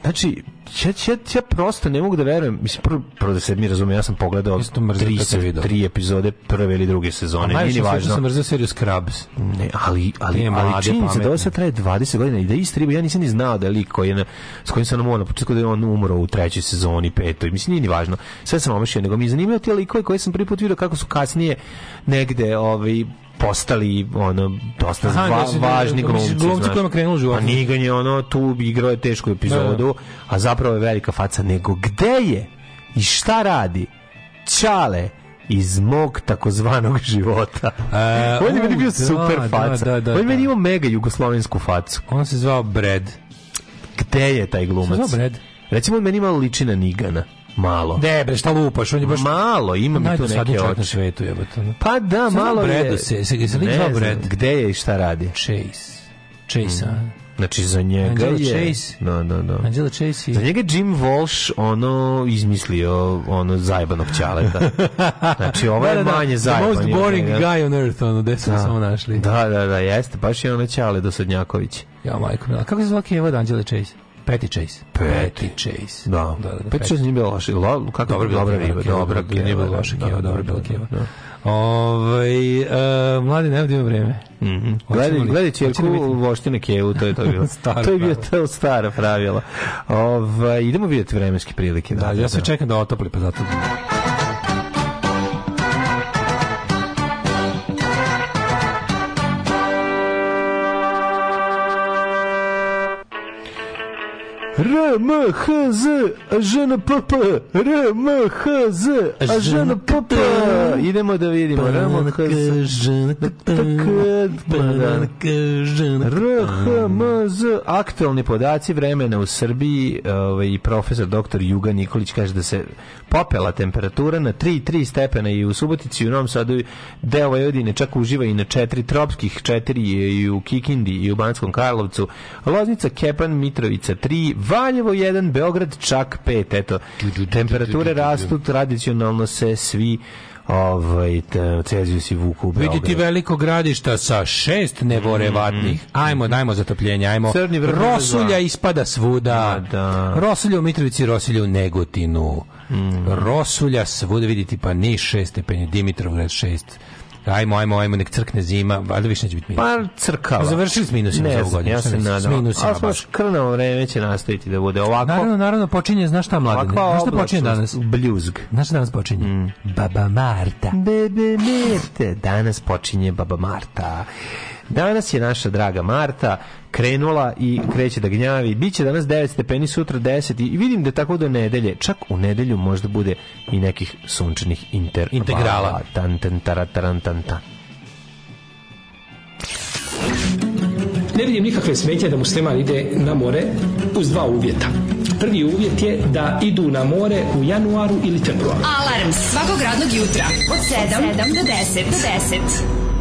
Speaker 5: Znači, ja, ja, prosto ne mogu da verujem. Mislim, prvo, prvo da se mi razume, ja sam pogledao tri, se, tri epizode prve ili druge sezone. Najviše važno. sam
Speaker 4: mrzio seriju Scrubs.
Speaker 5: Ne, ali, ali, ne, ali činjenica da ovo sad traje 20 godina i da isti riba, ja nisam ni znao da je lik koji je na, s kojim sam namao na početku da je on umro u trećoj sezoni, petoj. Mislim, nije ni važno. Sve sam omašio, nego mi je zanimljivo ti likove koje sam prvi put vidio kako su kasnije negde ovaj, postali ono dosta Aha, va, važni
Speaker 4: glumci. Glumci kojima krenuo život.
Speaker 5: A Nigan je ono tu igrao je tešku epizodu, da. a zapravo zapravo velika faca, nego gde je i šta radi Čale iz mog takozvanog [laughs] života. E, on je meni bio da, super da, faca. Da, da, on je meni da. imao mega jugoslovensku facu.
Speaker 4: On se zvao Bred.
Speaker 5: Gde je taj glumac? Se zvao Brad. Recimo, on meni malo liči na Nigana. Malo.
Speaker 4: Ne, bre, šta lupaš? On je baš
Speaker 5: malo, ima mi tu neke
Speaker 4: oči. na svetu,
Speaker 5: jebote. Pa da, Sada malo je.
Speaker 4: se, se, se, se ne znam,
Speaker 5: Gde je i šta radi?
Speaker 4: Chase.
Speaker 5: Chase, mm. a?
Speaker 4: Znači za njega Angela
Speaker 5: je...
Speaker 4: Chase.
Speaker 5: No, da, no, da, no. Da. Angela
Speaker 4: Chase i... Za njega
Speaker 5: je Jim Walsh ono izmislio ono zajebanog ćaleta. [laughs] znači ovo je da, da, manje zajeban.
Speaker 4: The most boring je, guy on earth, ono, gde smo samo našli.
Speaker 5: Da, da, da, jeste. Baš je ono ćale do Dosadnjaković.
Speaker 4: Ja, majko, mila. Kako se zvala Keva od Angela Chase? Petty Chase. Petty Chase.
Speaker 5: Da. da, da,
Speaker 4: da Petty Chase nije bilo loše. Lo, kako dobro bilo dobro Keva. Dobro, bilo loše Keva, dobro bilo Keva. Da. Ovaj uh, mladi ne vdimo vreme.
Speaker 5: Mhm. Mm
Speaker 4: gledaj, gledaj
Speaker 5: ćerku voštine Kevu,
Speaker 4: to je
Speaker 5: to
Speaker 4: bilo. [laughs]
Speaker 5: to je
Speaker 4: bilo to stara pravila. Ovaj idemo videti vremenske prilike. Da,
Speaker 5: da, ja se čekam da otopli pa zato. RMHZ ŽNPP RMHZ ŽNPP
Speaker 4: Idemo da vidimo
Speaker 5: RMHZ
Speaker 4: RHMZ Aktualni podaci vremena u Srbiji i ovaj, profesor dr. Juga Nikolić kaže da se popela temperatura na 3-3 stepena i u Subotici i u Novom Sadu deo Vojvodine čak uživa i na 4 tropskih 4 i u Kikindi i u Banskom Karlovcu Loznica, Kepan, Mitrovica 3 Valjevo 1, Beograd čak 5. Eto, temperature rastu, tradicionalno se svi ovaj Celzijus si Vuku u
Speaker 5: Beogradu. Vidite veliko gradišta sa šest nevorevatnih. Mm,
Speaker 4: mm, mm. Ajmo, dajmo zatopljenje, ajmo. Rosulja ispada svuda. Da, da. Rosulja u Mitrovici, Rosulja u Negotinu. Mm. Rosulja svuda, vidite, pa ni 6 stepeni, Dimitrovgrad 6 Ajmo, moj ajmo, nek crkne zima, valjda više neće biti minus. Pa
Speaker 5: crkava.
Speaker 4: Završili smo minusima ne za ovu godinu.
Speaker 5: Ja
Speaker 4: se
Speaker 5: nadam. A
Speaker 4: smo škrnavo
Speaker 5: vreme će nastaviti da bude ovako.
Speaker 4: Naravno, naravno, počinje, znaš šta mladine? Znaš šta počinje danas?
Speaker 5: Bljuzg.
Speaker 4: Znaš šta danas
Speaker 5: počinje?
Speaker 4: Mm. Baba Marta.
Speaker 5: Bebe Marta. Danas počinje Baba Marta. Danas je naša draga Marta krenula i kreće da gnjavi. Biće danas 9 stepeni, sutra 10 i vidim da tako do nedelje. Čak u nedelju možda bude i nekih sunčanih inter integrala. Tan, tan, taran, taran, tan, tan.
Speaker 8: Ne vidim nikakve smetje da musliman ide na more uz dva uvjeta. Prvi uvjet je da idu na more u januaru ili februaru.
Speaker 7: Alarm svakog radnog jutra od 7, od 7 do 10. Do 10.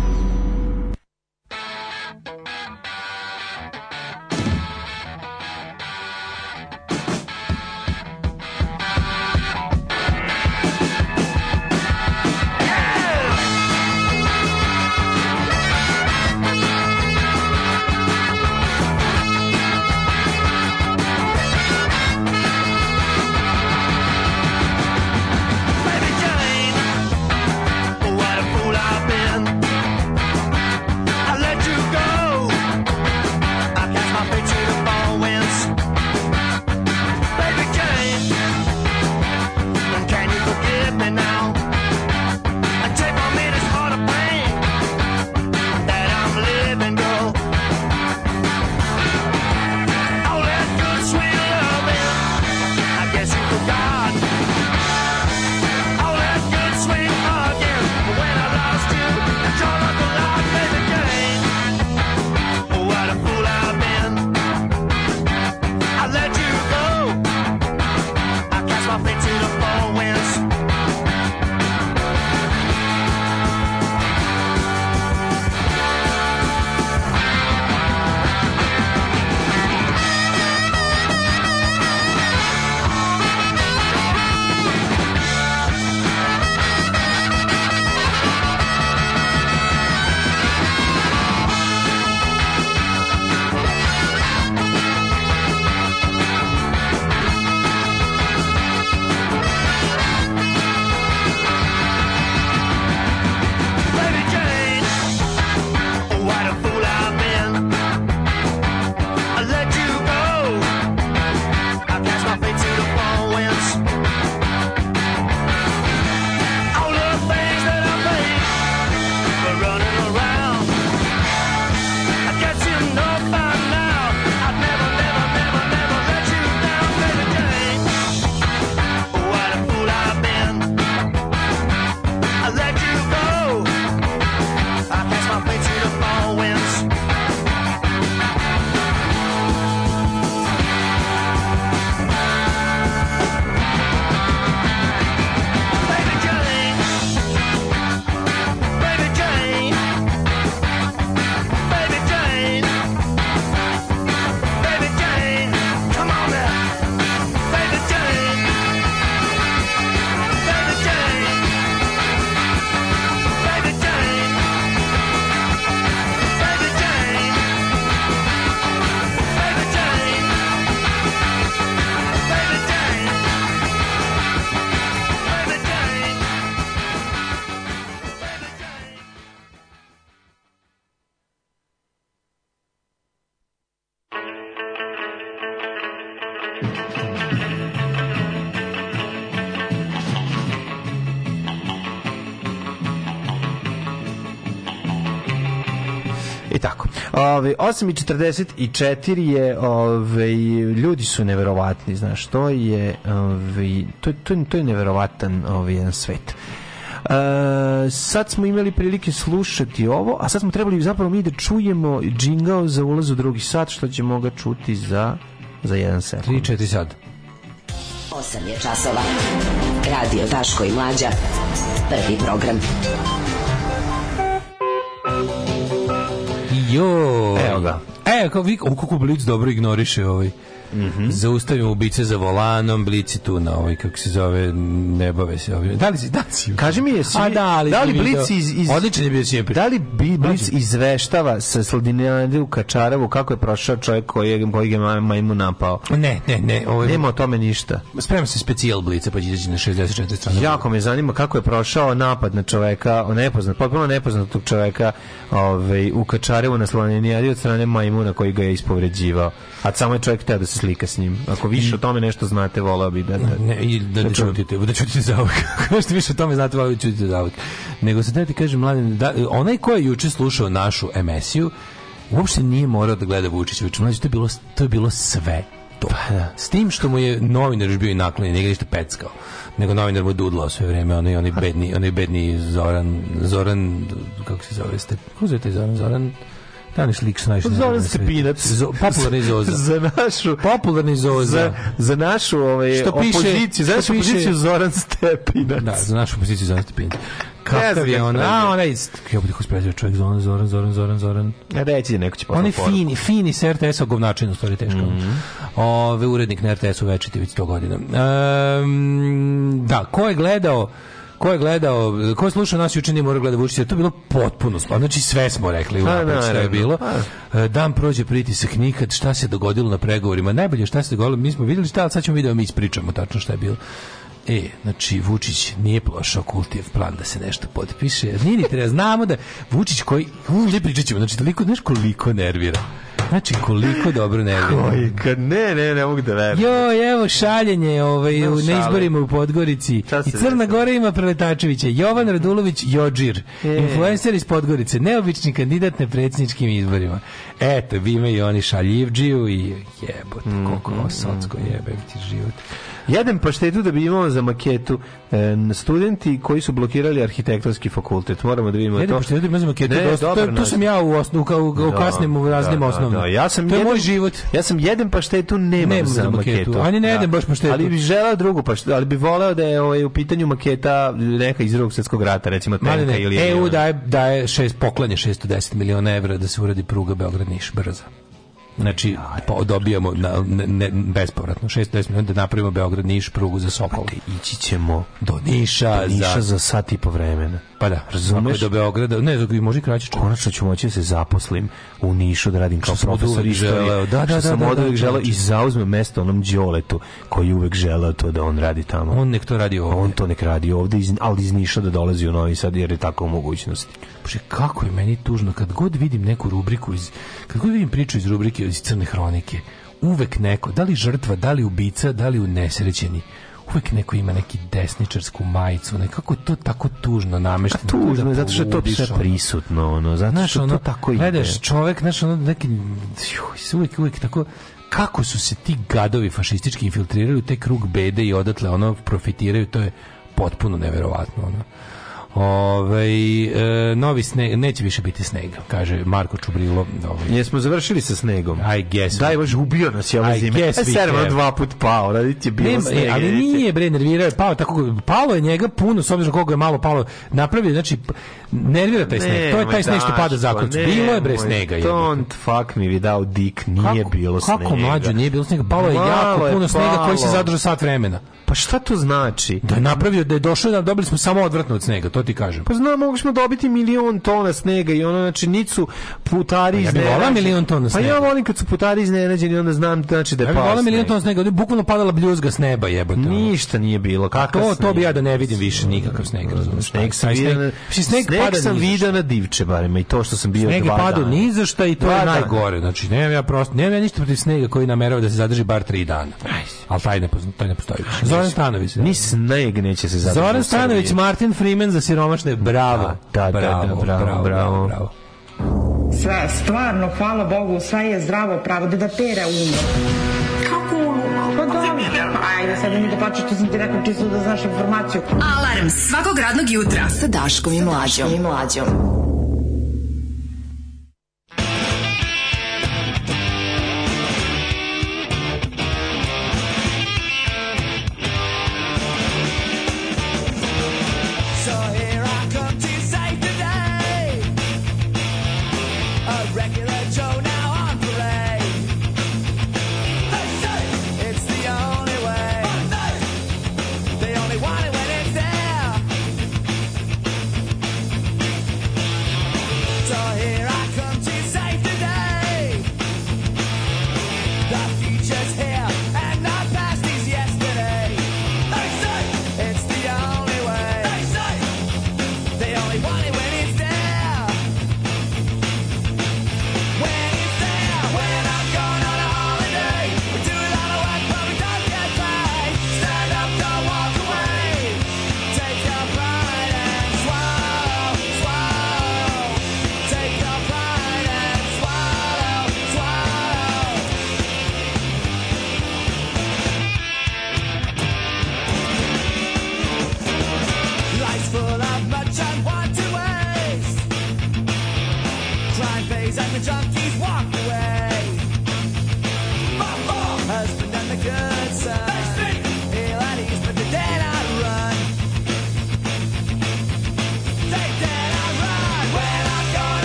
Speaker 4: Ove, 8.44 je, ove, ljudi su neverovatni, znaš, to je, ove, to, to, to je neverovatan ovaj jedan svet. E, sad smo imali prilike slušati ovo, a sad smo trebali zapravo mi da čujemo džingao za ulaz u drugi sat, što ćemo ga čuti za, za jedan sekund. 3-4
Speaker 5: sad. 8 je časova. Radio Daško i Mlađa. Prvi program. Prvi program. Jo.
Speaker 4: Evo ga.
Speaker 5: E, kako kako Blic dobro ignoriše ovaj. Mm -hmm. Zaustavimo ubice za volanom, blici tu na ovaj, kako se zove, ne bave se ovaj.
Speaker 4: Da li si, da si? Kaži mi, jesi, A, da li, da li
Speaker 5: Blic iz, iz,
Speaker 4: odličan
Speaker 5: bi
Speaker 4: bio sjepri. Da li
Speaker 5: Blic izveštava sa Sladinjade u Kačaravu kako je prošao čovjek koji je, koji je majmu napao?
Speaker 4: Ne, ne, ne. Ovaj,
Speaker 5: Nema o tome ništa.
Speaker 4: Sprema se specijal blice, pa će izaći na 64 strane.
Speaker 5: Jako me zanima kako je prošao napad na čoveka, nepoznat, potpuno nepoznatog čoveka ovaj, u Kačarevu na Sladinjade od strane majmu na koji ga je ispovređivao. A samo je čovjek teo da se slika s njim. Ako više o tome nešto znate, volao bi
Speaker 4: da... da ne, i da, da, da čutite, da čutite za uvijek. [laughs] Ako nešto više o tome znate, volao bi da čutite za uvijek. Nego se da ti kažem, mladen, da, onaj ko je juče slušao našu emisiju, uopšte nije morao da gleda Vučićevića. Znači, mlađe, to je bilo, to je bilo sve to. Pa, da.
Speaker 5: S tim što mu je novinar još bio i naklonjen, nije ništa peckao. Nego novinar mu dudlao sve vreme, onaj, onaj, bedni, onaj bedni Zoran, Zoran, kako se zove, ste, kako zove taj Zoran,
Speaker 4: Zoran, Da li slik snaš?
Speaker 5: Zoran Stepinac. Zo, popularni Zoza. [laughs] za našu...
Speaker 4: Popularni Zoza. Za,
Speaker 5: za našu ovaj, što piše, opoziciju.
Speaker 4: Za našu opoziciju Zoran Stepinac.
Speaker 5: Da, za našu opoziciju Zoran Stepinac.
Speaker 4: Kakav je ona?
Speaker 5: Da A, ona je... Ja
Speaker 4: bih uspredio čovjek Zoran, Zoran, Zoran, Zoran, Zoran.
Speaker 5: Reći je da neko će
Speaker 4: On je fini, fini s RTS-a govnačin, u stvari teško. Mm -hmm. urednik na RTS-u večiti već 100 godina. Um, da, ko je gledao ko je gledao, ko je slušao nas juče nije morao gleda Vučića, to je bilo potpuno slavno. Znači sve smo rekli pa, u šta je bilo. Pa. E, dan prođe pritisak nikad, šta se dogodilo na pregovorima. Najbolje šta se dogodilo, mi smo videli šta, ali sad ćemo video mi ispričamo tačno šta je bilo. E, znači, Vučić nije plašao kultiv plan da se nešto potpiše. Nije ni treba, znamo da Vučić koji... U, ne pričat ćemo, znači, toliko, znaš koliko nervira. Znači, koliko dobro ne vidim.
Speaker 5: Kad ne, ne, ne mogu da verujem.
Speaker 4: Jo, evo šaljenje ovaj, u, na izborima u Podgorici. I Crna Gora ima Preletačevića. Jovan Radulović Jođir. E. Influencer iz Podgorice. Neobični kandidat na predsjedničkim izborima. Eto, bime i oni šaljivđiju i jebote, mm, koliko osocko mm, mm. jebem ti život.
Speaker 5: Jedem paštetu da bi imao za maketu e, studenti koji su blokirali arhitektonski fakultet. Moramo da vidimo Jedem to.
Speaker 4: Jedem paštetu da
Speaker 5: bi imao
Speaker 4: za maketu. Ne,
Speaker 5: to,
Speaker 4: to,
Speaker 5: to
Speaker 4: sam ja u, osnu, u, u, u kasnim da, raznim da, da, da osnovnim. Ja sam
Speaker 5: to je moj život.
Speaker 4: Ja sam jedan paštetu nemam, nemam za, za maketu. maketu.
Speaker 5: Ani ne
Speaker 4: da. jedem
Speaker 5: baš paštetu.
Speaker 4: Ali bi želeo drugu
Speaker 5: paštetu,
Speaker 4: ali bi voleo da je ovaj, u pitanju maketa neka iz drugog svjetskog rata, recimo tenka ili... EU
Speaker 5: daje, daje šest, poklanje 610 miliona evra da se uradi pruga Beograd-Niš brza znači po, dobijamo na, ne, ne, bespovratno 610 miliona da napravimo Beograd Niš prugu za Sokol. Pa
Speaker 4: ići ćemo do Niša, do
Speaker 5: Niša za, za sat i po vremena.
Speaker 4: Pa da,
Speaker 5: razumeš do
Speaker 4: Beograda, ne, dok može kraće.
Speaker 5: Konačno ću moći da se zaposlim u Nišu da radim kao
Speaker 4: profesor istorije.
Speaker 5: Da, da,
Speaker 4: da, sam
Speaker 5: da,
Speaker 4: da,
Speaker 5: da,
Speaker 4: želeo da, da. i zauzmem mesto onom Đoletu koji uvek želeo to da on radi tamo.
Speaker 5: On nek to radi ovde.
Speaker 4: On to nek radi ovde, iz, ali iz Niša da dolazi u Novi Sad jer
Speaker 5: je
Speaker 4: tako u mogućnosti.
Speaker 5: Bože, kako
Speaker 4: je
Speaker 5: meni tužno kad god vidim neku rubriku iz kad god vidim priču iz rubrike iz crne hronike. Uvek neko, da li žrtva, da li ubica, da li unesrećeni uvek neko ima neki desničarsku majicu, nekako to tako tužno namešteno.
Speaker 4: tužno je, zato što je to sve prisutno, ono, zato znaš, što ono, to
Speaker 5: tako ide. Gledaš, čovek, znaš, ono, neki, juh, uvek, uvek tako, kako su se ti gadovi fašistički infiltrirali u te krug bede i odatle, ono, profitiraju, to je potpuno neverovatno, ono. Ove, ovaj, e, novi sneg, neće više biti snega, kaže Marko Čubrilo.
Speaker 4: Ovaj. Jesmo završili sa snegom.
Speaker 5: I guess.
Speaker 4: Daj, baš ubio nas je ove zime.
Speaker 5: I guess e, server dva put pao,
Speaker 4: radit
Speaker 5: je bilo Nema, e, snega.
Speaker 4: Ali nije, bre, nervirao je pao, tako, palo je njega puno, s obzirom koga je malo palo, napravio, znači, nervira taj sneg. to je taj sneg što pada zakoncu. Bilo je, bre, snega.
Speaker 5: Don't fuck me without dick, nije kako, bilo snega.
Speaker 4: Kako mlađo, nije bilo snega? Palo je malo jako je puno snega koji se zadržao sat vremena.
Speaker 5: Pa šta to znači?
Speaker 4: Da je napravio, da je došao, da dobili smo samo odvratno od snega. To ti kažem.
Speaker 5: Pa znam, mogli smo dobiti milion tona snega i ono, znači, nit putari iz pa iznenađeni. Ja bih vola milion
Speaker 4: tona snega. Pa ja volim kad
Speaker 5: su putari iznenađeni, onda znam znači, da
Speaker 4: je ja
Speaker 5: pao Ja bih vola
Speaker 4: milion tona snega,
Speaker 5: ovdje bukvalno
Speaker 4: padala bljuzga s neba, jebote.
Speaker 5: Ništa nije bilo,
Speaker 4: kakav to, sneg. To bi ja da ne vidim više nikakav sneg,
Speaker 5: pa, razumiješ. Sneg sam vidio na, sneg pada sam vidio na divče, barem, i to što sam bio
Speaker 4: sneg
Speaker 5: dva dana. Sneg je
Speaker 4: padao ni za šta i to je najgore. Znači, nemam ja prosto, nemam ja ništa protiv snega koji namerava da se zadrži bar tri dana. Ali taj ne, taj ne postoji. Zoran
Speaker 5: Stanović.
Speaker 4: Da. Ni sneg neće se
Speaker 5: zadržati. Zoran Stanović, Martin Freeman za siromašne, bravo.
Speaker 4: Da, da, bravo, da, da, bravo, bravo. bravo. bravo.
Speaker 9: Sve, stvarno, hvala Bogu, sve je zdravo, pravo, da da pere umro. Kako Pa da, Ajde, sad mi da plaću, to sam ti rekao čisto da znaš informaciju.
Speaker 10: Alarm svakog radnog jutra sa Daškom i Mlađom. Daškom i Mlađom.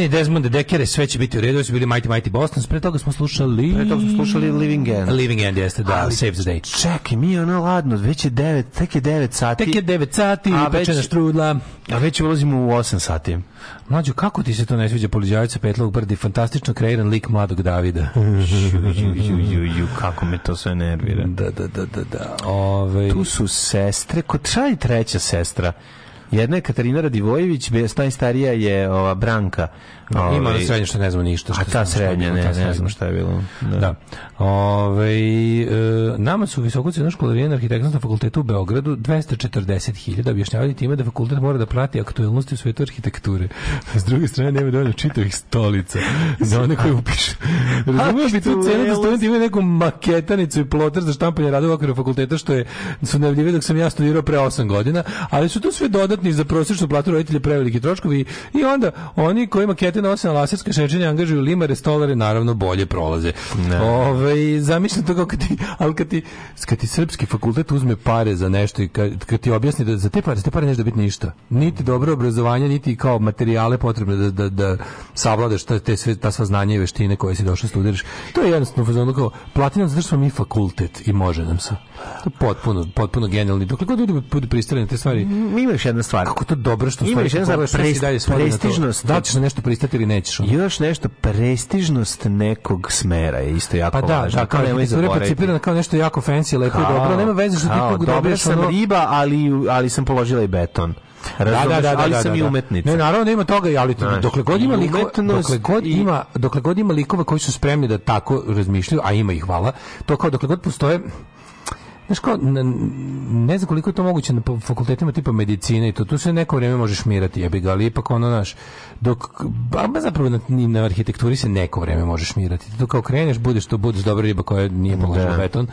Speaker 4: Omiljeni Desmond Dekere, sve će biti u redu, su bili Mighty Mighty Boston, pre toga smo slušali... Pre
Speaker 5: toga smo slušali Living End.
Speaker 4: Living End jeste, da, Ali, Save the
Speaker 5: Day. Čekaj, mi je ono ladno, već je 9, tek je 9
Speaker 4: sati. Tek je 9
Speaker 5: sati,
Speaker 4: a već, štrudla.
Speaker 5: A već ulazimo u 8 sati. Mlađo, kako ti se to ne sviđa poliđavica Petlog Brdi, fantastično kreiran lik mladog Davida?
Speaker 4: ju, ju, ju, ju, kako me to sve nervira.
Speaker 5: Da, da, da, da, da.
Speaker 4: Ove... Ovaj-
Speaker 5: tu su sestre, ko čaj treća sestra? Jedna je Katarina Radivojević, starija je ova Branka.
Speaker 4: Ima ona ovaj, srednja što ne znamo ništa.
Speaker 5: Što a ta srednja, ne, ne znam šta je bilo.
Speaker 4: Da. da. Ove, e, nama su visoko cijeno školarije na arhitektonskom fakultetu u Beogradu 240.000 objašnjavaju time da fakultet mora da prati aktuelnosti u svetu arhitekture. S druge strane nema dovoljno čitavih stolica za one koje upišu. Razumio bi tu cenu da studenti imaju neku maketanicu i plotar za štampanje radova okviru fakulteta što je su nevljive dok sam ja studirao pre 8 godina, ali su tu sve dodatni za prosječnu platu roditelja preveliki troškovi i onda oni koji makete nose na laserske šečenje angažuju limare, stolare, naravno bolje prolaze. Ne. Ove, ovaj zamišljam to kao kad ti, al kad ti, kad ti srpski fakultet uzme pare za nešto i kad, kad ti objasni da za te pare, za te pare neće biti ništa. Niti dobro obrazovanje, niti kao materijale potrebne da da da savladaš te, te sve ta sva znanja i veštine koje si došao da studiraš. To je jednostavno fazon kao platinam zato što mi fakultet i može nam se. To potpuno, potpuno genijalni. Dokle god ljudi budu pristali na te stvari. Mi
Speaker 5: mm, imaš jedna stvar.
Speaker 4: Kako to dobro što
Speaker 5: imaš jedna stvar, prest, dalje prestižnost.
Speaker 4: Da li ćeš na nešto pristati ili nećeš?
Speaker 5: Ono? Još nešto, prestižnost nekog smera je isto jako
Speaker 4: pa da, važno. Da, kao, kao arhitektura percipirana kao nešto jako fancy, lepo i dobro. Nema veze što ti tu dobiješ sam
Speaker 5: ono... riba, ali, ali sam položila i beton. Da, da, Razumeš, da,
Speaker 4: da, da,
Speaker 5: ali
Speaker 4: da, da, sam da,
Speaker 5: da.
Speaker 4: i umetnica.
Speaker 5: Ne,
Speaker 4: naravno
Speaker 5: nema
Speaker 4: da toga, ali Znaš, dokle god ima likova, dokle god i... ima, dokle god ima likova koji su spremni da tako razmišljaju, a ima ih hvala, to kao dokle god postoje Znaš kao, ne znam koliko je to moguće na fakultetima tipa medicine i to, tu se neko vrijeme možeš mirati, jebi ga, ali ipak ono, naš, dok, ba, zapravo na, na arhitekturi se neko vrijeme možeš mirati. Tu kao kreneš, budeš to, budeš dobra riba koja nije da. položila beton,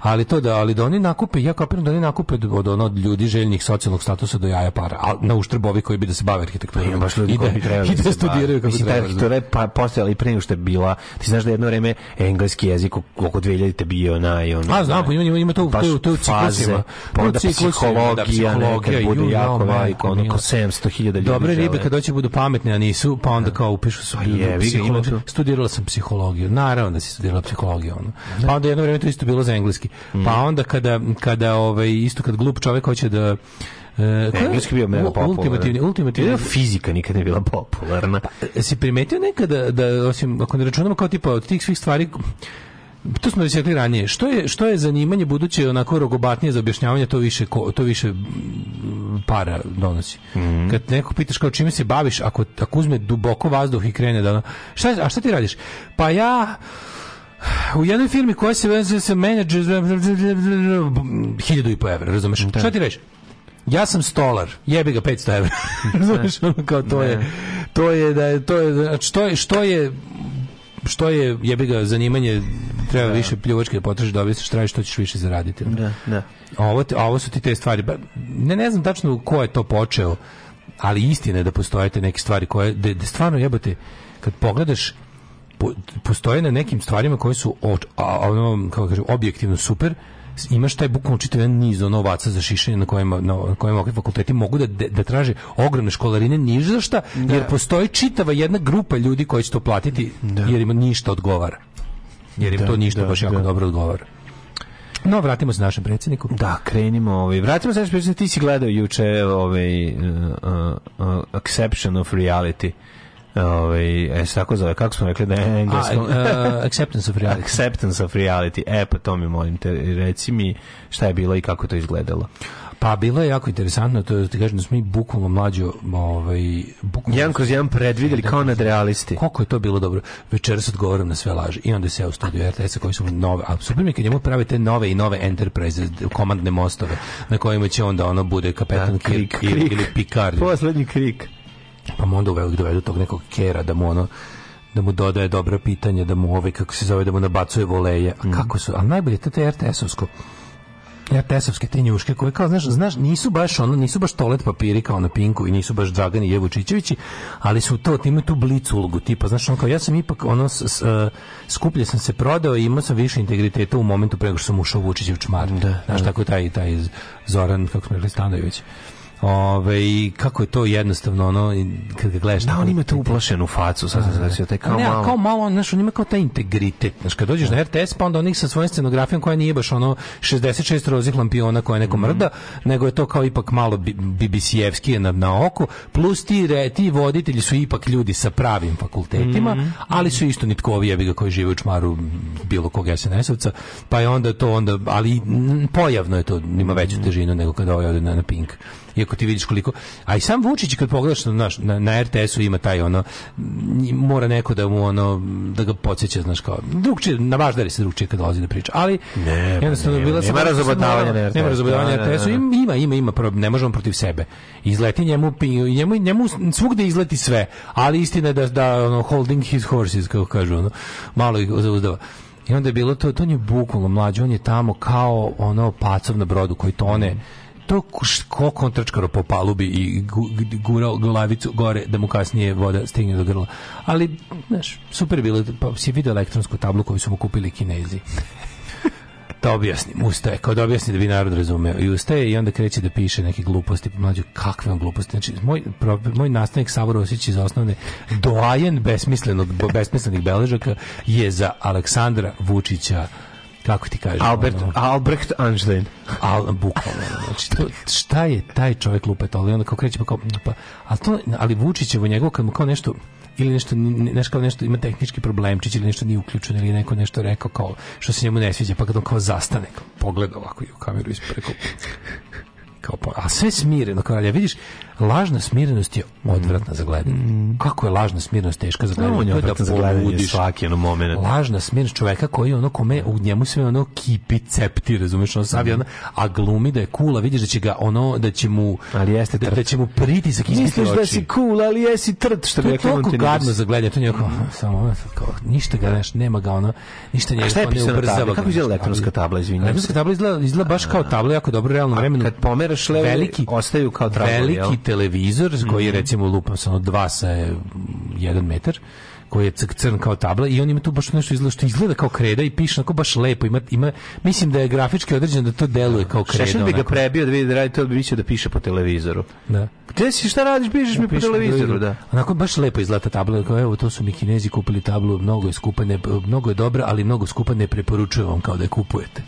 Speaker 4: ali to da, ali da oni nakupe, ja kapiram da oni nakupe od ono od ljudi željnih socijalnog statusa do jaja para, a na uštrbovi koji bi da se bave arhitekturom.
Speaker 5: Pa ima baš ljudi da- koji bi trebali [laughs] da, da
Speaker 4: studiraju kako Mislim,
Speaker 5: treba. Arhitektura
Speaker 4: je
Speaker 5: pa, postojala i pre nego što je bila. Ti znaš da jedno vreme engleski jezik oko 2000 te bio
Speaker 4: na ono. A znam, da. pa ima, ima to, pa to, to faze,
Speaker 5: pa onda
Speaker 4: psihologija, da, psihologija nekad bude jako veliko, ono ko 700.000 ljudi
Speaker 5: Dobre ribe kad hoće budu pametne, a nisu, pa onda da. kao upišu su pa psihologiju. Studirala sam psihologiju, naravno da si studirala psihologiju. Ono. Pa onda jedno vreme to isto bilo za engleski. Mm. Pa onda kada, kada ovaj, isto kad glup čovjek hoće da
Speaker 4: E, engleski bio mnogo popularan.
Speaker 5: Ultimativni, ultimativni. Bila
Speaker 4: fizika nikad nije bila popularna. Pa,
Speaker 5: e, si primetio nekada da, osim, ako ne računamo kao tipa od tih svih stvari, to smo već rekli ranije. Što je što je zanimanje buduće onako rogobatnije za objašnjavanje to više ko, to više para donosi. Mm -hmm. Kad neko pitaš kao čime se baviš, ako ako uzme duboko vazduh i krene da šta a šta ti radiš? Pa ja u jednoj firmi koja se vezuje sa menadžer 1000 i po evra, razumeš? Mm Šta ti reći? Ja sam stolar, jebi ga 500 evra. [laughs] razumeš? Da. Ono kao to ne. je da. to je da je to je znači to je što je što je jebiga zanimanje treba da. više pljuvačke da potraži da dobiti što tražiš što ćeš više zaraditi.
Speaker 4: Da, da.
Speaker 5: Ovo, te, ovo su ti te stvari. Ne, ne znam tačno ko je to počeo, ali istina je da postoje neke stvari koje da, da stvarno jebate, kad pogledaš po, postoje na nekim stvarima koje su ono, kako kažem, objektivno super, imaš taj bukvalno čitav jedan niz onovaca za šišanje na kojima na kojima ovakvi fakulteti mogu da da, da traže ogromne školarine niš za šta da. jer postoji čitava jedna grupa ljudi koji će to platiti da. jer im ništa odgovara. Jer im da, to ništa da, baš jako da. dobro odgovara. No, vratimo se našem predsjedniku.
Speaker 4: Da, krenimo. Ovaj. Vratimo se našem predsjedniku. Ti si gledao juče ovaj, uh, uh, uh, Exception of Reality. Ovaj e, tako zove, kako smo rekli da
Speaker 5: engleskom? A, e, uh, e, acceptance of reality.
Speaker 4: acceptance of reality. E, pa to mi molim te, reci mi šta je bilo i kako to izgledalo.
Speaker 5: Pa bilo je jako interesantno, to ti kažem da smo mi bukvalno mlađo, ovaj,
Speaker 4: bukvalno... Jedan kroz jedan predvideli kao nadrealisti.
Speaker 5: Koliko je to bilo dobro. Večeras odgovorim na sve laži. I onda se ja u studiju RTS-a koji su nove, a super mi kad njemu prave te nove i nove Enterprise, komandne mostove, na kojima će onda ono bude kapetan da, krik, krik, krik, ili Picard.
Speaker 4: Poslednji krik
Speaker 5: pa mu onda u velik dovedu tog nekog kera da mu ono da mu dodaje dobro pitanje, da mu ove, kako se zove, da mu nabacuje voleje. A mhm. kako su? Ali najbolje to je RTS-ovsko. RTS-ovske te njuške koje kao, znaš, znaš, nisu baš ono, nisu baš tolet papiri kao na Pinku i nisu baš Dragan i Jevo Čičevići, ali su to, imaju tu blic ulogu tipa, znaš, on kao, ja sam ipak ono, s, s, e, skuplje sam se prodao i imao sam više integriteta u momentu prego što sam ušao Vučićev čmar.
Speaker 4: Da,
Speaker 5: znaš, da. tako taj, taj Zoran, kako smo rekli, Stanojević. Ove, i kako je to jednostavno ono kad ga gledaš
Speaker 4: da on ima da tu uplašenu facu sad sam znači taj
Speaker 5: kao ne, malo kao
Speaker 4: malo
Speaker 5: znaš on ima kao taj integritet znači kad dođeš na RTS pa onda onih sa svojom scenografijom koja nije baš ono 66 rozih lampiona koja neko mhm. mrda mm. nego je to kao ipak malo BBC-evski na, na oko plus ti, re, ti voditelji su ipak ljudi sa pravim fakultetima mm. ali su isto nitkovi jebi ga koji žive u čmaru bilo kog SNS-ovca pa je onda to onda ali m, pojavno je to ima veću mhm. težinu nego kada ovaj ode na, na Pink iako ti vidiš koliko a i sam Vučić kad pogledaš na na, na RTS-u ima taj ono mora neko da mu ono da ga podseća znaš kao drugčije na važdari se drugčije kad dolazi da priča ali
Speaker 4: ne, jednostavno ne,
Speaker 5: bila nema da
Speaker 4: razobotavanja na
Speaker 5: RTS-u nema razobotavanja da, da, na RTS-u ima ima ima ne možemo protiv sebe izleti njemu njemu njemu svugde izleti sve ali istina je da da ono holding his horses kako kažu ono malo ih zauzdava i onda je bilo to, to on bukvalno mlađi, on je tamo kao ono pacov na brodu koji tone mm to ko kontračkaro po palubi i gurao glavicu gore da mu kasnije voda stigne do grla. Ali, znaš, super bilo, da, pa si video elektronsku tablu koju su mu kupili kinezi. [laughs] da objasnim, ustaje, kao da objasni da bi narod razumeo. I ustaje i onda kreće da piše neke gluposti, mlađe, kakve on gluposti. Znači, moj, pro, moj nastavnik Savor Osić iz osnovne doajen besmislenog, besmislenih beležaka je za Aleksandra Vučića kako ti kažem?
Speaker 4: Albert, ono, Albrecht Einstein.
Speaker 5: Al, bukvalno. Znači, to, šta je taj čovjek lupeta? Ali onda kako kreće pa kao... Pa, ali, to, ali Vučićevo njegovo kad mu kao nešto ili nešto nešto kao nešto ima tehnički problemčić ili nešto nije uključeno ili neko nešto rekao kao što se njemu ne sviđa pa kad on kao zastane kao pogleda ovako i u kameru ispreko kao pa a sve smireno kao ja vidiš Lažna smirenost je mm. odvratna za gledanje. Mm. Kako je lažna smirenost teška za
Speaker 4: gledanje? No, on je odvratna
Speaker 5: da
Speaker 4: za svaki ono moment.
Speaker 5: Lažna smirenost čoveka koji ono kome u njemu sve ono kipi cepti, razumeš, ono savi, mm. a glumi da je kula, vidiš da će ga ono, da će mu,
Speaker 4: ali jeste da, da će
Speaker 5: mu pritisak
Speaker 4: ispiti Misliš da si cool, ali jesi trt,
Speaker 5: što bi rekao. To je gadno za gledanje, to je njako, samo, kao, ništa ga, neš, nema ga ono, ništa njega,
Speaker 4: ne ubrzava. Kako
Speaker 5: izgleda elektronska tabla,
Speaker 4: izvinjam? Elektronska
Speaker 5: tabla izgleda, izgleda baš kao tabla, jako dobro, realno vremenu.
Speaker 4: Kad pomeraš levo, veliki, ostaju kao tragovi, veliki
Speaker 5: televizor koji je mhm. recimo lupam samo dva sa 1 metar koji je crn kao tabla i on ima tu baš nešto izgleda što izgleda kao kreda i piše onako baš lepo ima, ima mislim da je grafički određeno da to deluje kao kreda Šešelj
Speaker 4: bi ga prebio da vidi da radi to da bi mislio da piše po televizoru
Speaker 5: da gde
Speaker 4: si šta radiš pišeš da, mi po da, televizoru da
Speaker 5: onako baš lepo izlata ta tabla kao evo to su mi kinezi kupili tablu mnogo je skupa ne, mnogo je dobra ali mnogo skupa ne preporučujem vam kao da je kupujete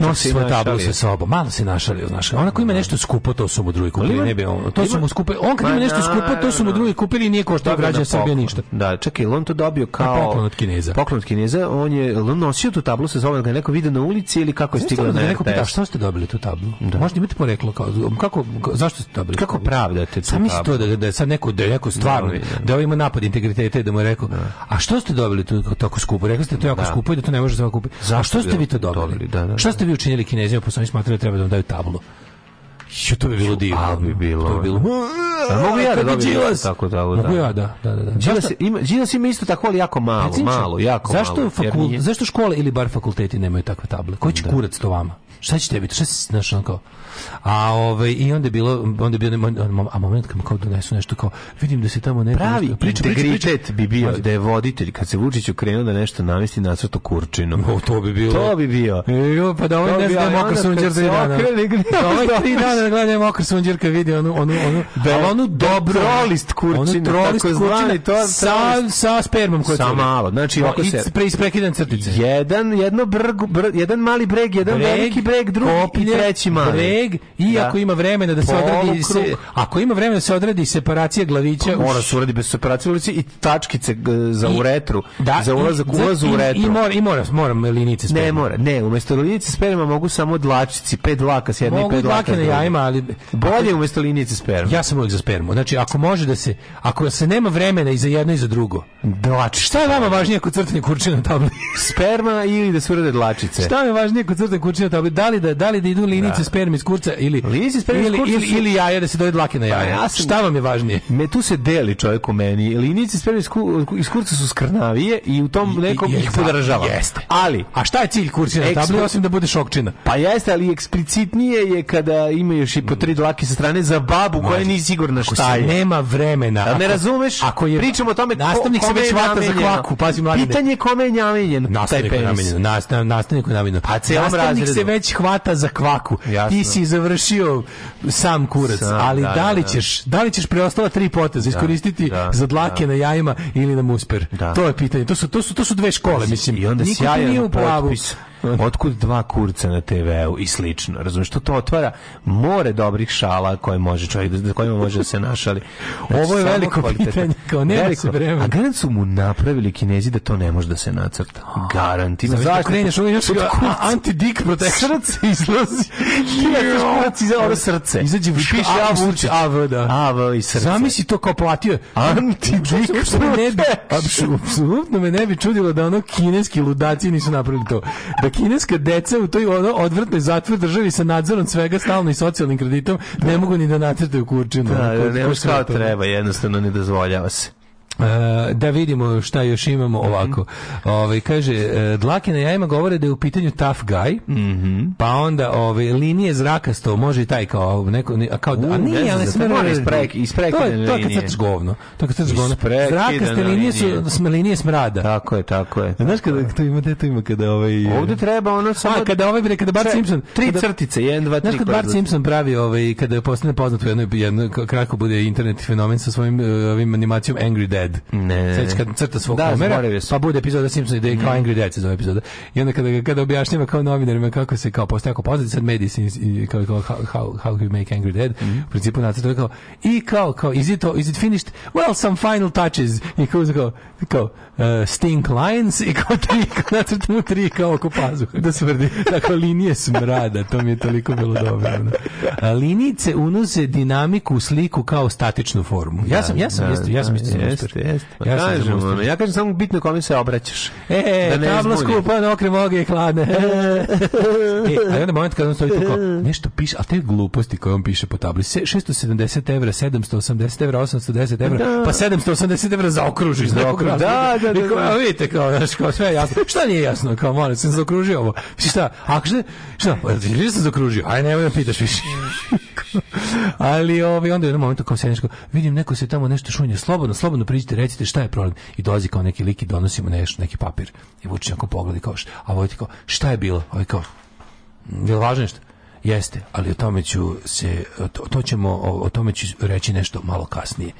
Speaker 5: nosi svoju tablu sa sobom. Malo se našali, znaš. Ona ko ima da. nešto skupo, to su mu drugi kupili. Ne bi on, to su mu skupe. On kad ima nešto da, skupo, to su mu da. drugi kupili
Speaker 4: i
Speaker 5: nije koštao građana Srbije ništa.
Speaker 4: Da, čekaj, on to dobio kao
Speaker 5: poklon od Kineza.
Speaker 4: Poklon od Kineza, on je on nosio tu tablu sa sobom, ga neko video na ulici ili kako je stiglo na neko pita
Speaker 5: šta ste dobili tu tablu? Da. Možda imate poreklo kao kako zašto ste dobili?
Speaker 4: Kako pravdate
Speaker 5: tu tablu? Sami to da da sad neko da neko stvarno da ovaj ima napad integriteta da mu je rekao, a što ste dobili tu tako skupo? Rekli ste to je jako skupo i da to ne može svako kupiti. Zašto ste vi to dobili? Da, da, šta ste znate
Speaker 4: vi učinili
Speaker 5: kinezima, pošto oni smatrali da treba da vam daju tablu.
Speaker 4: Ju, to bi
Speaker 5: bilo
Speaker 4: divno. A bi bilo. To bi bilo.
Speaker 5: A mogu ja da
Speaker 4: dobijem tako da, da. Mogu
Speaker 5: ja da, da, da. da. Đilas ima Đilas ima isto tako ali jako malo, malo, jako zašto malo. Zašto fakult, zašto škole ili bar fakulteti nemaju takve table? Koji će da. kurac to vama? šta će tebi, šta si, znaš, on kao, a ovaj, i onda je bilo, onda je bio, a moment kad kao donesu nešto kao, vidim da se tamo ne Pravi
Speaker 4: priča, integritet priča, priča. bi bio da je voditelj, kad se Vučić krenuo da nešto namesti na crto kurčinu. O,
Speaker 5: to bi bilo.
Speaker 4: To bi bio.
Speaker 5: E, jo, pa da ovaj ne zna mokar sunđer za dana.
Speaker 4: Da ovaj tri dana gleda mokar sunđer kad vidi onu, onu, onu,
Speaker 5: da, ali onu da, dobro.
Speaker 4: Trolist
Speaker 5: kurčinu, trolist kurčinu,
Speaker 4: to, sa, sa spermom
Speaker 5: koja Sa malo, znači,
Speaker 4: no, da, se. Pre, isprekidan crtice. Jedan,
Speaker 5: jedno brgu, br, jedan mali breg, jedan veliki breg breg drugi Koplje, i treći maj.
Speaker 4: Breg i da. ako ima vremena da se odradi se, ako ima vremena da se odradi separacija glavića. Ko pa
Speaker 5: mora se uradi bez separacije ulici i tačkice za I, uretru, da, za ulazak ulaz u uretru.
Speaker 4: I, i mora i mora, moram linice sperma.
Speaker 5: Ne mora, ne, umesto linice sperma mogu samo dlačici, pet dlaka s jedne i pet dlaka. Mogu
Speaker 4: dlake ali
Speaker 5: bolje umesto linice sperma.
Speaker 4: Ja sam uvek za spermu. Znači ako može da se ako se nema vremena i za jedno i za drugo. Dlači. Šta je vama važnije kod crtanje kurčina tabli?
Speaker 5: Sperma ili da se urade dlačice?
Speaker 4: Šta je važnije kod crtanje kurčina tabli? da li da da li da idu linice da. spermi iz kurca ili
Speaker 5: linice spermi
Speaker 4: ili, ili,
Speaker 5: su...
Speaker 4: ili jaja da se dođe dlake na jaje. Pa ja sam, Šta vam je važnije?
Speaker 5: Me tu se deli čovjek u meni. Linice spermi iz, kurca su skrnavije i u tom nekom ih podržavam.
Speaker 4: Jeste.
Speaker 5: Ali,
Speaker 4: a šta je cilj
Speaker 5: kurcina?
Speaker 4: Da tabli osim
Speaker 5: da bude šokčina?
Speaker 4: Pa jeste, ali eksplicitnije je kada ima još i po mm. tri dlake sa strane za babu koja nisi sigurna šta je.
Speaker 5: Nema vremena. Da
Speaker 4: ne razumeš?
Speaker 5: Ako je
Speaker 4: pričamo o tome nastavnik ko, se već
Speaker 5: vata za kvaku,
Speaker 4: pazi mladi. Pitanje kome
Speaker 5: je
Speaker 4: namenjen? Pa nastavnik
Speaker 5: je namenjen. Nastavnik je namenjen. A celom razredu. se već već hvata za kvaku. Jasno. Ti si završio sam kurac, sam, ali da, da, li da, da. ćeš, da li ćeš preostala tri poteza da, iskoristiti da, za dlake na jajima ili na musper? To je pitanje. To su to su to su dve škole, mislim.
Speaker 4: I onda sjajan potpis
Speaker 5: otkud dva kurca na TV-u i slično. Razumiješ, što to otvara more dobrih šala koje može čovjek, da kojima može da se našali. Znači,
Speaker 4: Ovo je veliko kvaliteta. pitanje, kao ne veliko. vremena. A
Speaker 5: garant su mu napravili kinezi da to ne može da se nacrta. Garant. Ima
Speaker 4: zašto? Kreneš, on još anti-dick protection. Srce [laughs] izlazi.
Speaker 5: Srce
Speaker 4: izlazi, ono srce.
Speaker 5: Izađe, piše AV, AV, da. AV i srce.
Speaker 4: Zamisli to kao platio.
Speaker 5: Anti-dick protection.
Speaker 4: Apsolutno me ne bi čudilo da ono kineski ludaci nisu napravili to. Da kineska deca u toj ono odvrtnoj zatvor državi sa nadzorom svega stalno i socijalnim kreditom ne mogu ni da nacrtaju kurčinu.
Speaker 5: Da, ne, ne, ne, treba, jednostavno ne dozvoljava se.
Speaker 4: E, da vidimo šta još imamo mhm. ovako. Ovaj kaže e, dlake na jajima govore da je u pitanju tough guy. Mm -hmm. Pa onda ove ovaj, linije zrakasto može i taj kao ovaj, neko a kao U, a nije ali sve
Speaker 5: mora
Speaker 4: isprek isprek to je to kad crtaš govno. To kad crtaš govno. Zrakaste linije su sm, linije smrada.
Speaker 5: Tako je, tako je. Znaš
Speaker 4: kada to ima to ima kada ovaj
Speaker 5: Ovde treba ono
Speaker 4: samo a, kada ovaj kada Bart Simpson
Speaker 5: tri crtice 1 2 3.
Speaker 4: Znaš kada Bart Simpson pravi ovaj kada je postane poznat u jednoj jedno kratko bude internet fenomen sa svojim e, ovim animacijom Angry Dad
Speaker 5: Dead. Ne. Sveći
Speaker 4: kad crta svog da, homera, pa bude epizoda Simpsons gde je kao mhm. Angry Dad se zove epizoda. I onda kada, kada objašnjava kao novinarima kako se kao postaje ako poznati sad mediji i kao, kao how, how, how we make Angry Dead, mm -hmm. u principu nacrta kao i kao, kao is it, is it finished? Well, some final touches. I kao, kao, kao uh, stink lines i kao tri, kao nacrtano tri kao oko pazuha. Da smrdi. [laughs] Dakle, linije smrada, to mi je toliko bilo dobro. A,
Speaker 5: linice unose dinamiku u sliku kao statičnu formu.
Speaker 4: Ja da, sam, ja sam, da, ja sam, ja sam, da, ja sam, ja sam, ja jeste, jeste. Pa ja, kažem, ono, ja kažem samo bitno kome se obraćaš.
Speaker 5: E, da ne tabla skupa, na okre moge je hladne. e, a [laughs] e, onda moment kad on stoji tako, nešto piše, a te gluposti koje on piše po tabli, 670 evra, 780 evra, 810 evra,
Speaker 4: da.
Speaker 5: pa 780 evra zaokružiš.
Speaker 4: Zaokru, da da, da, da, da, da. da. vidite kao, znaš, kao sve jasno. Šta nije jasno, kao, molim, sam zaokružio ovo. Šta, ako šta, šta, ili pa sam zaokružio, aj nemoj da pitaš više. [laughs] Ali ovi, onda je jedan moment kao seničko, vidim neko se tamo nešto šunje, slobodno, slobodno priđi dođite, recite šta je problem. I dolazi kao neki lik i donosimo nešto, neki papir. I Vučić ako pogledi kao, a Vojti kao, šta je bilo? Ovo kao, je li važno nešto? Jeste, ali o tome ću se o to ćemo o, o tome ću reći nešto malo kasnije.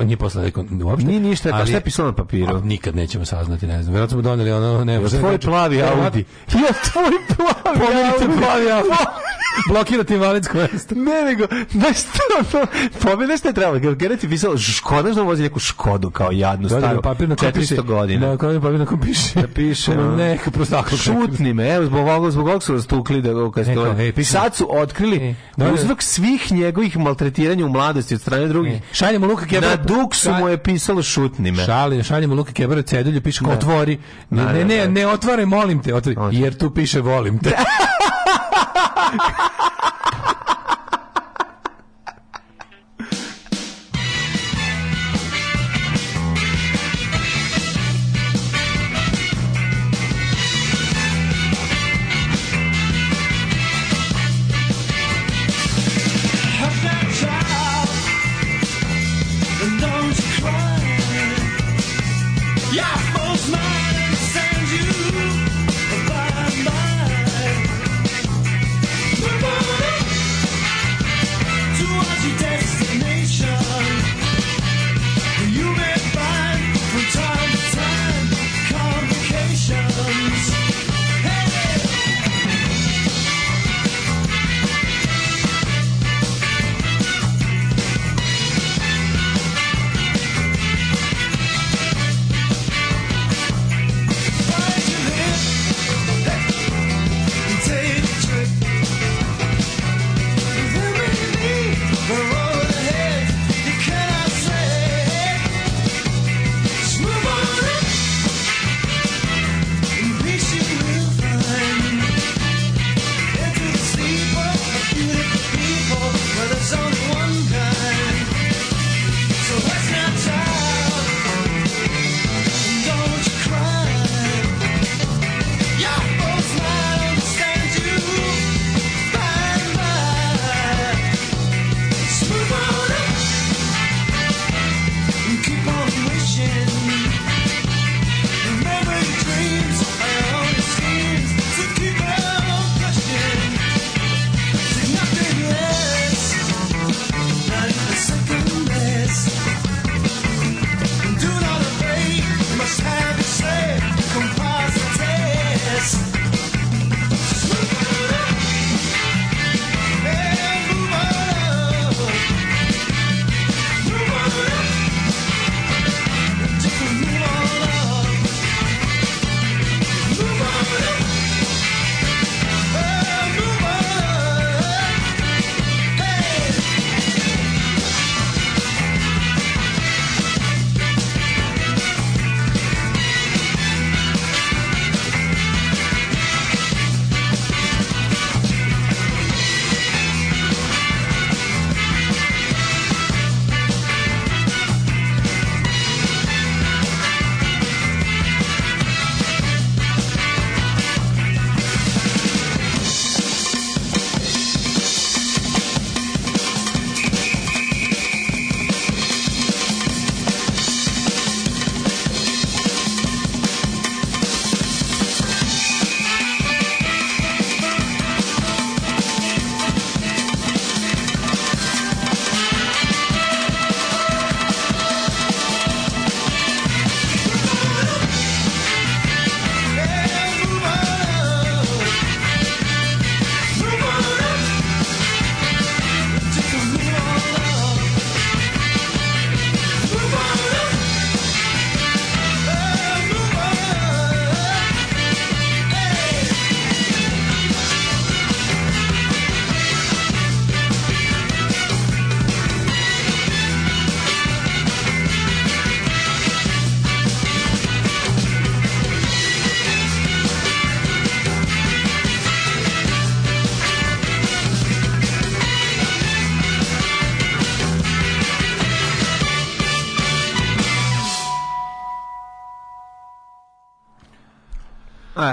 Speaker 4: On je posle rekao uopšte. Ni ništa, ali, šta je pisalo na papiru? nikad nećemo saznati, ne znam. Verovatno smo doneli ono, ne, možda tvoj plavi Audi. Ja tvoj plavi. Pomenite plavi Audi. [laughs] Blokirati invalidsku vestu. Ne, nego, znaš što, no, pomene pa što je trebalo. Gere ti pisalo, škoda što vozi neku škodu kao jadnu da, da, staru. Da, papir na 400 godina. Da, kao papir na kom piše. Da piše. [laughs] Neka prostakluk. Šutni me, evo, zbog ovog, zbog ovog su vas tukli da, kad ste Sad su otkrili e, da, da, uzrok svih njegovih maltretiranja u mladosti od strane drugih. E, šaljemo Luka Kebara. Na duk su mu je pisalo šutni me. Šalje, šaljemo Luka Kebara cedulju, piše da. otvori. Ne, ne, da, ne, ne, otvaraj, molim te, otvori. Jer tu piše volim te. [laughs]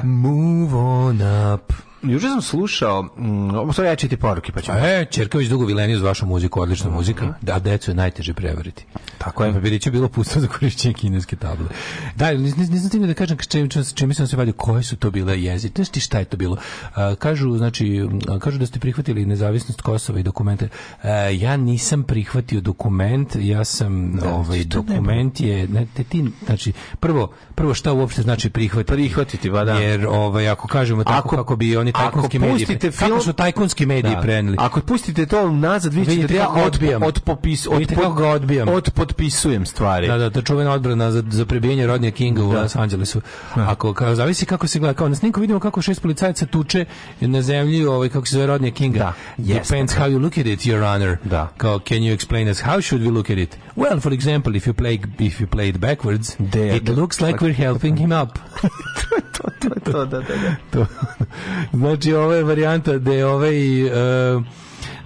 Speaker 4: Move on up. Juče sam slušao, mm, sorry, ja ću poruke, pa ćemo. E, Čerković dugo vilenio uz vašu muziku, odlična muzika, mhm. da, decu je najteže prevariti. Tako je. Pa bi bilo pusto za korišćenje kineske table. Da, ne znam stigla da kažem čim, čim, čim da se vadio, koje su to bile jezik. Znaš ti šta je to bilo? A, kažu, znači, kažu da ste prihvatili nezavisnost Kosova i dokumente. A, e, ja nisam prihvatio dokument, ja sam, da, ovaj, znači, dokument je, ne, te ti, znači, prvo, prvo šta uopšte znači prihvatiti? Prihvatiti, ba pa da. Jer, ovaj, ako kažemo tako ako, kako bi
Speaker 11: oni tajkunski ako mediji, film, kako su tajkonski mediji da. preneli. Ako pustite to nazad, vi ćete da ja odbijam. Od, od, popis, od, od, odbijam. od potpisujem stvari. Da, da, to čuvena odbrana za, za prebijenje rodnje Rodney Kinga u da. Los Angelesu. Da. Ako kao, zavisi kako se gleda, kao na snimku vidimo kako šest policajaca tuče na zemlji, ovaj kako se zove Rodney Kinga. Da. Yes, Depends how you look at it, your honor. Da. Kao can you explain us how should we look at it? Well, for example, if you play if you play it backwards, De, it looks like we're helping him up. [laughs] to, to, to, to, da, da, da. [laughs] to. Znači, ovo je varijanta da je ovaj... Uh,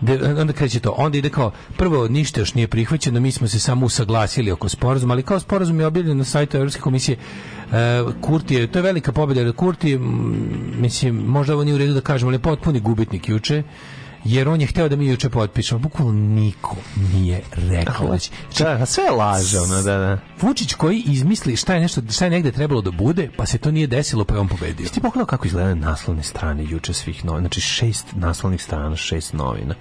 Speaker 11: de, onda kreće to. Onda ide kao, prvo, ništa još nije prihvaćeno, mi smo se samo usaglasili oko sporazuma, ali kao sporazum je objavljen na sajtu Evropske komisije, Uh, Kurti je, to je velika pobeda, jer Kurti, mislim, možda ovo nije u redu da kažemo, ali je potpuni gubitnik juče Jer on je hteo da mi juče potpišemo. Bukvalno niko nije rekao. Znači, da, sve je laže, ono, da, da. Vučić koji izmisli šta je nešto, šta je negde trebalo da bude, pa se to nije desilo, pa je on pobedio. Ti pogledao kako izgleda naslovne strane juče svih novina, znači šest naslovnih strana, šest novina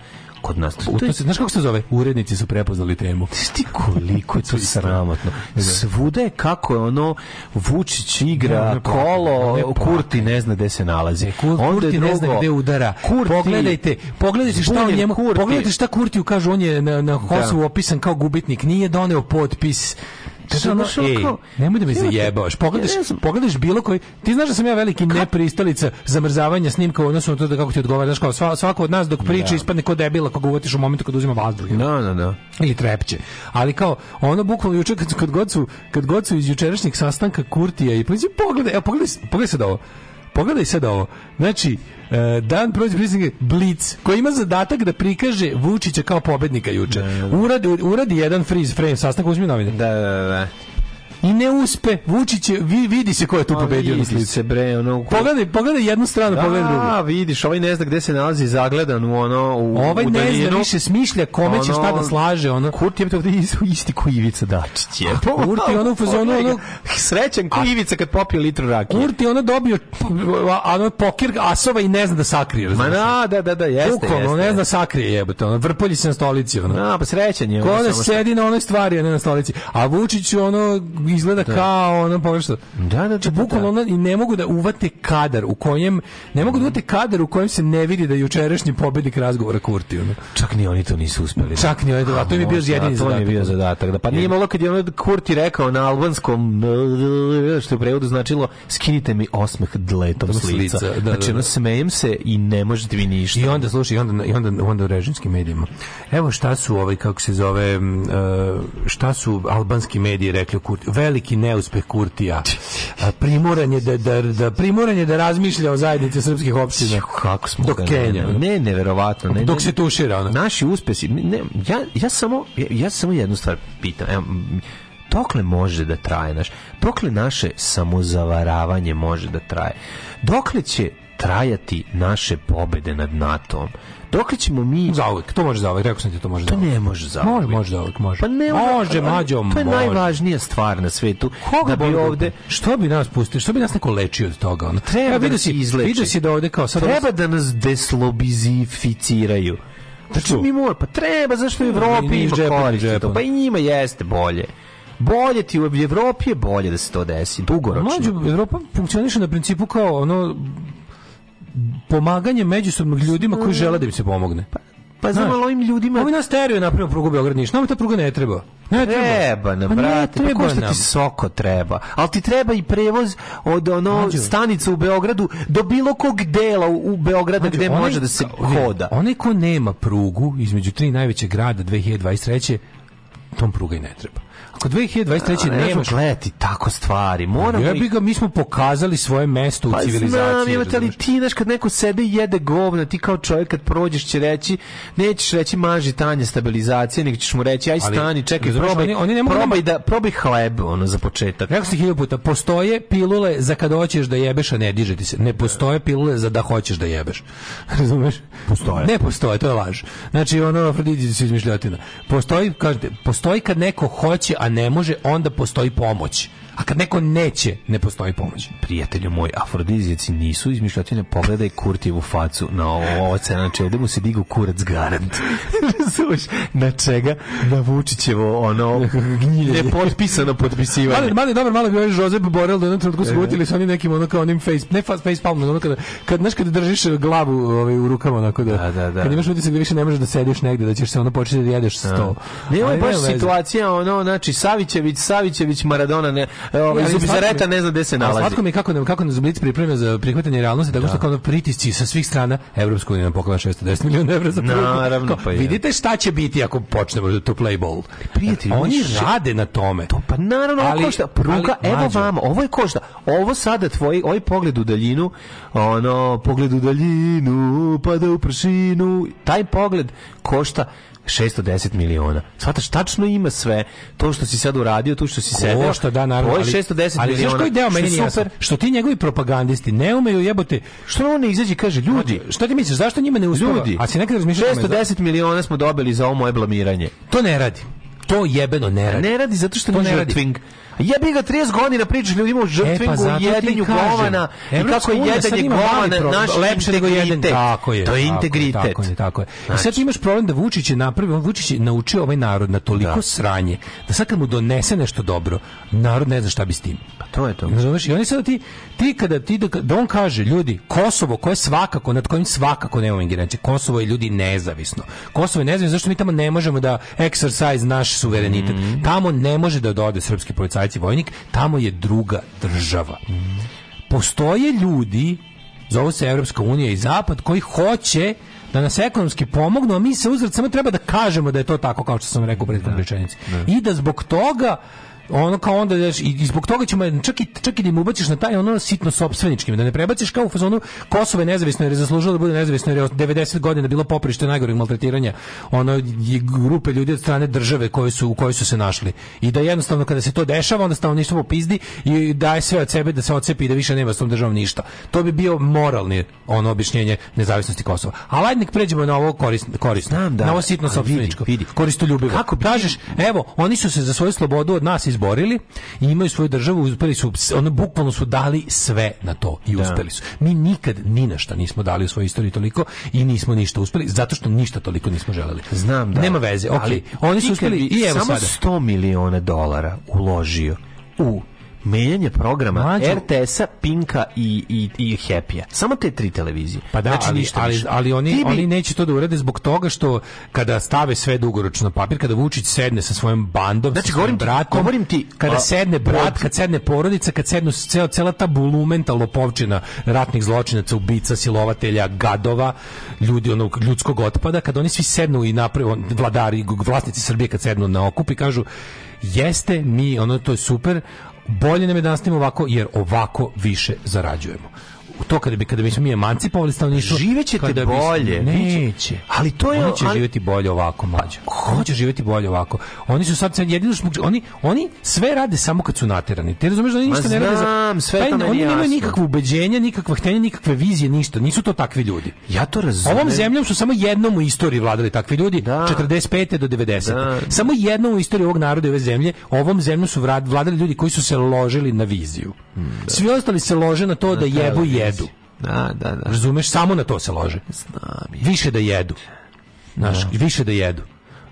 Speaker 11: kod nas. U to se, znaš kako se zove? Urednici su prepoznali temu. Ti koliko je to [laughs] sramotno. Da. Svuda je kako je ono Vučić igra da, kolo, da, Kurti ne zna gde se nalazi. E, Kurti ne zna gde udara. Pogledajte, pogledajte šta on njemu, pogledajte šta Kurtiju kaže, on je na, na Kosovu opisan kao gubitnik, nije doneo potpis ono, ej, kao, nemoj da me da- zajebaš. Pogledaš, ja sam, pogledaš bilo koji... Ti znaš da sam ja veliki nepristalica zamrzavanja snimka u odnosu na to da kako ti odgovaraš. Kao sva, svako od nas dok da. priča ja. ispadne ko debila koga uvatiš u momentu kad uzima vazduh. No, no, no. Ili trepće. Ali kao, ono bukvalno juče kad, kad, god su, kad god su iz jučerašnjeg sastanka Kurtija i pa pogledaj, evo, pogledaj, pogledaj sad ovo. Pogledaj sad ovo. Znači, e, dan protiv pristanke Blitz, koji ima zadatak da prikaže Vučića kao pobednika juče. Da, da, da. Uradi, uradi jedan freeze frame, sastanak uzmi novine. Da, da, da. da i ne uspe, Vučić je, vidi se ko je tu pobedio na slici. se bre, ono... Ko... Pogledaj, pogledaj jednu stranu, da, pogledaj drugu. Da, vidiš, ovaj ne zna gde se nalazi zagledan u ono... U, ovaj u ne zna, više smišlja kome ono, će šta da slaže, ono... Kurti je to gde isti ko Ivica Dačić je. Pa, Kurti ono u fazonu, ono... Srećan ko Ivica kad popije litru rakije. Kurti ono dobio ono pokir asova i ne zna da sakrije. Ma da, da, da, da, jeste, Bukvalno, jeste. ne zna da sakrije jebote, ono, vrpolji se na stolici, ono. A, pa srećan je. Ko ono, da sedi na onoj stvari, a ne na stolici. A Vučić, ono, izgleda da. kao ono pogrešno. Da, da, da. Znači, da, da. Bukvalno da, i ne mogu da uvate kadar u kojem ne mogu da uvate kadar u kojem se ne vidi da jučerašnji pobednik razgovora Kurti ono. Čak ni oni to nisu uspeli. Čak ni oni to, a to mi bio jedini zadatak. je bio zadatak. Da, pa nije moglo kad je ono Kurti rekao na albanskom što je u prevodu značilo skinite mi osmeh dletom s lica. Da, znači ono smejem se i ne možete vi ništa. I onda slušaj, i onda i onda onda u režimskim medijima. Evo šta su ovaj kako se zove e, šta su albanski mediji rekli Kurti veliki neuspeh Kurtija. Primoranje da, da, da, primoranje da razmišlja o zajednici srpskih opština. Kako smo Dok Kenja. Ne, neverovatno. Ne, Dok se tušira. Ona. Naši uspesi. Ne, ja, ja, samo, ja, ja samo jednu stvar pitam. Evo, dokle može da traje naš dokle naše samozavaravanje može da traje dokle će trajati naše pobede nad NATO-om dokle ćemo mi zauvek to može zauvek rekao sam ti to može to pa ne može zauvek može može zauvek može pa ne može mađo to je može. najvažnija stvar na svetu Koga da bi ovde što bi nas pustili što bi nas neko lečio od toga ono treba ja, da se izleči vidio da ovde kao sad treba da nas deslobizificiraju Znači, mi mora, pa treba, zašto u Evropi ima koristi to, pa i njima jeste bolje bolje ti u Evropi je bolje da se to desi dugoročno. Mlađu Evropa funkcioniše na principu kao ono pomaganje međusobnog ljudima koji mm. žele da im se pomogne. Pa, pa znam, ali ovim ljudima... Ovi nas teraju napravimo prugu Beograd Niš. Nama ta pruga ne treba. Ne treba. Treba nam, pa brate. Treba pa ko što ti soko treba? Ali ti treba i prevoz od ono Mađu. stanice u Beogradu do bilo kog dela u Beograda Mađu, gde onaj, može da se hoda. Onaj ko nema prugu između tri najveće grada 2023. tom pruga i ne treba. Ako 2023. A, nemaš... gledati tako stvari. Moramo... Ja bi ga, mi smo pokazali svoje mesto pa u civilizaciji. Pa imate li ti, znaš, kad neko sebe jede govna, ti kao čovjek kad prođeš će reći, nećeš reći maži tanje stabilizacije, nego ćeš mu reći, aj stani, Ali, čekaj, znaš, probaj, oni, oni ne da- probaj, da, probaj hleb, ono, za početak. Rekao si hiljadu puta, postoje pilule za kad hoćeš da jebeš, a ne diže ti se. Ne postoje pilule za da hoćeš da jebeš. [laughs] Razumeš? Postoje. Ne postoje, to je laž. Znači, ono, Afrodiditi su izmišljotina. Postoji, kažete, postoji kad neko hoće, a ne može, onda postoji pomoć. A kad neko neće, ne postoji pomoć. Prijatelju moj, afrodizijaci nisu izmišljotine, pogledaj Kurtijevu facu na ovo, ovo znači ovdje mu se digu kurac garant. [laughs] na čega? Na Vučićevo ono gnjilje. Je potpisano potpisivanje. Mali, mali dobro, malo bi ovaj Josep Borel da jednom trenutku se sa onim nekim ono kao onim face, ne face, face palm, ono kada, kad, znaš kada držiš glavu ovaj, u rukama onako da, da, da, da. kad imaš utisak da više ne možeš da sediš negde, da ćeš se ono početi da jedeš da. sto. Ne, ovo baš situacija ono, znači Savićević, Savićević, Maradona, ne, E, ovaj Zubizareta ne zna gde se nalazi. Slatko mi kako nam kako nas Blic priprema za prihvatanje realnosti tako da. što kao pritisci sa svih strana Evropska unija poklanja 610 miliona evra za Naravno, pa je. Vidite šta će biti ako počnemo to play ball. E, prijatelji, oni rade na tome. To pa naravno ali, košta pruga, ali, evo vama, ovo je košta. Ovo sada tvoj, ovaj pogled u daljinu, ono pogled u daljinu, pada u pršinu, taj pogled košta 610 miliona. Svataš, tačno ima sve to što si sad uradio, to što si sebe.
Speaker 12: što da, naravno. je
Speaker 11: 610
Speaker 12: ali,
Speaker 11: miliona. Ali koji
Speaker 12: deo meni super, što ti njegovi propagandisti ne umeju jebote. Što on ne izađe kaže, znači, ljudi, šta ti misliš, zašto njima ne uspeva? Ljudi, a si nekad razmišljaš
Speaker 11: da? 610 miliona smo dobili za ovo moje blamiranje.
Speaker 12: To ne radi to jebeno ne radi.
Speaker 11: Ne radi zato što
Speaker 12: to
Speaker 11: ne
Speaker 12: radi.
Speaker 11: bih ga 30 godina pričao ljudima o žrtvingu, e, pa jedenju govana i kako je jedenje
Speaker 12: govana naš
Speaker 11: lepše nego jedan. Tako je. To je integritet. Tako je,
Speaker 12: tako
Speaker 11: je.
Speaker 12: Znači. I sad znači- imaš problem da Vučić je napravio, Vučić je naučio ovaj narod na toliko da. sranje, da sad kad mu donese nešto dobro, narod ne zna šta bi s tim.
Speaker 11: Pa to je to. Znači,
Speaker 12: I oni sad ti, ti kada ti, da on kaže, ljudi, Kosovo koje svakako, nad kojim svakako nemamo ingerencije, Kosovo je ljudi nezavisno. Kosovo je nezavisno, zašto mi tamo ne možemo da exercise naš naš suverenitet. Mm. Tamo ne može da dođe srpski policajac i vojnik, tamo je druga država. Mm. Postoje ljudi, zovu se Evropska unija i Zapad, koji hoće da nas ekonomski pomognu, a mi se uzrat samo treba da kažemo da je to tako kao što sam rekao u prethodnoj da. rečenici. Da. I da zbog toga ono kao onda daš, i, i zbog toga ćemo čak i čak i da im ubaciš na taj ono sitno sopstveničkim da ne prebaciš kao u fazonu Kosovo je nezavisno jer je zaslužilo da bude nezavisno jer je 90 godina bilo poprište najgoreg maltretiranja ono i grupe ljudi od strane države koje su u kojoj su se našli i da jednostavno kada se to dešava onda stanovništvo popizdi i daje sve od sebe da se ocepi i da više nema s tom državom ništa to bi bio moralni ono objašnjenje nezavisnosti Kosova a ajde nek pređemo na ovo
Speaker 11: korisno korisno da, na ovo sitno sopstveničko koristoljubivo
Speaker 12: kako kažeš evo oni su se za svoju slobodu od nas izborili i imaju svoju državu, uspeli su, ono bukvalno su dali sve na to i da. uspeli su. Mi nikad ni na šta nismo dali u svojoj istoriji toliko i nismo ništa uspeli, zato što ništa toliko nismo želeli.
Speaker 11: Znam da.
Speaker 12: Nema veze, ok. oni su uspeli i evo samo
Speaker 11: sada. 100 miliona dolara uložio u menjanje programa Mađu... RTS-a, Pinka i, i, i Happy-a. Samo te tri televizije.
Speaker 12: Pa da, znači, ali, ništa, ali, ali oni, bi... oni neće to da urede zbog toga što kada stave sve dugoročno papir, kada Vučić sedne sa svojom bandom, znači, sa svojim bratom, govorim ti, kada a, sedne brat, kad sedne porodica, kad sednu ceo, cela ta bulumenta lopovčina ratnih zločinaca, ubica, silovatelja, gadova, ljudi onog ljudskog otpada, kad oni svi sednu i naprave, vladari, vlasnici Srbije kad sednu na okup i kažu jeste, mi, ono, to je super, bolje nam je da nastavimo ovako jer ovako više zarađujemo to kada bi kada bismo mi emancipovali stanovništvo
Speaker 11: živećete kada bolje
Speaker 12: neće
Speaker 11: ali to je
Speaker 12: oni će
Speaker 11: ali...
Speaker 12: živjeti bolje ovako mlađe hoće živeti bolje ovako oni su sad jedino šmuk, oni oni sve rade samo kad su naterani ti razumeš da oni ništa ne rade za
Speaker 11: sve pa
Speaker 12: taj, oni
Speaker 11: nemaju nikakvo ubeđenje
Speaker 12: nikakva htenja nikakve vizije ništa nisu to takvi ljudi
Speaker 11: ja to razumem
Speaker 12: ovom zemljom su samo jednom u istoriji vladali takvi ljudi da. 45 do 90 da. samo jednom u istoriji ovog naroda i ove zemlje ovom zemljom su vladali ljudi koji su se ložili na viziju hmm, da. svi ostali se lože na to da, da jebu je jedu.
Speaker 11: Da, da, da.
Speaker 12: Razumeš, samo na to se lože.
Speaker 11: Znam.
Speaker 12: Je. Više da jedu. Znaš, da. više da jedu.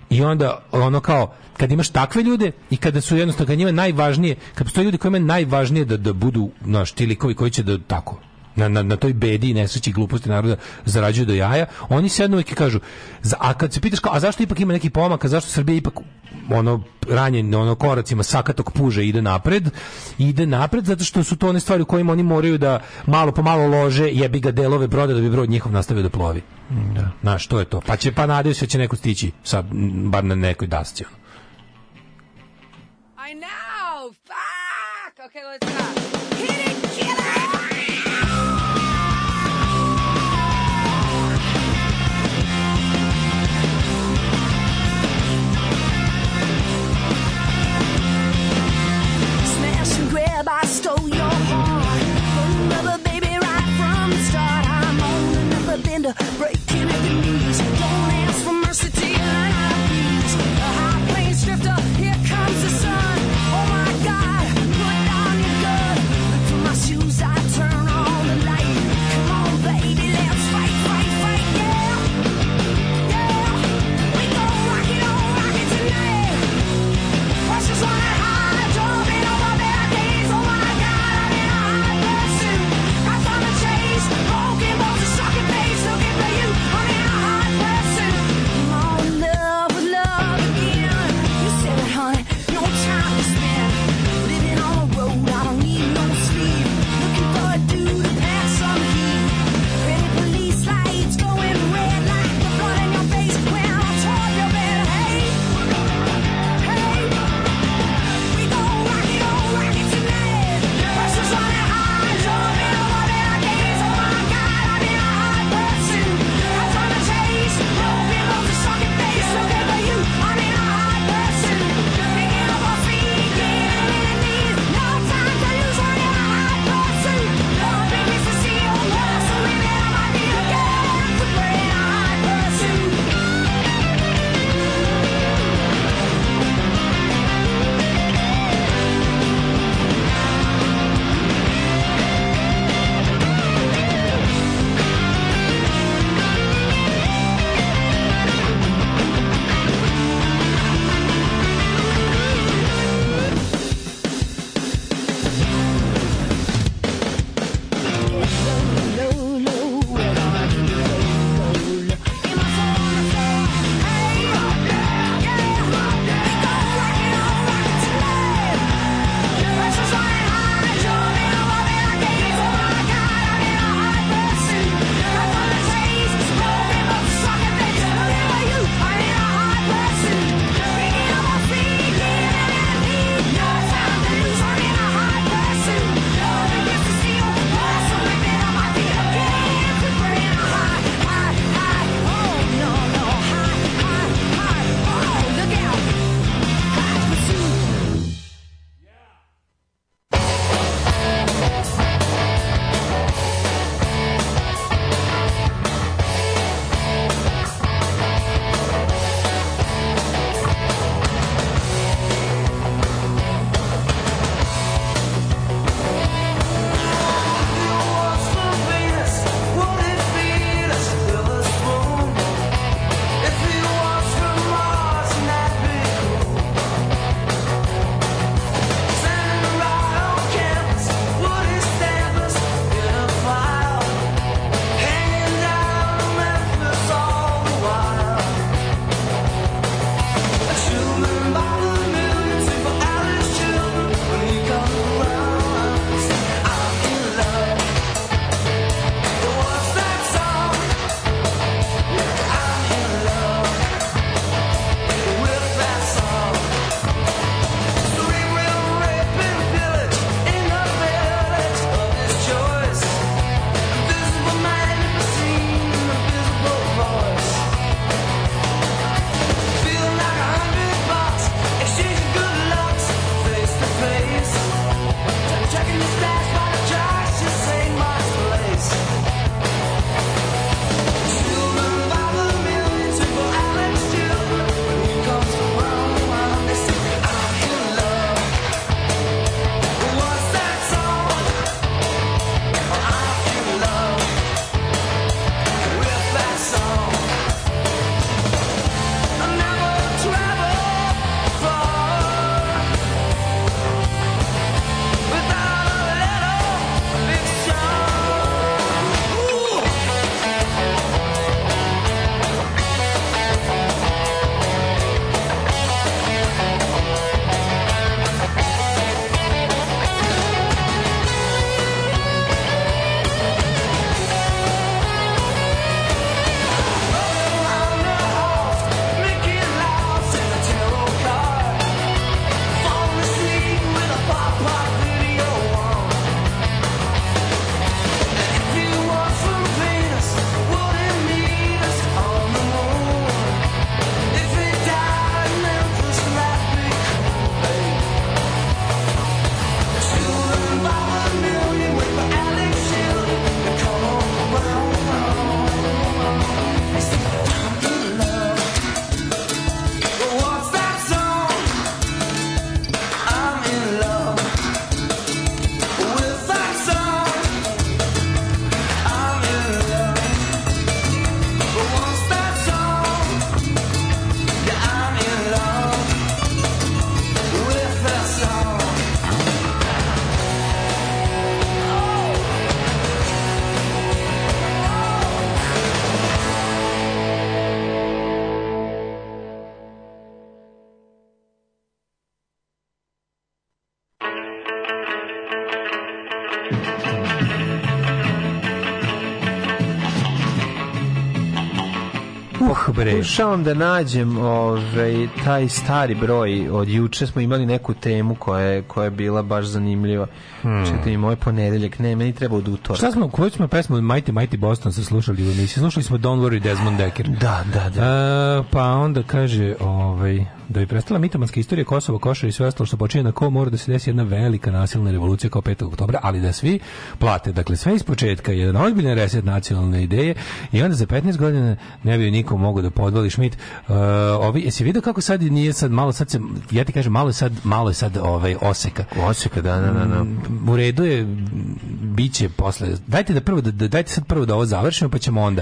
Speaker 12: I onda ono kao kad imaš takve ljude i kada su jednostavno kad njima najvažnije, kad postoje ljudi kojima najvažnije da da budu naš ti likovi koji će da tako na, na, na toj bedi i nesreći gluposti naroda zarađuju do jaja, oni sednu i kažu, a kad se pitaš a zašto ipak ima neki pomak, a zašto Srbija ipak ono ranjen ono koracima sakatog puža ide napred ide napred zato što su to one stvari u kojima oni moraju da malo po malo lože jebi ga delove broda da bi brod njihov nastavio
Speaker 11: da
Speaker 12: plovi
Speaker 11: da. na
Speaker 12: što je to pa će pa nadaju se da će neko stići sa bar na nekoj dasci I know fuck okay let's go pokušavam da nađem ovaj, taj stari broj. Od juče smo imali neku temu koja je, koja je bila baš zanimljiva. Hmm. Čete i moj ponedeljak. Ne, meni treba od utorka. Šta
Speaker 11: smo, koju smo pesmu Mighty Mighty Boston se slušali u emisiji? Slušali smo Don't Worry Desmond Decker.
Speaker 12: Da, da, da. A,
Speaker 11: e, pa onda kaže, ovaj, Da bi prestala mitomanska istorija Kosova, Košara i sve ostalo što počinje na ko mora da se desi jedna velika nasilna revolucija kao 5. oktobra, ali da svi plate. Dakle, sve iz početka, jedan ozbiljan reset nacionalne ideje i onda za 15 godina ne bi niko mogao da podvali Šmit. Uh, e, ovi, jesi vidio kako sad nije sad, malo sad se, ja ti kažem, malo je sad, malo je sad ovaj, oseka.
Speaker 12: Oseka, da, da, da. da. Mm,
Speaker 11: u redu je biće posle. Dajte da prvo da, da, dajte sad prvo da ovo završimo pa ćemo onda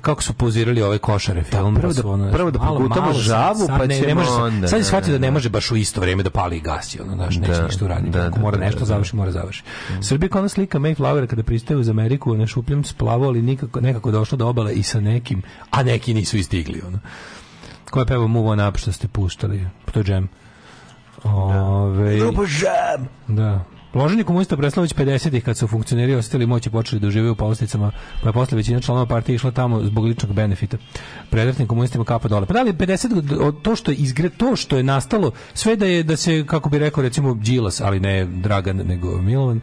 Speaker 11: kako su pozirali ove košare film
Speaker 12: da, prvo da, ono, prvo da malo, malo, žavu sad, pa ne, ćemo ne može,
Speaker 11: onda. Sad je da, shvatio da ne da, može baš u isto vrijeme da pali i gasi, ono znaš, neće ništa uraditi. Da, da, mora nešto da, završi, mora završi. Mm. Srbija kona slika Mayflower kada pristaje u Ameriku, na šupljem splavo, ali nikako nekako došlo do obale i sa nekim, a neki nisu istigli ono. Ko je peva Move On Up što ste puštali? To je Jam.
Speaker 12: Ove...
Speaker 11: Grupa Jam!
Speaker 12: Da.
Speaker 11: Loženje komunista Breslavić 50-ih kad su funkcioneri ostali moći počeli da žive u povlasticama, pa je posle većina članova partije išla tamo zbog ličnog benefita. Predratnim komunistima kapa dole. Pa da li 50 to što je izgre, to što je nastalo, sve da je da se kako bi rekao recimo Đilas, ali ne Dragan nego Milovan,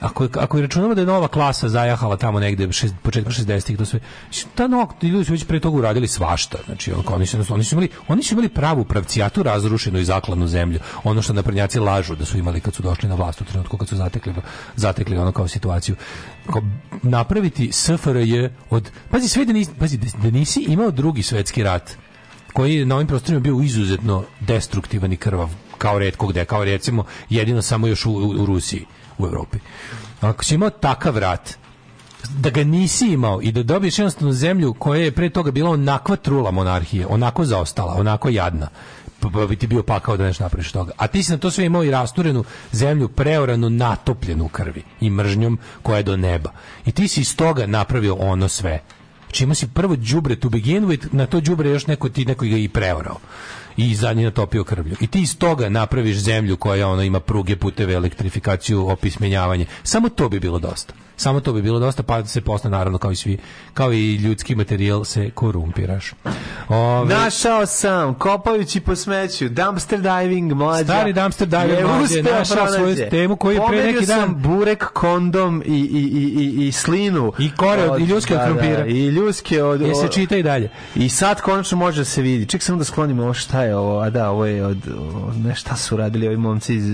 Speaker 11: Ako, ako računamo da je nova klasa zajahala tamo negde šest, početkom 60-ih, to sve, ta nova, ljudi su već pre toga uradili svašta. Znači, oni, su, oni, su imali, oni su imali pravu pravcijatu razrušenu i zakladnu zemlju. Ono što naprednjaci lažu da su imali kad su došli na vlast u trenutku, kad su zatekli, zatekli ono kao situaciju. Kao, napraviti SFRJ od... Pazi, sve da nisi, pazi, da-, da nisi imao drugi svetski rat koji je na ovim prostorima bio izuzetno destruktivan i krvav kao retko gde, kao recimo jedino samo još u, u, u Rusiji u Europi. Ako si imao takav rat, da ga nisi imao i da dobiješ jednostavno zemlju koja je pre toga bila onakva trula monarhije, onako zaostala, onako jadna, pa, pa bi ti bio pakao da nešto napraviš toga. A ti si na to sve imao i rasturenu zemlju, preoranu, natopljenu u krvi i mržnjom koja je do neba. I ti si iz toga napravio ono sve. Znači imao si prvo đubre to begin with, na to đubre još neko ti neko ga i preorao i zadnji natopio krvlju. I ti iz toga napraviš zemlju koja ona ima pruge, puteve, elektrifikaciju, opismenjavanje. Samo to bi bilo dosta. Samo to bi bilo dosta, pa se posle naravno kao i svi, kao i ljudski materijal se korumpiraš.
Speaker 12: Ove, Našao sam, kopajući po smeću, dumpster diving mlađa.
Speaker 11: Stari dumpster diving je mlađa našao svoju temu koju je pre neki
Speaker 12: dan...
Speaker 11: sam
Speaker 12: burek, kondom i, i, i, i, i slinu.
Speaker 11: I kore, od, od, i ljuske da, od da, krumpira. Da, I
Speaker 12: ljuske od... Je
Speaker 11: se čita
Speaker 12: i
Speaker 11: dalje.
Speaker 12: I sad konačno može da se vidi. Ček samo da sklonimo ovo šta je ovo, a da, ovo je od... Ne, šta su radili ovi momci iz,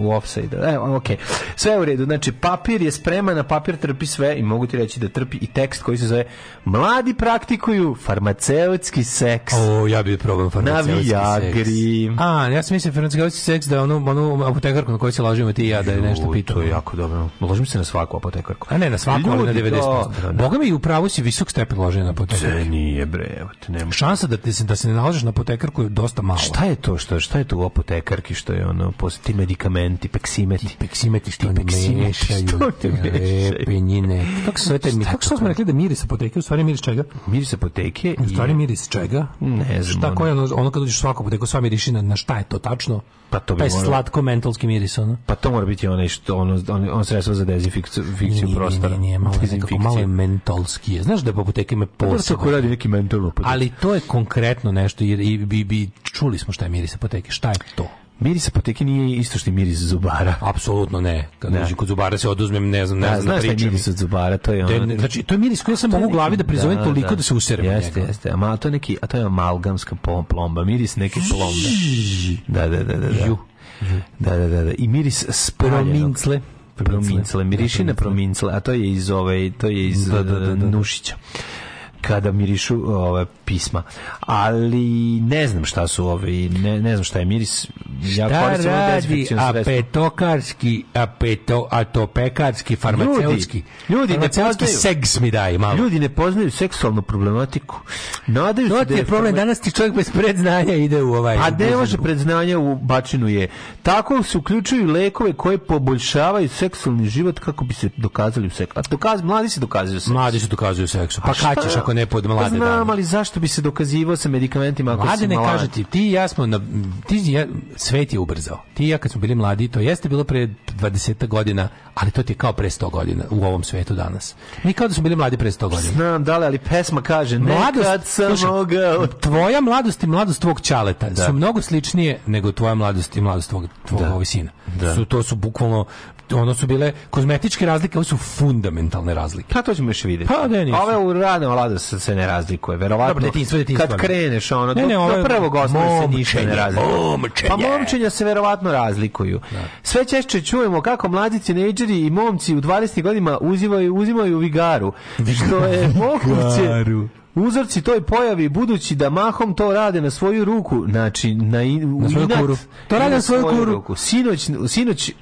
Speaker 12: u offside. E, okej. Okay. Sve je u redu. Znači, papir je spreman na papir papir trpi sve i mogu ti reći da trpi i tekst koji se zove Mladi praktikuju farmaceutski seks.
Speaker 11: O, ja bih probao farmaceutski na seks.
Speaker 12: A, ja sam mislim farmaceutski seks da onu, onu apotekarku na kojoj se lažimo ti i ja da je nešto pitao. To je
Speaker 11: jako dobro.
Speaker 12: Ložim se na svaku apotekarku. A
Speaker 11: ne, na svaku, ali na 90%.
Speaker 12: Da, da, Boga mi i upravo si visok stepen loženja na apotekarku. Se nije
Speaker 11: bre, nema. Šansa
Speaker 12: da, te, da se ne nalažeš na apotekarku je dosta malo.
Speaker 11: Šta je to što, šta je to u apotekarki što je ono, ti medikamenti, peksimeti? Ti
Speaker 12: peksimeti što ne
Speaker 11: mešaju. Što ne e, Pepenjine.
Speaker 12: Kako se zove taj Kako smo rekli da miris apoteke? U stvari miris čega?
Speaker 11: Miris apoteke
Speaker 12: U stvari je... miris čega? Ne znam. Šta koje ono, ono kad uđeš u svaku apoteku, sva miriši na, na šta je to tačno? Pa to bi taj mora... slatko mentalski miris, ono.
Speaker 11: Pa to mora biti
Speaker 12: onaj
Speaker 11: što, ono, on, on sredstvo za dezinfikciju prostora. Nije,
Speaker 12: nije, malo, nekako, malo je mentalski. Znaš da apoteke ima pa posebno. Pa radi neki mentalno.
Speaker 11: Ali to je konkretno nešto, jer i, bi, bi, čuli smo šta je miris apoteke. Šta je to?
Speaker 12: Miris apoteke nije isto što miris zubara.
Speaker 11: [laughs] Apsolutno ne. Kad da. dođem kod zubara se oduzmem, ne znam, ne da,
Speaker 12: znam da znaš da pričam. miris od zubara, to je ono.
Speaker 11: znači, to je miris koji sam mogu u glavi da prizovem da, toliko da, da se userem.
Speaker 12: Jeste, njega. jeste. A, to je neki, a to je amalgamska plomba, miris neke plombe. Da, da, da, da. da.
Speaker 11: Ju.
Speaker 12: Da, da, da, da. I miris spromincle. Promincle, miriši na promincle, a to je iz ove, to je iz da, da, da, da. da. Nušića kada mirišu ove pisma. Ali ne znam šta su ovi, ne, ne znam šta je miris.
Speaker 11: Ja šta koristim radi apetokarski, apeto, atopekarski, farmaceutski? Ljudi, ljudi ne poznaju. seks mi daj, malo.
Speaker 12: Ljudi ne poznaju seksualnu problematiku.
Speaker 11: Nadaju to ti je da problem, danas ti čovjek bez predznanja ide u ovaj...
Speaker 12: A pa ne može predznanja u bačinu je. Tako se uključuju lekove koje poboljšavaju seksualni život kako bi se dokazali u seksu. A dokaz, mladi se dokazuju
Speaker 11: seksu. Mladi se dokazuju seksu. Pa kaćeš ako kako ne pod mlade pa Znam,
Speaker 12: ali zašto bi se dokazivao sa medikamentima ako Mlade ne mlad. kaže ti,
Speaker 11: ti ja smo, na, ti ja, svet je ubrzao. Ti ja kad smo bili mladi, to jeste bilo pre 20 godina, ali to ti je kao pre 100 godina u ovom svetu danas. Mi kao
Speaker 12: da
Speaker 11: smo bili mladi pre 100 godina.
Speaker 12: Znam, da li, ali pesma kaže, mladost, nekad sam sluša, mogao...
Speaker 11: Tvoja mladost i mladost tvog čaleta da. su mnogo sličnije nego tvoja mladost i mladost tvog, tvog da. Ovaj sina. Da. Su, to su bukvalno ono su bile kozmetičke razlike, ovo su fundamentalne razlike. Pa to
Speaker 12: ćemo još videti. Pa da nisu. Ove u radnom ladu se se ne razlikuje, verovatno. Dobro, detinjstvo,
Speaker 11: detinjstvo.
Speaker 12: Kad kreneš, ono, ne, ne, do, do prvog osnovne se ništa ne razlikuje. Pa, momčenje. Pa momčenja se verovatno razlikuju. Da. Sve češće čujemo kako mladi tinejdžeri i momci u 20. godima uzimaju, uzimaju vigaru, što je moguće uzorci toj pojavi budući da mahom to rade na svoju ruku znači
Speaker 11: na,
Speaker 12: na svoju inat, kuru to rade na svoju,
Speaker 11: svoju kuru
Speaker 12: ruku. sinoć sinoć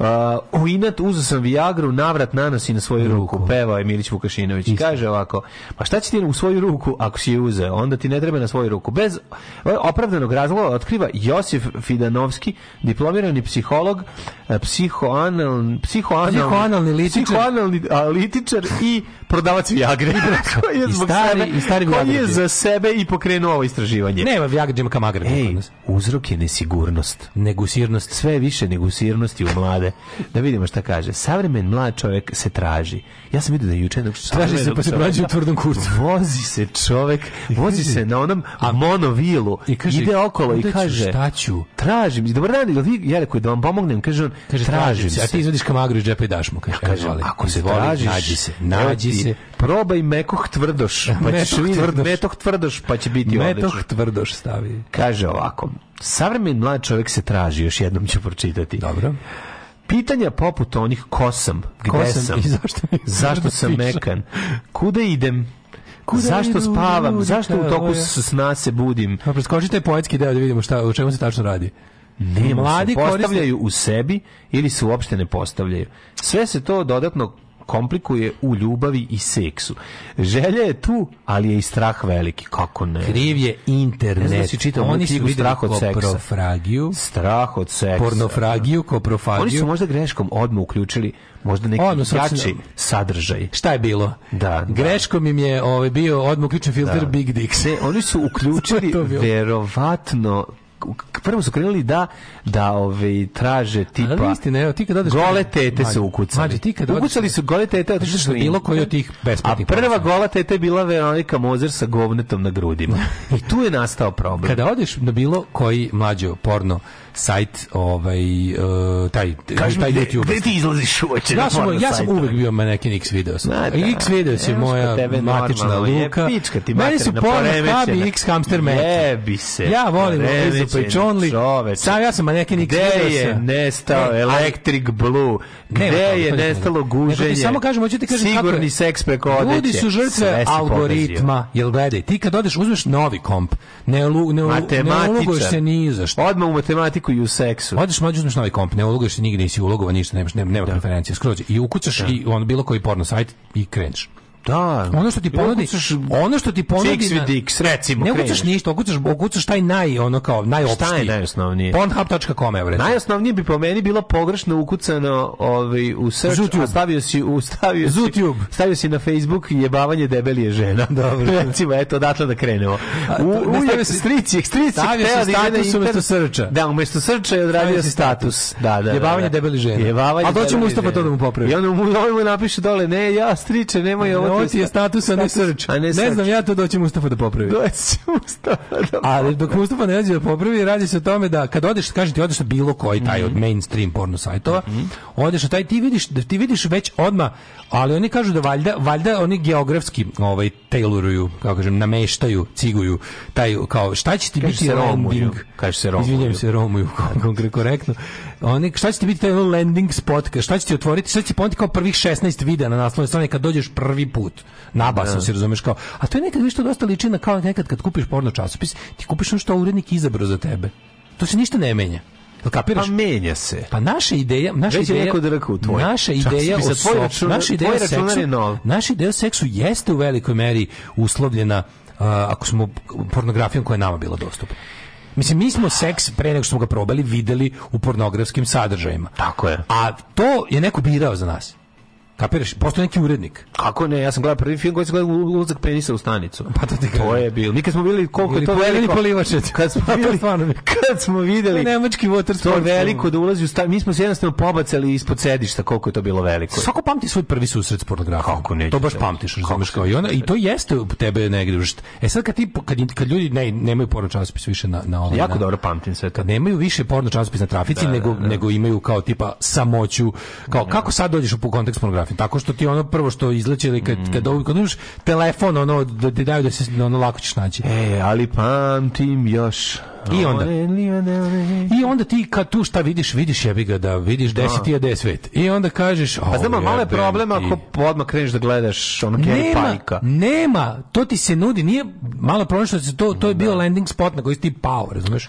Speaker 12: Uh, u inat uzu sam Viagru, navrat nanosi na svoju ruku. ruku. Pevao je Vukašinović. Isto. Kaže ovako, pa šta će ti u svoju ruku ako si je uzeo? Onda ti ne treba na svoju ruku. Bez opravdanog razloga otkriva Josif Fidanovski, diplomirani psiholog, eh, psihoanal, psihoanal, psihoanalni litičar, psihoanalni litičar i prodavac Viagre. I, [laughs] da. je I stari, sebe, i stari Viagre. Koji je za sebe i pokrenuo ovo istraživanje.
Speaker 11: Nema Viagre, džemka Ej,
Speaker 12: uzrok je nesigurnost.
Speaker 11: Negusirnost.
Speaker 12: Sve više negusirnosti u mlade ode. Da vidimo šta kaže. Savremen mlad čovjek se traži. Ja sam vidio da juče jednog
Speaker 11: traži se pa se pronađe u tvrdom kurcu.
Speaker 12: Vozi se čovjek, vozi se na onom a monovilu. I kaže, ide okolo i kaže šta ću? Tražim. Dobar dan, ja rekao da vam pomognem, kaže on. Kaže tražim se.
Speaker 11: A ti izvadiš kamagru iz džepa i daš mu.
Speaker 12: Kaže, kaže ako se tražiš, nađi se, nađi se. Probaj mekoh tvrdoš, pa ćeš tvrdoš. Metoh tvrdoš, pa će biti odlično. Metoh
Speaker 11: tvrdoš stavi.
Speaker 12: Kaže ovako. Savremen mlad čovjek se traži, još jednom ću pročitati. Dobro. Pitanja poput onih kosam, gde kosam sam, i zašto, [laughs] zašto sam da mekan, kude idem, Kuda zašto spavam, zašto u toku sna se budim. Pa
Speaker 11: preskočite poetski deo da vidimo šta, o čemu se tačno radi.
Speaker 12: Ne, mladi se postavljaju koriste... u sebi ili se uopšte ne postavljaju. Sve se to dodatno komplikuje u ljubavi i seksu. Želja je tu, ali je i strah veliki.
Speaker 11: Kako ne?
Speaker 12: Kriv je internet.
Speaker 11: Ne znam
Speaker 12: da Oni su
Speaker 11: strah od seksa.
Speaker 12: Strah od seksa. Pornofragiju, koprofagiju.
Speaker 11: Oni su možda greškom odmah uključili možda neki odmah, jači sadržaj.
Speaker 12: Šta je bilo?
Speaker 11: Da, da,
Speaker 12: Greškom im je ovaj, bio odmah uključen filter da. Big Dick. Ne, oni su [laughs] uključili verovatno prvo su krenuli da da ove traže tipa
Speaker 11: ali istina, evo, ti kad
Speaker 12: odeš gole tete mađe, su ukucali mađe, ti kad ukucali su gole tete otišli što
Speaker 11: bilo koji od tih besplatnih
Speaker 12: a prva gola tete je bila Veronika Mozer sa govnetom na grudima [laughs] i tu je nastao problem
Speaker 11: kada odeš na bilo koji mlađi porno sajt ovaj e, taj
Speaker 12: Kaži
Speaker 11: taj
Speaker 12: mi, YouTube. Gde ti izlaziš uoče? Da
Speaker 11: da ja sam ja sam uvek bio manekin X video. Da, X video je moja matična luka.
Speaker 12: Meni
Speaker 11: su porno hub X hamster me.
Speaker 12: Jebi se.
Speaker 11: Ja volim Ezo Pejčonli. Sam ja sam manekin X video. Gde
Speaker 12: je nestao Electric Blue? Gde je nestalo guženje? Pa
Speaker 11: samo kažem, hoćete ti kažem kako.
Speaker 12: Sigurni seks preko
Speaker 11: odeće. Ljudi su žrtve algoritma. Jel gledaj, ti kad odeš uzmeš novi komp, ne ne, ne, ne, ne, ne, ne,
Speaker 12: ne, ne, ne, politiku i u seksu. Odeš
Speaker 11: mlađu znaš novi komp, ne ulogaš nigdje nisi ulogova ništa, nemaš, nema, nema da. preferencije, skroz. I ukucaš da. i on bilo koji porno sajt i kreneš.
Speaker 12: Da.
Speaker 11: Ono što ti ponudi, ukucaš, ono što ti ponudi,
Speaker 12: na, dicks, recimo,
Speaker 11: ne ukucaš ništa, ukucaš, ukucaš taj naj, ono kao najopštiji. Šta je
Speaker 12: najosnovnije?
Speaker 11: Pornhub.com, evo
Speaker 12: recimo. Najosnovnije bi po meni bilo pogrešno ukucano ovaj, u search, Zutube. a stavio si, u, stavio, Zutube. si, stavio si na Facebook jebavanje debelije žena.
Speaker 11: [laughs] Dobro. [laughs] recimo,
Speaker 12: eto, odatle da krenemo.
Speaker 11: U,
Speaker 12: uvijek,
Speaker 11: strici, strici,
Speaker 12: stavio si da status umesto srča. Da, umesto srča je odradio status. Da, da, da
Speaker 11: jebavanje da. debelije žena. Jebavanje a doćemo Mustafa to da mu popravi. I onda
Speaker 12: [laughs] mu, napiše dole, ne, ja
Speaker 11: striče, nemoj ovo ovo ti je status, a ne search.
Speaker 12: ne, ne
Speaker 11: znam
Speaker 12: ja to doći da Mustafa da popravi.
Speaker 11: Doći da
Speaker 12: Mustafa da popravi. Ali dok Mustafa ne dođe da popravi, radi se o tome da kad odeš, kaže ti odeš na bilo koji taj mhm. od mainstream porno sajtova, mm -hmm. odeš na taj, ti vidiš, da ti vidiš već odma, ali oni kažu da valjda, valjda oni geografski ovaj, tailoruju, kako kažem, nameštaju, ciguju, taj, kao, šta će ti Kaži biti se landing? Kaže
Speaker 11: se romuju. Izvinjam se
Speaker 12: romuju, [laughs] korektno. Oni, šta će ti biti taj landing spot, šta će ti otvoriti, šta će ti poniti kao prvih 16 videa na naslovnoj strani kad dođeš prvi put put. Nabasao da. se, razumeš kao. A to je nekad više dosta liči na kao nekad kad kupiš porno časopis, ti kupiš ono što urednik izabrao za tebe. To se ništa ne menja.
Speaker 11: Jel kapiraš? Pa menja se.
Speaker 12: Pa naša ideja, naša
Speaker 11: Već
Speaker 12: ideja, drku, da tvoj. naša ideja, o tvoj račun, naša ideja
Speaker 11: tvoj seksu, je nov. naša ideja o
Speaker 12: seksu jeste u velikoj meri uslovljena uh, ako smo pornografijom koja je nama bila dostupna. Mislim, mi smo seks pre nego što smo ga probali videli u pornografskim sadržajima.
Speaker 11: Tako je.
Speaker 12: A to je neko birao za nas. Kapiraš, posto neki urednik.
Speaker 11: Kako ne, ja sam gledao prvi film koji sam gledao ulazak penisa u stanicu.
Speaker 12: Pa to
Speaker 11: ti To je bilo.
Speaker 12: Mi smo bili koliko je to veliko. polivačet. Kad smo [laughs] videli. kad smo videli nemački water sport. To je veliko da ulazi u stanicu. Mi smo se jednostavno pobacali ispod sedišta koliko je to bilo veliko.
Speaker 11: Svako pamti svoj prvi susret s pornografijom. Kako ne? To baš
Speaker 12: da-
Speaker 11: pamtiš, razumeš kao i ona da- i to jeste u tebe negde. E sad kad ti kad, kad ljudi ne, nemaju porno časopis više na na ovaj,
Speaker 12: Jako dobro pamtim sve to.
Speaker 11: nemaju više porno časopis na trafici da, nego nego imaju kao tipa samoću. Kao kako sad dođeš u kontekst pornografije? nevjerojatno. Da, tako što ti ono prvo što izleće ili kad, mm. kad, kad, kad imaš telefon, ono, da ti daju da se da ono, lako ćeš naći. E,
Speaker 12: ali pamtim još
Speaker 11: i onda, I onda ti kad tu šta vidiš, vidiš jebi ga da vidiš deseti da. a des svet. I onda kažeš... Pa
Speaker 12: znamo,
Speaker 11: malo je
Speaker 12: problem ako odmah kreneš da gledaš ono Kerry Panika.
Speaker 11: Nema, to ti se nudi, nije malo problem što se to, to je bio da. landing spot na koji si ti pao, razumeš?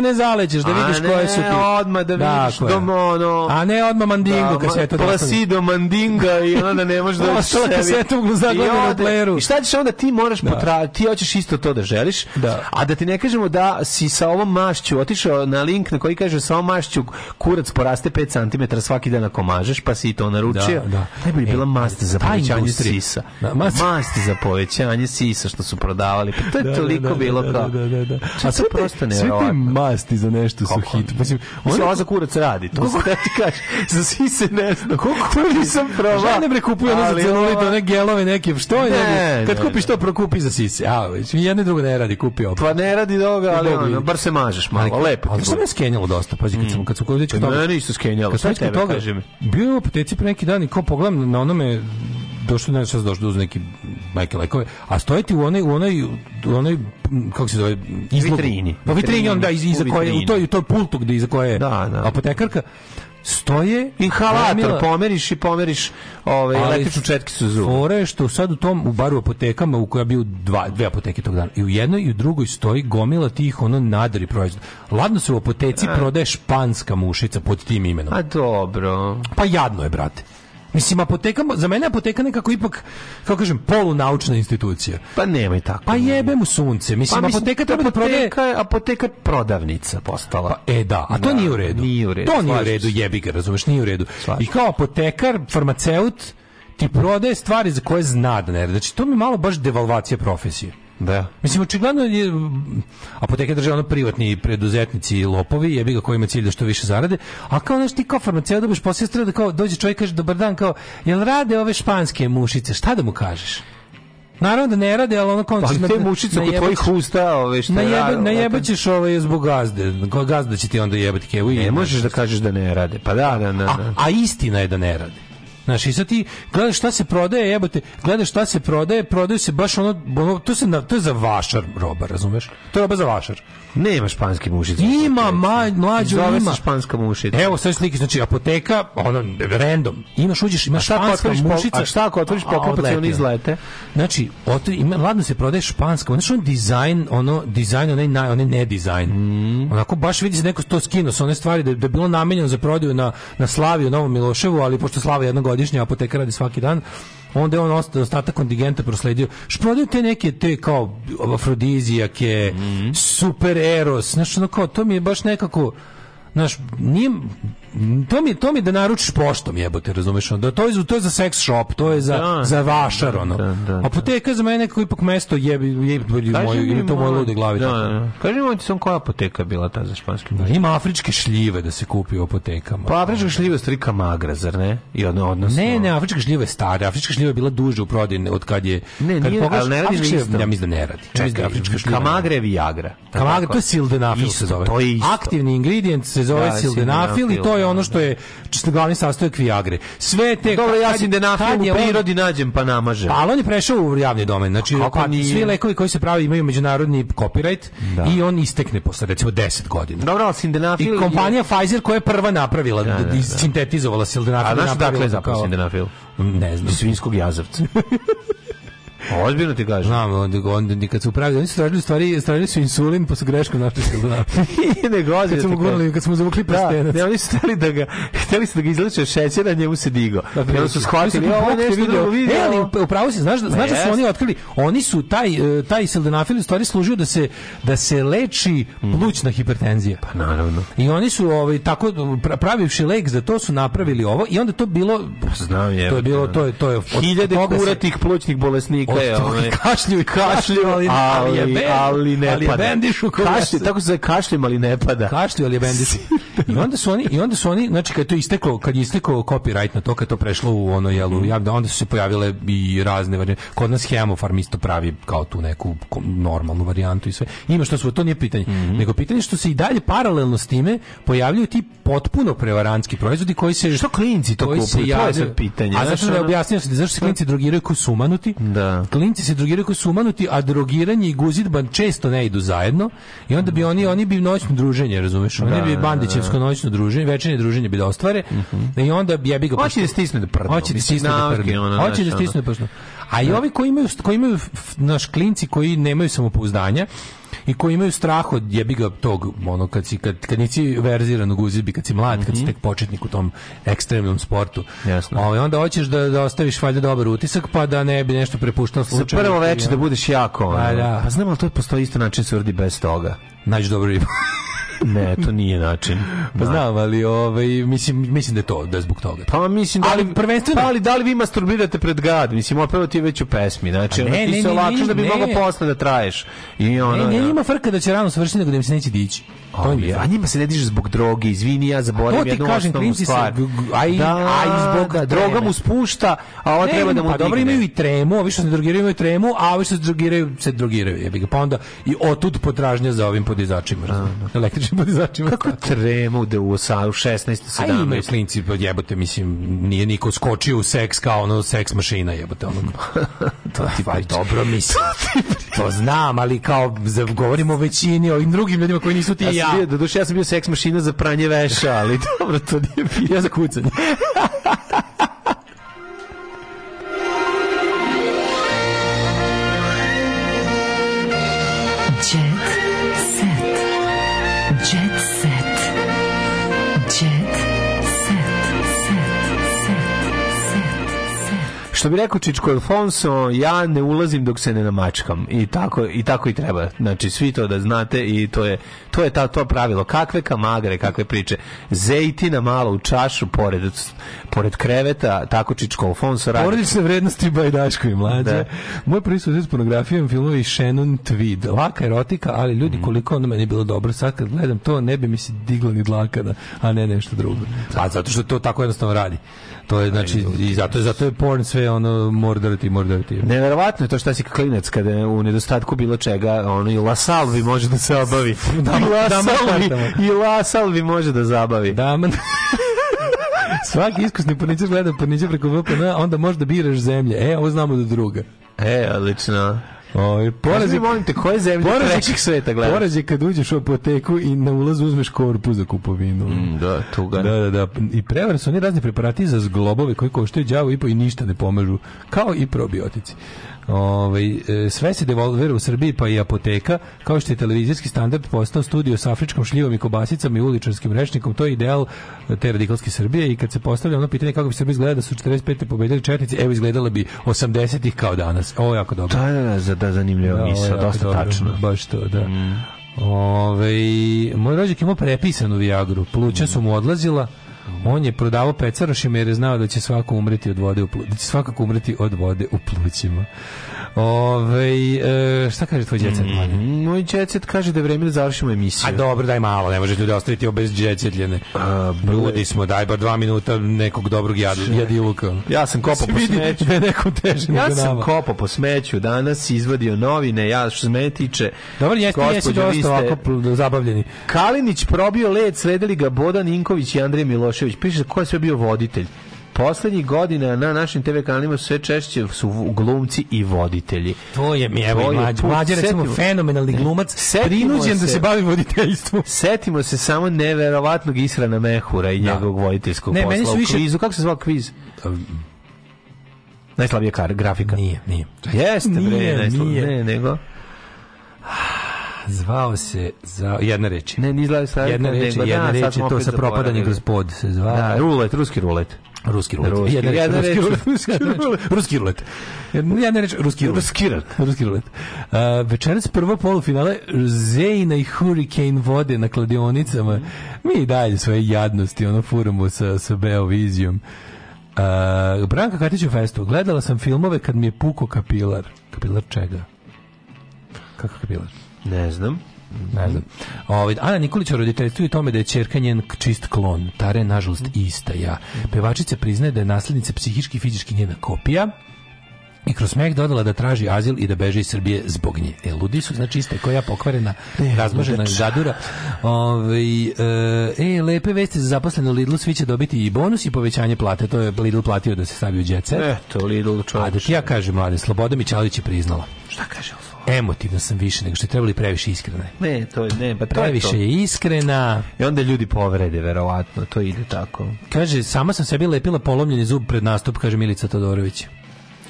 Speaker 11: se ne zalećeš da vidiš koje su ti.
Speaker 12: A ne
Speaker 11: odmah
Speaker 12: da
Speaker 11: vidiš
Speaker 12: dakle. domono.
Speaker 11: A ne odmah mandingo kasetu. Da
Speaker 12: placido mandinga i onda ne možeš [laughs]
Speaker 11: da ostala kaseta u na pleru. I
Speaker 12: šta ćeš onda ti moraš da. potražiti, ti hoćeš isto to da želiš. Da. A da ti ne kažemo da si sa ovom mašću otišao na link na koji kaže sa ovom mašću kurac poraste 5 cm svaki dan ako mažeš, pa si i to naručio. Da, da.
Speaker 11: Najbolje bila
Speaker 12: e,
Speaker 11: mast za povećanje sisa.
Speaker 12: Da, mast. mast za povećanje sisa što su prodavali. Pa to je
Speaker 11: da, da
Speaker 12: toliko da, bilo kao. Da, da, da, da. A sve prosto ne. Sve te
Speaker 11: vlasti za
Speaker 12: nešto Kako? su hit. Mislim,
Speaker 11: mislim, ona za kurac radi,
Speaker 12: to se da ti kažeš. [laughs] Za svi se ne zna.
Speaker 11: Koliko nisam prava.
Speaker 12: Žene bre kupuju ono za celulit, one gelove neke, što je ne, Kad kupiš to, prokupi za sise. A, već, jedno i drugo ne radi, kupi
Speaker 11: oba. Pa ne radi doga, ali ono, bar se
Speaker 12: mažeš malo, lepo.
Speaker 11: Ali sam je skenjalo dosta, pazi, kad sam, mm. kad
Speaker 12: sam
Speaker 11: kod pa
Speaker 12: toga... Ne, nisu skenjalo, sve tebe, kažem.
Speaker 11: Bio je u apoteci pre neki dan i ko pogledam na onome došli ne znam došli da uz neki majke lekove, a stojati u onoj u onoj u onoj kako se zove
Speaker 12: izlogu,
Speaker 11: vitrini. Pa vitrini onda iz, iza koje u toj u toj pultu gde iza koje
Speaker 12: da,
Speaker 11: da. apotekarka stoje
Speaker 12: inhalator remila, pomeriš i pomeriš ovaj električnu četkicu za
Speaker 11: fore što sad u tom u baru apotekama u koja bio dva dve apoteke tog dana i u jednoj i u drugoj stoji gomila tih ono nadri proizvoda ladno se u apoteci a. prodaje španska mušica pod tim imenom
Speaker 12: a dobro
Speaker 11: pa jadno je brate Mislim, apoteka, za mene apoteka nekako ipak, kako kažem, polunaučna institucija.
Speaker 12: Pa nemoj tako.
Speaker 11: Pa jebe mu sunce. Mislim, pa,
Speaker 12: mislim apoteka
Speaker 11: treba
Speaker 12: da prodaje... Apoteka je prodavnica postala. Pa,
Speaker 11: e, da, a to da, nije u redu. Nije
Speaker 12: u redu.
Speaker 11: To nije u redu, jebi ga, razumeš, nije u redu. Slažim. I kao apotekar, farmaceut, ti prodaje stvari za koje zna da ne Znači, to mi malo baš devalvacija profesije.
Speaker 12: Da.
Speaker 11: Mislim, očigledno je apoteke drže ono privatni preduzetnici i lopovi, jebi ga koji kojima cilj da što više zarade, a kao nešto ti kao farmaceut dobiš posle da kao dođe čovjek kaže dobar dan, kao jel rade ove španske mušice, šta da mu kažeš? Naravno da ne rade, ali ono
Speaker 12: kao... Pa te mušice kod tvojih usta, ove, šta
Speaker 11: najeba, rade? Najebaćeš ove ovaj, zbog gazde. Gazda će ti onda jebati kevu. Ne
Speaker 12: možeš da kažeš da ne rade. Pa da, da, da. A,
Speaker 11: da. a istina je da ne rade. Znaš, i sad ti gledaš šta se prodaje, jebote, gledaš šta se prodaje, prodaju se baš ono, ono to, se, to je za vašar roba, razumeš? To je roba za vašar.
Speaker 12: Nema španski mušice.
Speaker 11: Ima, ma, mlađo,
Speaker 12: Zove
Speaker 11: ima. Se
Speaker 12: španska mušica.
Speaker 11: Evo, sad slike, znači apoteka, ono, random. Imaš, uđeš, imaš španska mušica. Po, a
Speaker 12: šta ako otvoriš poklopac i oni izlete?
Speaker 11: Znači, otvori, ima, ladno se prodaje španska. Znači, on dizajn, ono, dizajn, onaj, naj, onaj ne dizajn. Mm. Onako, baš vidi se neko to skino sa one stvari da, da je bilo namenjeno za prodaju na, na Slaviju, Novom Miloševu, ali pošto Slava jednog godišnje, apoteka radi svaki dan, onda je on ostatak kontingenta prosledio. Šprodaju te neke, te kao afrodizijake, mm -hmm. super eros, znaš, ono kao, to mi je baš nekako, znaš, nije, to mi to mi da naručiš poštom jebote razumeš da to je to je za sex shop to je za da, da za vašar da, ono da, da, da, apoteka za mene kako ipak mesto jebi jebi moju ili to moje lude glavi da,
Speaker 12: da. kaži mi sam koja apoteka bila ta za španski da,
Speaker 11: ima afričke šljive da se kupi u apotekama
Speaker 12: pa
Speaker 11: afrička šljiva
Speaker 12: je strika magra zar ne i ono odnosno
Speaker 11: ne ne afrička šljiva je stara afrička šljiva je bila duže u prodaji od kad je
Speaker 12: ne,
Speaker 11: kad
Speaker 12: nije, pogledaš, ne
Speaker 11: radi šljiva, ja mislim da ne radi
Speaker 12: čekaj afrička šljiva kamagra viagra
Speaker 11: kamagra
Speaker 12: to je
Speaker 11: sildenafil
Speaker 12: se zove
Speaker 11: aktivni ingredient se zove sildenafil i to je ono što je glavni sastojak Viagre.
Speaker 12: Sve te Dobro, ja sam da u prirodi nađem pa namažem.
Speaker 11: Pa on je prešao u javni domen. Znači, pa, svi lekovi koji se pravi imaju međunarodni copyright da. i on istekne posle recimo 10 godina. Dobro, ali sildenafil I kompanija je... Pfizer koja je prva napravila,
Speaker 12: da,
Speaker 11: da, da. sintetizovala sildenafil.
Speaker 12: A znaš dakle zapravo sildenafil?
Speaker 11: Ne znam.
Speaker 12: Svinskog jazavca. [laughs] Ozbiljno ti kažem. Znam,
Speaker 11: onda, onda kad su pravili, oni su tražili stvari, tražili su insulin, pa su greškom našli se zna.
Speaker 12: Da [laughs] ne gozio.
Speaker 11: Kad da smo gurali, kad smo zavukli prstenac. Da,
Speaker 12: ne, oni su stali da ga, [laughs] hteli su da ga izleče a njemu se digo. Dakle, onda su shvatili, e, ovo nešto video.
Speaker 11: E, ali upravo si, znaš, da, pa znaš da su oni otkrili, oni su taj, e, taj sildenafil u stvari služio da se, da se leči mhm. plućna hipertenzija.
Speaker 12: Pa naravno.
Speaker 11: I oni su ovaj, tako pravivši lek za to su napravili ovo i onda to bilo...
Speaker 12: Pa znam
Speaker 11: je. To je bilo, to je, to je...
Speaker 12: Hiljade kuratih plućnih bolesnika Od je
Speaker 11: ovaj kašlju i kašlju, ali, ali, je ben,
Speaker 12: ali
Speaker 11: ne ali pada.
Speaker 12: Bendišu kašlju,
Speaker 11: tako se zove ali ne pada.
Speaker 12: Kašlju, ali je bendišu.
Speaker 11: [laughs] I onda su oni i onda su oni znači kad to isteklo, kad je isteklo copyright na to, kad to prešlo u ono jelu, mhm. ja da, onda su se pojavile i razne varijante. Kod nas Hemofarm isto pravi kao tu neku normalnu varijantu i sve. Ima što su to nije pitanje, mm -hmm. nego pitanje što se i dalje paralelno s time pojavljuju ti potpuno prevarantski proizvodi koji se
Speaker 12: što klinci to kupuju, to je
Speaker 11: sad pitanje. A zašto da objasnim, se da zašto se klinci drogiraju ko sumanuti?
Speaker 12: Da
Speaker 11: Klinci se drogiraju koji su umanuti, a drogiranje i guzidban često ne idu zajedno i onda bi oni oni bi noćno druženje, razumeš? Oni da, bi da, bandićevsko da, da. noćno druženje, večernje druženje bi da ostvare uh mhm. -huh. i onda jebi ga Hoće da stisne da prdno. Hoće da stisne da prdno. Hoće da stisne da prdno. A i ovi koji imaju koji imaju naš klinci koji nemaju samopouzdanja, i koji imaju strah od jebiga tog, ono, kad si, kad, kad nisi verziran u guzibi, kad si mlad, mm -hmm. kad si mhm. tek početnik u tom ekstremnom sportu.
Speaker 12: Jasno.
Speaker 11: ali ovaj, onda hoćeš da, da ostaviš valjda dobar utisak, pa da ne bi nešto prepuštao
Speaker 12: slučaju. Za prvo veče da budeš jako.
Speaker 11: Pa, da. a pa znamo ali to postoji isto način da se urdi bez toga.
Speaker 12: Nađi dobru ribu. [laughs]
Speaker 11: ne, to nije način. Pa da. znam, ali ovaj, mislim, mislim da je to, da je zbog toga.
Speaker 12: Pa mislim,
Speaker 11: da ali, prvenstveno... Pa, ali da li vi masturbirate pred gad? Mislim, opet ti već u pesmi. Znači, pa ne, ti ne, se ne, olakšaš da bi mogao posle da traješ. I ono, ne, ne, da. njima frka da će rano svršiti, nego da im
Speaker 12: se
Speaker 11: neće dići.
Speaker 12: To je, a njima se ne diže zbog droge, izvini, ja zaboravim
Speaker 11: jednu kažem, osnovnu stvar. a, i, da, a i zbog da, droga mu spušta, a ova treba da mu pa, digne. Dobro imaju i tremu, ovi što se drogiraju imaju tremu, a ovi što se drogiraju se drogiraju. Pa onda i otud potražnja za ovim podizačima. Električni će biti začima.
Speaker 12: Kako tremu
Speaker 11: da u, sa, u 16, 17? A imaju klinci, jebote, mislim, nije niko skočio u seks kao ono seks mašina, jebote, ono. [laughs]
Speaker 12: to ti pa dobro mislim.
Speaker 11: to znam, ali kao za, govorimo o većini, o ovim drugim ljudima koji nisu ti ja. ja. Bio,
Speaker 12: doduše,
Speaker 11: ja
Speaker 12: sam bio seks mašina za pranje veša, ali [laughs] dobro, to nije bilo. Ja za
Speaker 11: kucanje.
Speaker 12: Što bi rekao Čičko Alfonso, ja ne ulazim dok se ne namačkam. I tako i tako i treba. Znači svi to da znate i to je to je ta to pravilo. Kakve kamagre, kakve priče. Zejtina malo u čašu pored pored kreveta, tako Čičko Alfonso
Speaker 11: radi. se vrednosti bajdaško i mlađe. Da. Moj prisutnost s pornografijom filmova i Shannon Tweed. Laka erotika, ali ljudi mhm. koliko ono meni bilo dobro, sad kad gledam to, ne bi mi se diglo ni dlaka, da- a ne nešto drugo.
Speaker 12: Pa zato što to tako jednostavno radi. To je znači i zato je zato je porn sve ono morderati morderati.
Speaker 11: Neverovatno je to što si klinac kada u nedostatku bilo čega ono i Lasalvi može da se obavi. [laughs] Da,
Speaker 12: I Lasalvi i Lasalvi može da zabavi. Da.
Speaker 11: [laughs] Svaki iskusni porničar gleda porničar preko VPN, onda možda biraš zemlje. E, ovo znamo do druga.
Speaker 12: E, odlično.
Speaker 11: Oj, ovaj, porezi je, molim te, koje zemlje
Speaker 12: porezi, trećih sveta gledaš? Porezi kad uđeš u apoteku i na ulazu uzmeš korpu za kupovinu. Mm, da, ga.
Speaker 11: Da, da, da. I prevare su oni razni preparati za zglobove koji koštaju đavo i po i ništa ne pomažu, kao i probiotici. Ovaj e, sve se devolvira u Srbiji pa i apoteka, kao što je televizijski standard postao studio sa afričkom šljivom i kobasicama i uličarskim rečnikom, to je ideal te radikalske Srbije i kad se postavlja ono pitanje kako bi Srbija izgledala da su 45. pobedili četnici, evo izgledala bi 80-ih kao danas. Ovo je jako dobro.
Speaker 12: Da, da, da, da zanimljivo da, misao, dosta dobro, tačno.
Speaker 11: Baš to, da. Mm. Ove, ovaj, moj rođak imao prepisanu Viagru, pluća mm. su mu odlazila, On je prodavao pecarošima jer je znao da će svako umreti od vode u plućima. Da će svakako umreti od vode u plućima. Ove, e, šta kaže tvoj djecet? Mm
Speaker 12: -hmm. Moj djecet kaže da je vreme da završimo emisiju. A
Speaker 11: dobro, daj malo, ne možeš ljudi ostaviti obez djecetljene. Ljudi smo, daj bar dva minuta nekog dobrog jadu, jadiluka.
Speaker 12: Ja sam kopao po smeću. Ne,
Speaker 11: da nekom težim
Speaker 12: ja sam kopao po smeću, danas izvadio novine, ja što se mene tiče.
Speaker 11: Dobar, jeste, jeste dosta ovako zabavljeni.
Speaker 12: Kalinić probio led, sredili ga Bodan Inković i Andrija Milošević. Piše ko je sve bio voditelj poslednjih godina na našim TV kanalima sve češće su glumci i voditelji.
Speaker 11: To je mi, evo, mlađe, mlađe recimo fenomenalni e, glumac, setimo prinuđen da se, da se bavi voditeljstvom.
Speaker 12: Setimo se samo neverovatnog Israna Mehura i da. njegovog voditeljskog ne, posla.
Speaker 11: Meni su više... Kvizu,
Speaker 12: kako se zvao kviz?
Speaker 11: Najslabija kar, grafika.
Speaker 12: Nije, nije.
Speaker 11: Jeste,
Speaker 12: bre, nije, Nije. Ne, nego... Zvao se za jedna reč.
Speaker 11: Ne, ni izlazi
Speaker 12: jedna reč,
Speaker 11: da, jedna
Speaker 12: reč, to sa propadanje kroz pod se zvao. Da,
Speaker 11: rulet,
Speaker 12: ruski
Speaker 11: rulet. Ruski rulet. Ruski,
Speaker 12: jedna reč, jedna reč,
Speaker 11: ruski rulet.
Speaker 12: Ruski rulet. Jedna reč, ruski rulet. Ruski rulet. Ruski
Speaker 11: rulet. Uh, večeras prvo polufinale Zejna i Hurricane vode na kladionicama. Mi i dalje svoje jadnosti, ono furamo sa, sa Beovizijom. Uh, Branka Katić u festu. Gledala sam filmove kad mi je puko kapilar.
Speaker 12: Kapilar čega?
Speaker 11: Kako kapilar? Ne znam ne znam. Ovaj Ana Nikolić o roditeljstvu i tome da je ćerka njen čist klon, Tare nažalost mhm. ista ja. Pevačica priznaje da je naslednica psihički i fizički njena kopija i kroz smeh dodala da traži azil i da beže iz Srbije zbog nje. E, ludi su, znači, iste koja pokvarena, e, razmažena zadura. Ove, ovaj, e, lepe veste za zaposlenu Lidlu, svi će dobiti i bonus i povećanje plate. To je Lidl platio da se stavi u djece. Eto,
Speaker 12: Lidl
Speaker 11: čovječe. A da ti ja kažem, mlade, Sloboda Mićalić je priznala.
Speaker 12: Šta kaže
Speaker 11: emotivno sam više nego što je trebali previše iskrena.
Speaker 12: Ne, to je ne, pa
Speaker 11: previše je iskrena.
Speaker 12: I onda ljudi povrede verovatno, to ide tako.
Speaker 11: Kaže, sama sam sebi lepila polomljeni zub pred nastup, kaže Milica Todorović.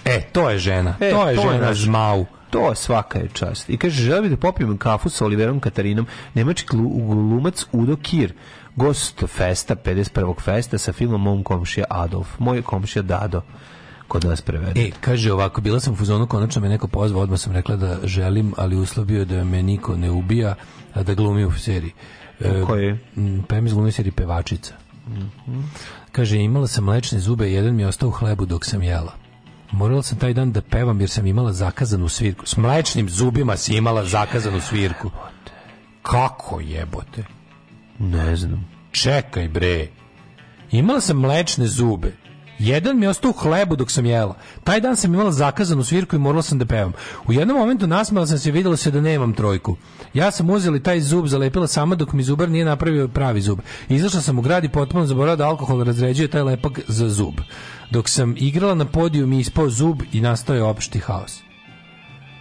Speaker 11: E, to je žena. E, to je to žena je zmau.
Speaker 12: To svaka je čast. I kaže, želi da popijem kafu sa Oliverom Katarinom, nemački glumac Udo Kir, gost festa, 51. festa sa filmom Mom komšija Adolf, moj komšija Dado kod nas prevede. E, kaže ovako, bila sam u fuzonu, konačno me neko pozvao, odmah sam rekla da želim, ali uslov da me niko ne ubija, a da glumi u seriji. E, Koji? Pa je mi da glumi seriji Pevačica. Mm -hmm. Kaže, imala sam mlečne zube, jedan mi je ostao u hlebu dok sam jela. Morala sam taj dan da pevam jer sam imala zakazanu svirku. S mlečnim zubima si imala zakazanu svirku. Kako jebote? Ne znam. Čekaj bre. Imala sam mlečne zube. Jedan mi je ostao u hlebu dok sam jela. Taj dan sam imala zakazanu svirku i morala sam da pevam. U jednom momentu nasmala sam se vidjela se da nemam trojku. Ja sam uzela taj zub, zalepila sama dok mi zubar nije napravio pravi zub. Izašla sam u grad i potpuno zaboravila da alkohol razređuje taj lepak za zub. Dok sam igrala na podiju mi ispao zub i nastao je opšti haos.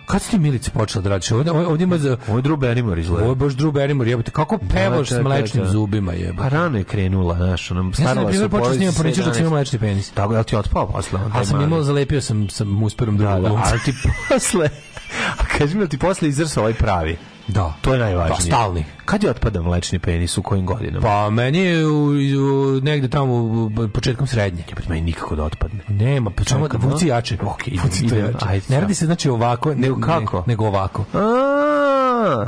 Speaker 12: Kad si ti Milice počela da radiš? Ovdje, ovdje ima... Za... Ovo je Drew Barrymore izgleda. Ovo je baš Drew Barrymore, jebote. Kako da, pevaš da, da, da, s mlečnim zubima, jebote? Pa rano je krenula, znaš, ono, starala ja sam, na primjer, počeo s njima porničeš dok sam imao mlečni penis. Tako, je li ti otpao posle? Ali sam imao, zalepio sam, sam usperom da, drugog da, da, ali ti [laughs] posle... A kaži mi, ti posle izrsao ovaj pravi? Da. To je najvažnije. Pa, stalni. Kad je otpada mlečni penis u kojim godinama? Pa meni je u, u, negde tamo početkom srednje. Ja pa meni nikako da otpadne. Nema, pa čemu da vuci jače. Okej, okay, vuci to jače. Ajde, ne radi se znači ovako, nego ne, kako? Ne, nego ovako. A -a.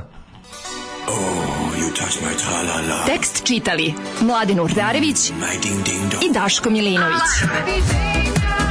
Speaker 12: Oh, you touch my -la -la. Tekst čitali Mladin Urdarević mm, i Daško Milinović. Ah,